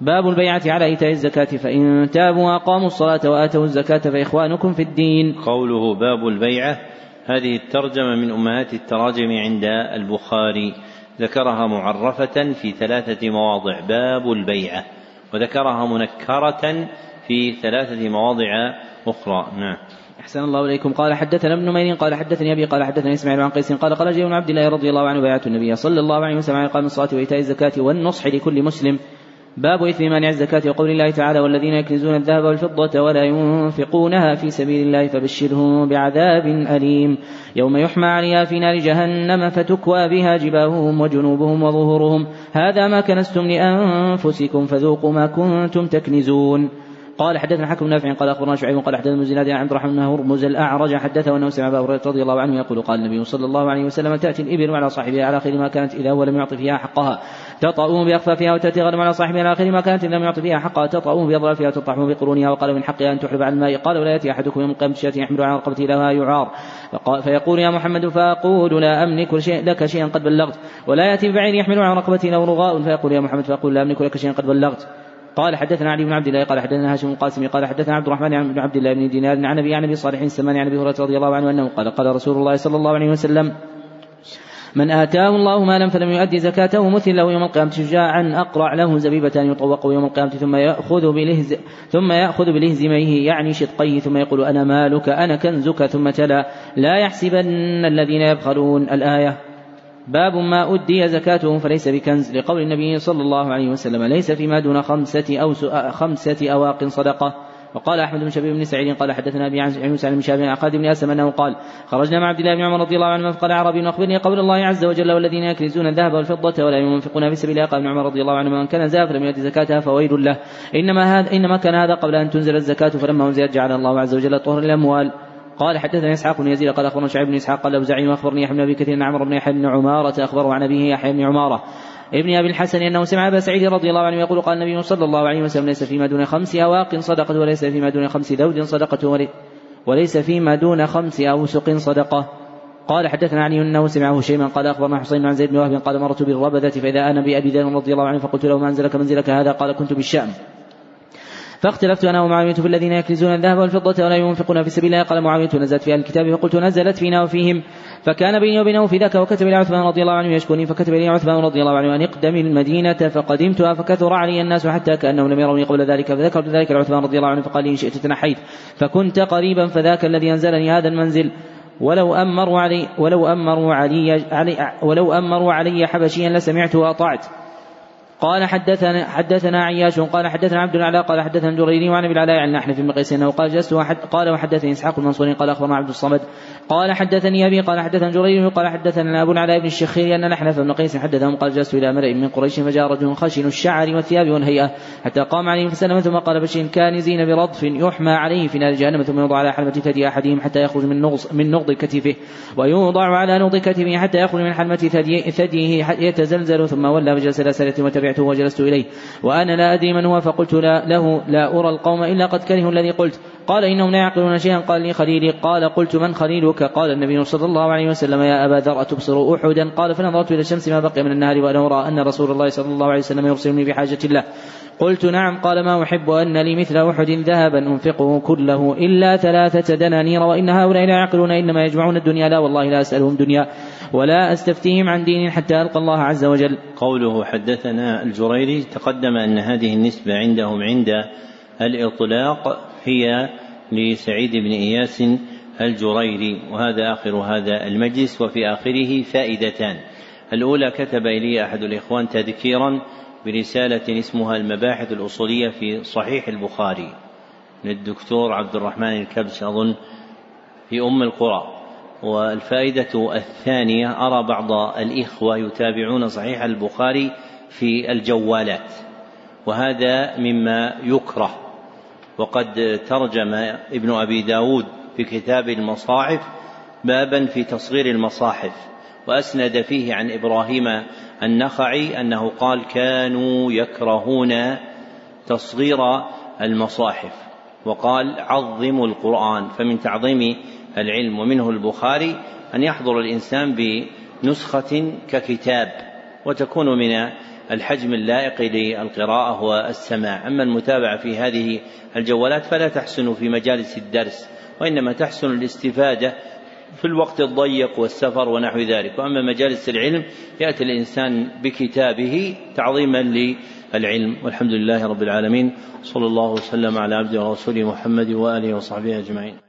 باب البيعة على إيتاء الزكاة فإن تابوا وأقاموا الصلاة وآتوا الزكاة فإخوانكم في الدين. قوله باب البيعة هذه الترجمة من أمهات التراجم عند البخاري. ذكرها معرفة في ثلاثة مواضع. باب البيعة وذكرها منكرة في ثلاثة مواضع أخرى. نعم. أحسن الله إليكم. قال حدثنا ابن مير قال حدثني أبي قال حدثني إسماعيل عن قيس قال قال جابر عبد الله رضي الله عنه بايعت النبي صلى الله عليه وسلم على إقام الصلاة وإيتاء الزكاة والنصح لكل مسلم. باب إثم مانع الزكاة وقول الله تعالى والذين يكنزون الذهب والفضة ولا ينفقونها في سبيل الله فبشرهم بعذاب أليم. يوم يحمى عليها في نار جهنم فتكوى بها جباههم وجنوبهم وظهورهم. هذا ما كنستم لأنفسكم فذوقوا ما كنتم تكنزون. قال حدثنا حكم نافع قال أخبرنا شعيب قال حدثنا زناد عن عبد الرحمن بن هرمز الأعرج حدثه أنه سمع أبا هريرة رضي الله عنه يقول قال النبي صلى الله عليه وسلم تأتي الإبل على صاحبها على خير ما كانت إذا ولم يعط فيها حقها. تطأوه باخفافها وتأتي غنم على صاحبها على خير ما كانت إذا لم يعط فيها حقها. تطأوه باظلافها وتطحه بقرونها وقال من حقها أن تحلب على الماء. قال ولا يأتي أحدكم يوم القيامة شاة يحمل على رقبته لها يعار. فيقول يا محمد فأقول لا أملك لك شيئا قد بلغت. ولا يأتي ببعير يحمل على رقبته له رغاء. فيقول يا محمد فأقول لا أملك لك شيئا قد بلغت. قال حدثنا علي بن عبد الله قال حدثنا هاشم القاسمي قال حدثنا عبد الرحمن بن عبد الله بن دينار عن ابي عن أبي صالح السمان عن أبي هريرة رضي الله عنه أنه قال قال رسول الله صلى الله عليه وسلم من آتاه الله مالا فلم يؤدي زكاته مثل له يوم القيامة شجاعا أقرع له زبيبة يطوق يوم القيامة ثم يأخذ بلهز ثم يأخذ بلهزميه يعني شدقيه ثم يقول أنا مالك أنا كنزك ثم تلا. لا يحسبن الذين يبخلون الآية. باب ما أدي زكاته فليس بكنز لقول النبي صلى الله عليه وسلم ليس فيما دون خمسة أو خمسة أواق صدقة. وقال أحمد بن شبيب بن سعيد قال حدثنا أبي عن موسى بن شهاب عن بن أسلم أنه قال خرجنا مع عبد الله بن عمر رضي الله عنه فقال أعرابي أخبرني قول الله عز وجل والذين يكنزون الذهب والفضة ولا ينفقون في سبيل الله قال ابن عمر رضي الله عنه من كان زاف لم يؤدي زكاتها فويل له. إنما هذا إنما كان هذا قبل أن تنزل الزكاة فلما أنزلت جعل الله عز وجل طهر الأموال قال حدثني إسحاق بن يزيد قال أخبرنا شعيب بن إسحاق قال اوزعي واخبرني يحيى بن أبي كثير عمرو بن يحيى بن عمارة أخبره عن أبيه يحيى بن عمارة. ابن أبي الحسن أنه سمع أبا سعيد رضي الله عنه يقول قال النبي صلى الله عليه وسلم ليس فيما دون خمس أواق صدقة وليس فيما دون خمس ذود صدقة وليس فيما دون خمس أوسق صدقة. قال حدثنا علي أنه سمعه شيئا قال أخبرنا حسين عن زيد بن وهب قال مرت بالربذة فإذا أنا بأبي ذر رضي الله عنه فقلت له ما أنزلك منزلك هذا؟ قال كنت بالشام فاختلفت أنا ومعاوية في الذين يكنزون الذهب والفضة ولا ينفقون في سبيل الله. قال معاوية نزلت في أهل الكتاب فقلت نزلت فينا وفيهم. فكان بيني وبينه في ذاك وكتب إلى عثمان رضي الله عنه يشكوني. فكتب الي عثمان رضي الله عنه أن اقدم المدينة فقدمتها فكثر علي الناس حتى كأنهم لم يروني قبل ذلك. فذكرت ذلك لعثمان رضي الله عنه فقال لي إن شئت تنحيت. فكنت قريبا فذاك الذي أنزلني هذا المنزل. ولو أمروا علي ولو أمروا علي, علي ولو أمروا علي حبشيا لسمعت وأطعت. قال حدثنا حدثنا عياش قال حدثنا عبد الأعلى قال حدثنا الجريري وعن أبي العلاء عن نحن في مقيس أنه قال جلست قال وحدثني إسحاق المنصوري قال أخبرنا عبد الصمد. قال حدثني أبي قال حدثنا جرير قال حدثنا أبو العلاء بن الشخير أن نحن في مقيس حدثهم قال جلست إلى مرء من قريش فجاء رجل خشن الشعر والثياب والهيئة حتى قام عليهم فسلم ثم قال بشير كانزين برضف يحمى عليه في نار جهنم ثم يوضع على حلمة ثدي أحدهم حتى يخرج من نغص من نغض كتفه ويوضع على نغض كتفه حتى يخرج من حلمة ثديه يتزلزل ثم ولى فجلس إلى سنة وتبعته وجلست إليه. وأنا لا أدري من هو فقلت لا له لا أرى القوم إلا قد كرهوا الذي قلت. قال إنهم لا يعقلون شيئا. قال لي خليلي. قال قلت من خليلك؟ قال النبي صلى الله عليه وسلم يا أبا ذر أتبصر أحدا؟ قال فنظرت إلى الشمس ما بقي من النهار وأنا أرى أن رسول الله صلى الله عليه وسلم يرسلني بحاجة الله. قلت نعم. قال ما أحب أن لي مثل أحد ذهبا أنفقه كله إلا ثلاثة دنانير وإن هؤلاء لا يعقلون إنما يجمعون الدنيا. لا والله لا أسألهم دنيا. ولا أستفتيهم عن دين حتى ألقى الله عز وجل. قوله حدثنا الجريري تقدم أن هذه النسبة عندهم عند الإطلاق هي لسعيد بن إياس الجريري وهذا آخر هذا المجلس وفي آخره فائدتان. الأولى كتب إلي أحد الإخوان تذكيرا برسالة اسمها المباحث الأصولية في صحيح البخاري للدكتور عبد الرحمن الكبش أظن في أم القرى. والفائدة الثانية أرى بعض الإخوة يتابعون صحيح البخاري في الجوالات وهذا مما يكره. وقد ترجم ابن أبي داود في كتاب المصاحف بابا في تصغير المصاحف وأسند فيه عن إبراهيم النخعي أنه قال كانوا يكرهون تصغير المصاحف وقال عظموا القرآن فمن تعظيم العلم ومنه البخاري أن يحضر الإنسان بنسخة ككتاب وتكون من الحجم اللائق للقراءة والسماع. أما المتابعة في هذه الجوالات فلا تحسن في مجالس الدرس وإنما تحسن الاستفادة في الوقت الضيق والسفر ونحو ذلك. وأما مجالس العلم يأتي الإنسان بكتابه تعظيما للعلم. والحمد لله رب العالمين. صلى الله وسلم على عبده ورسوله محمد وآله وصحبه أجمعين.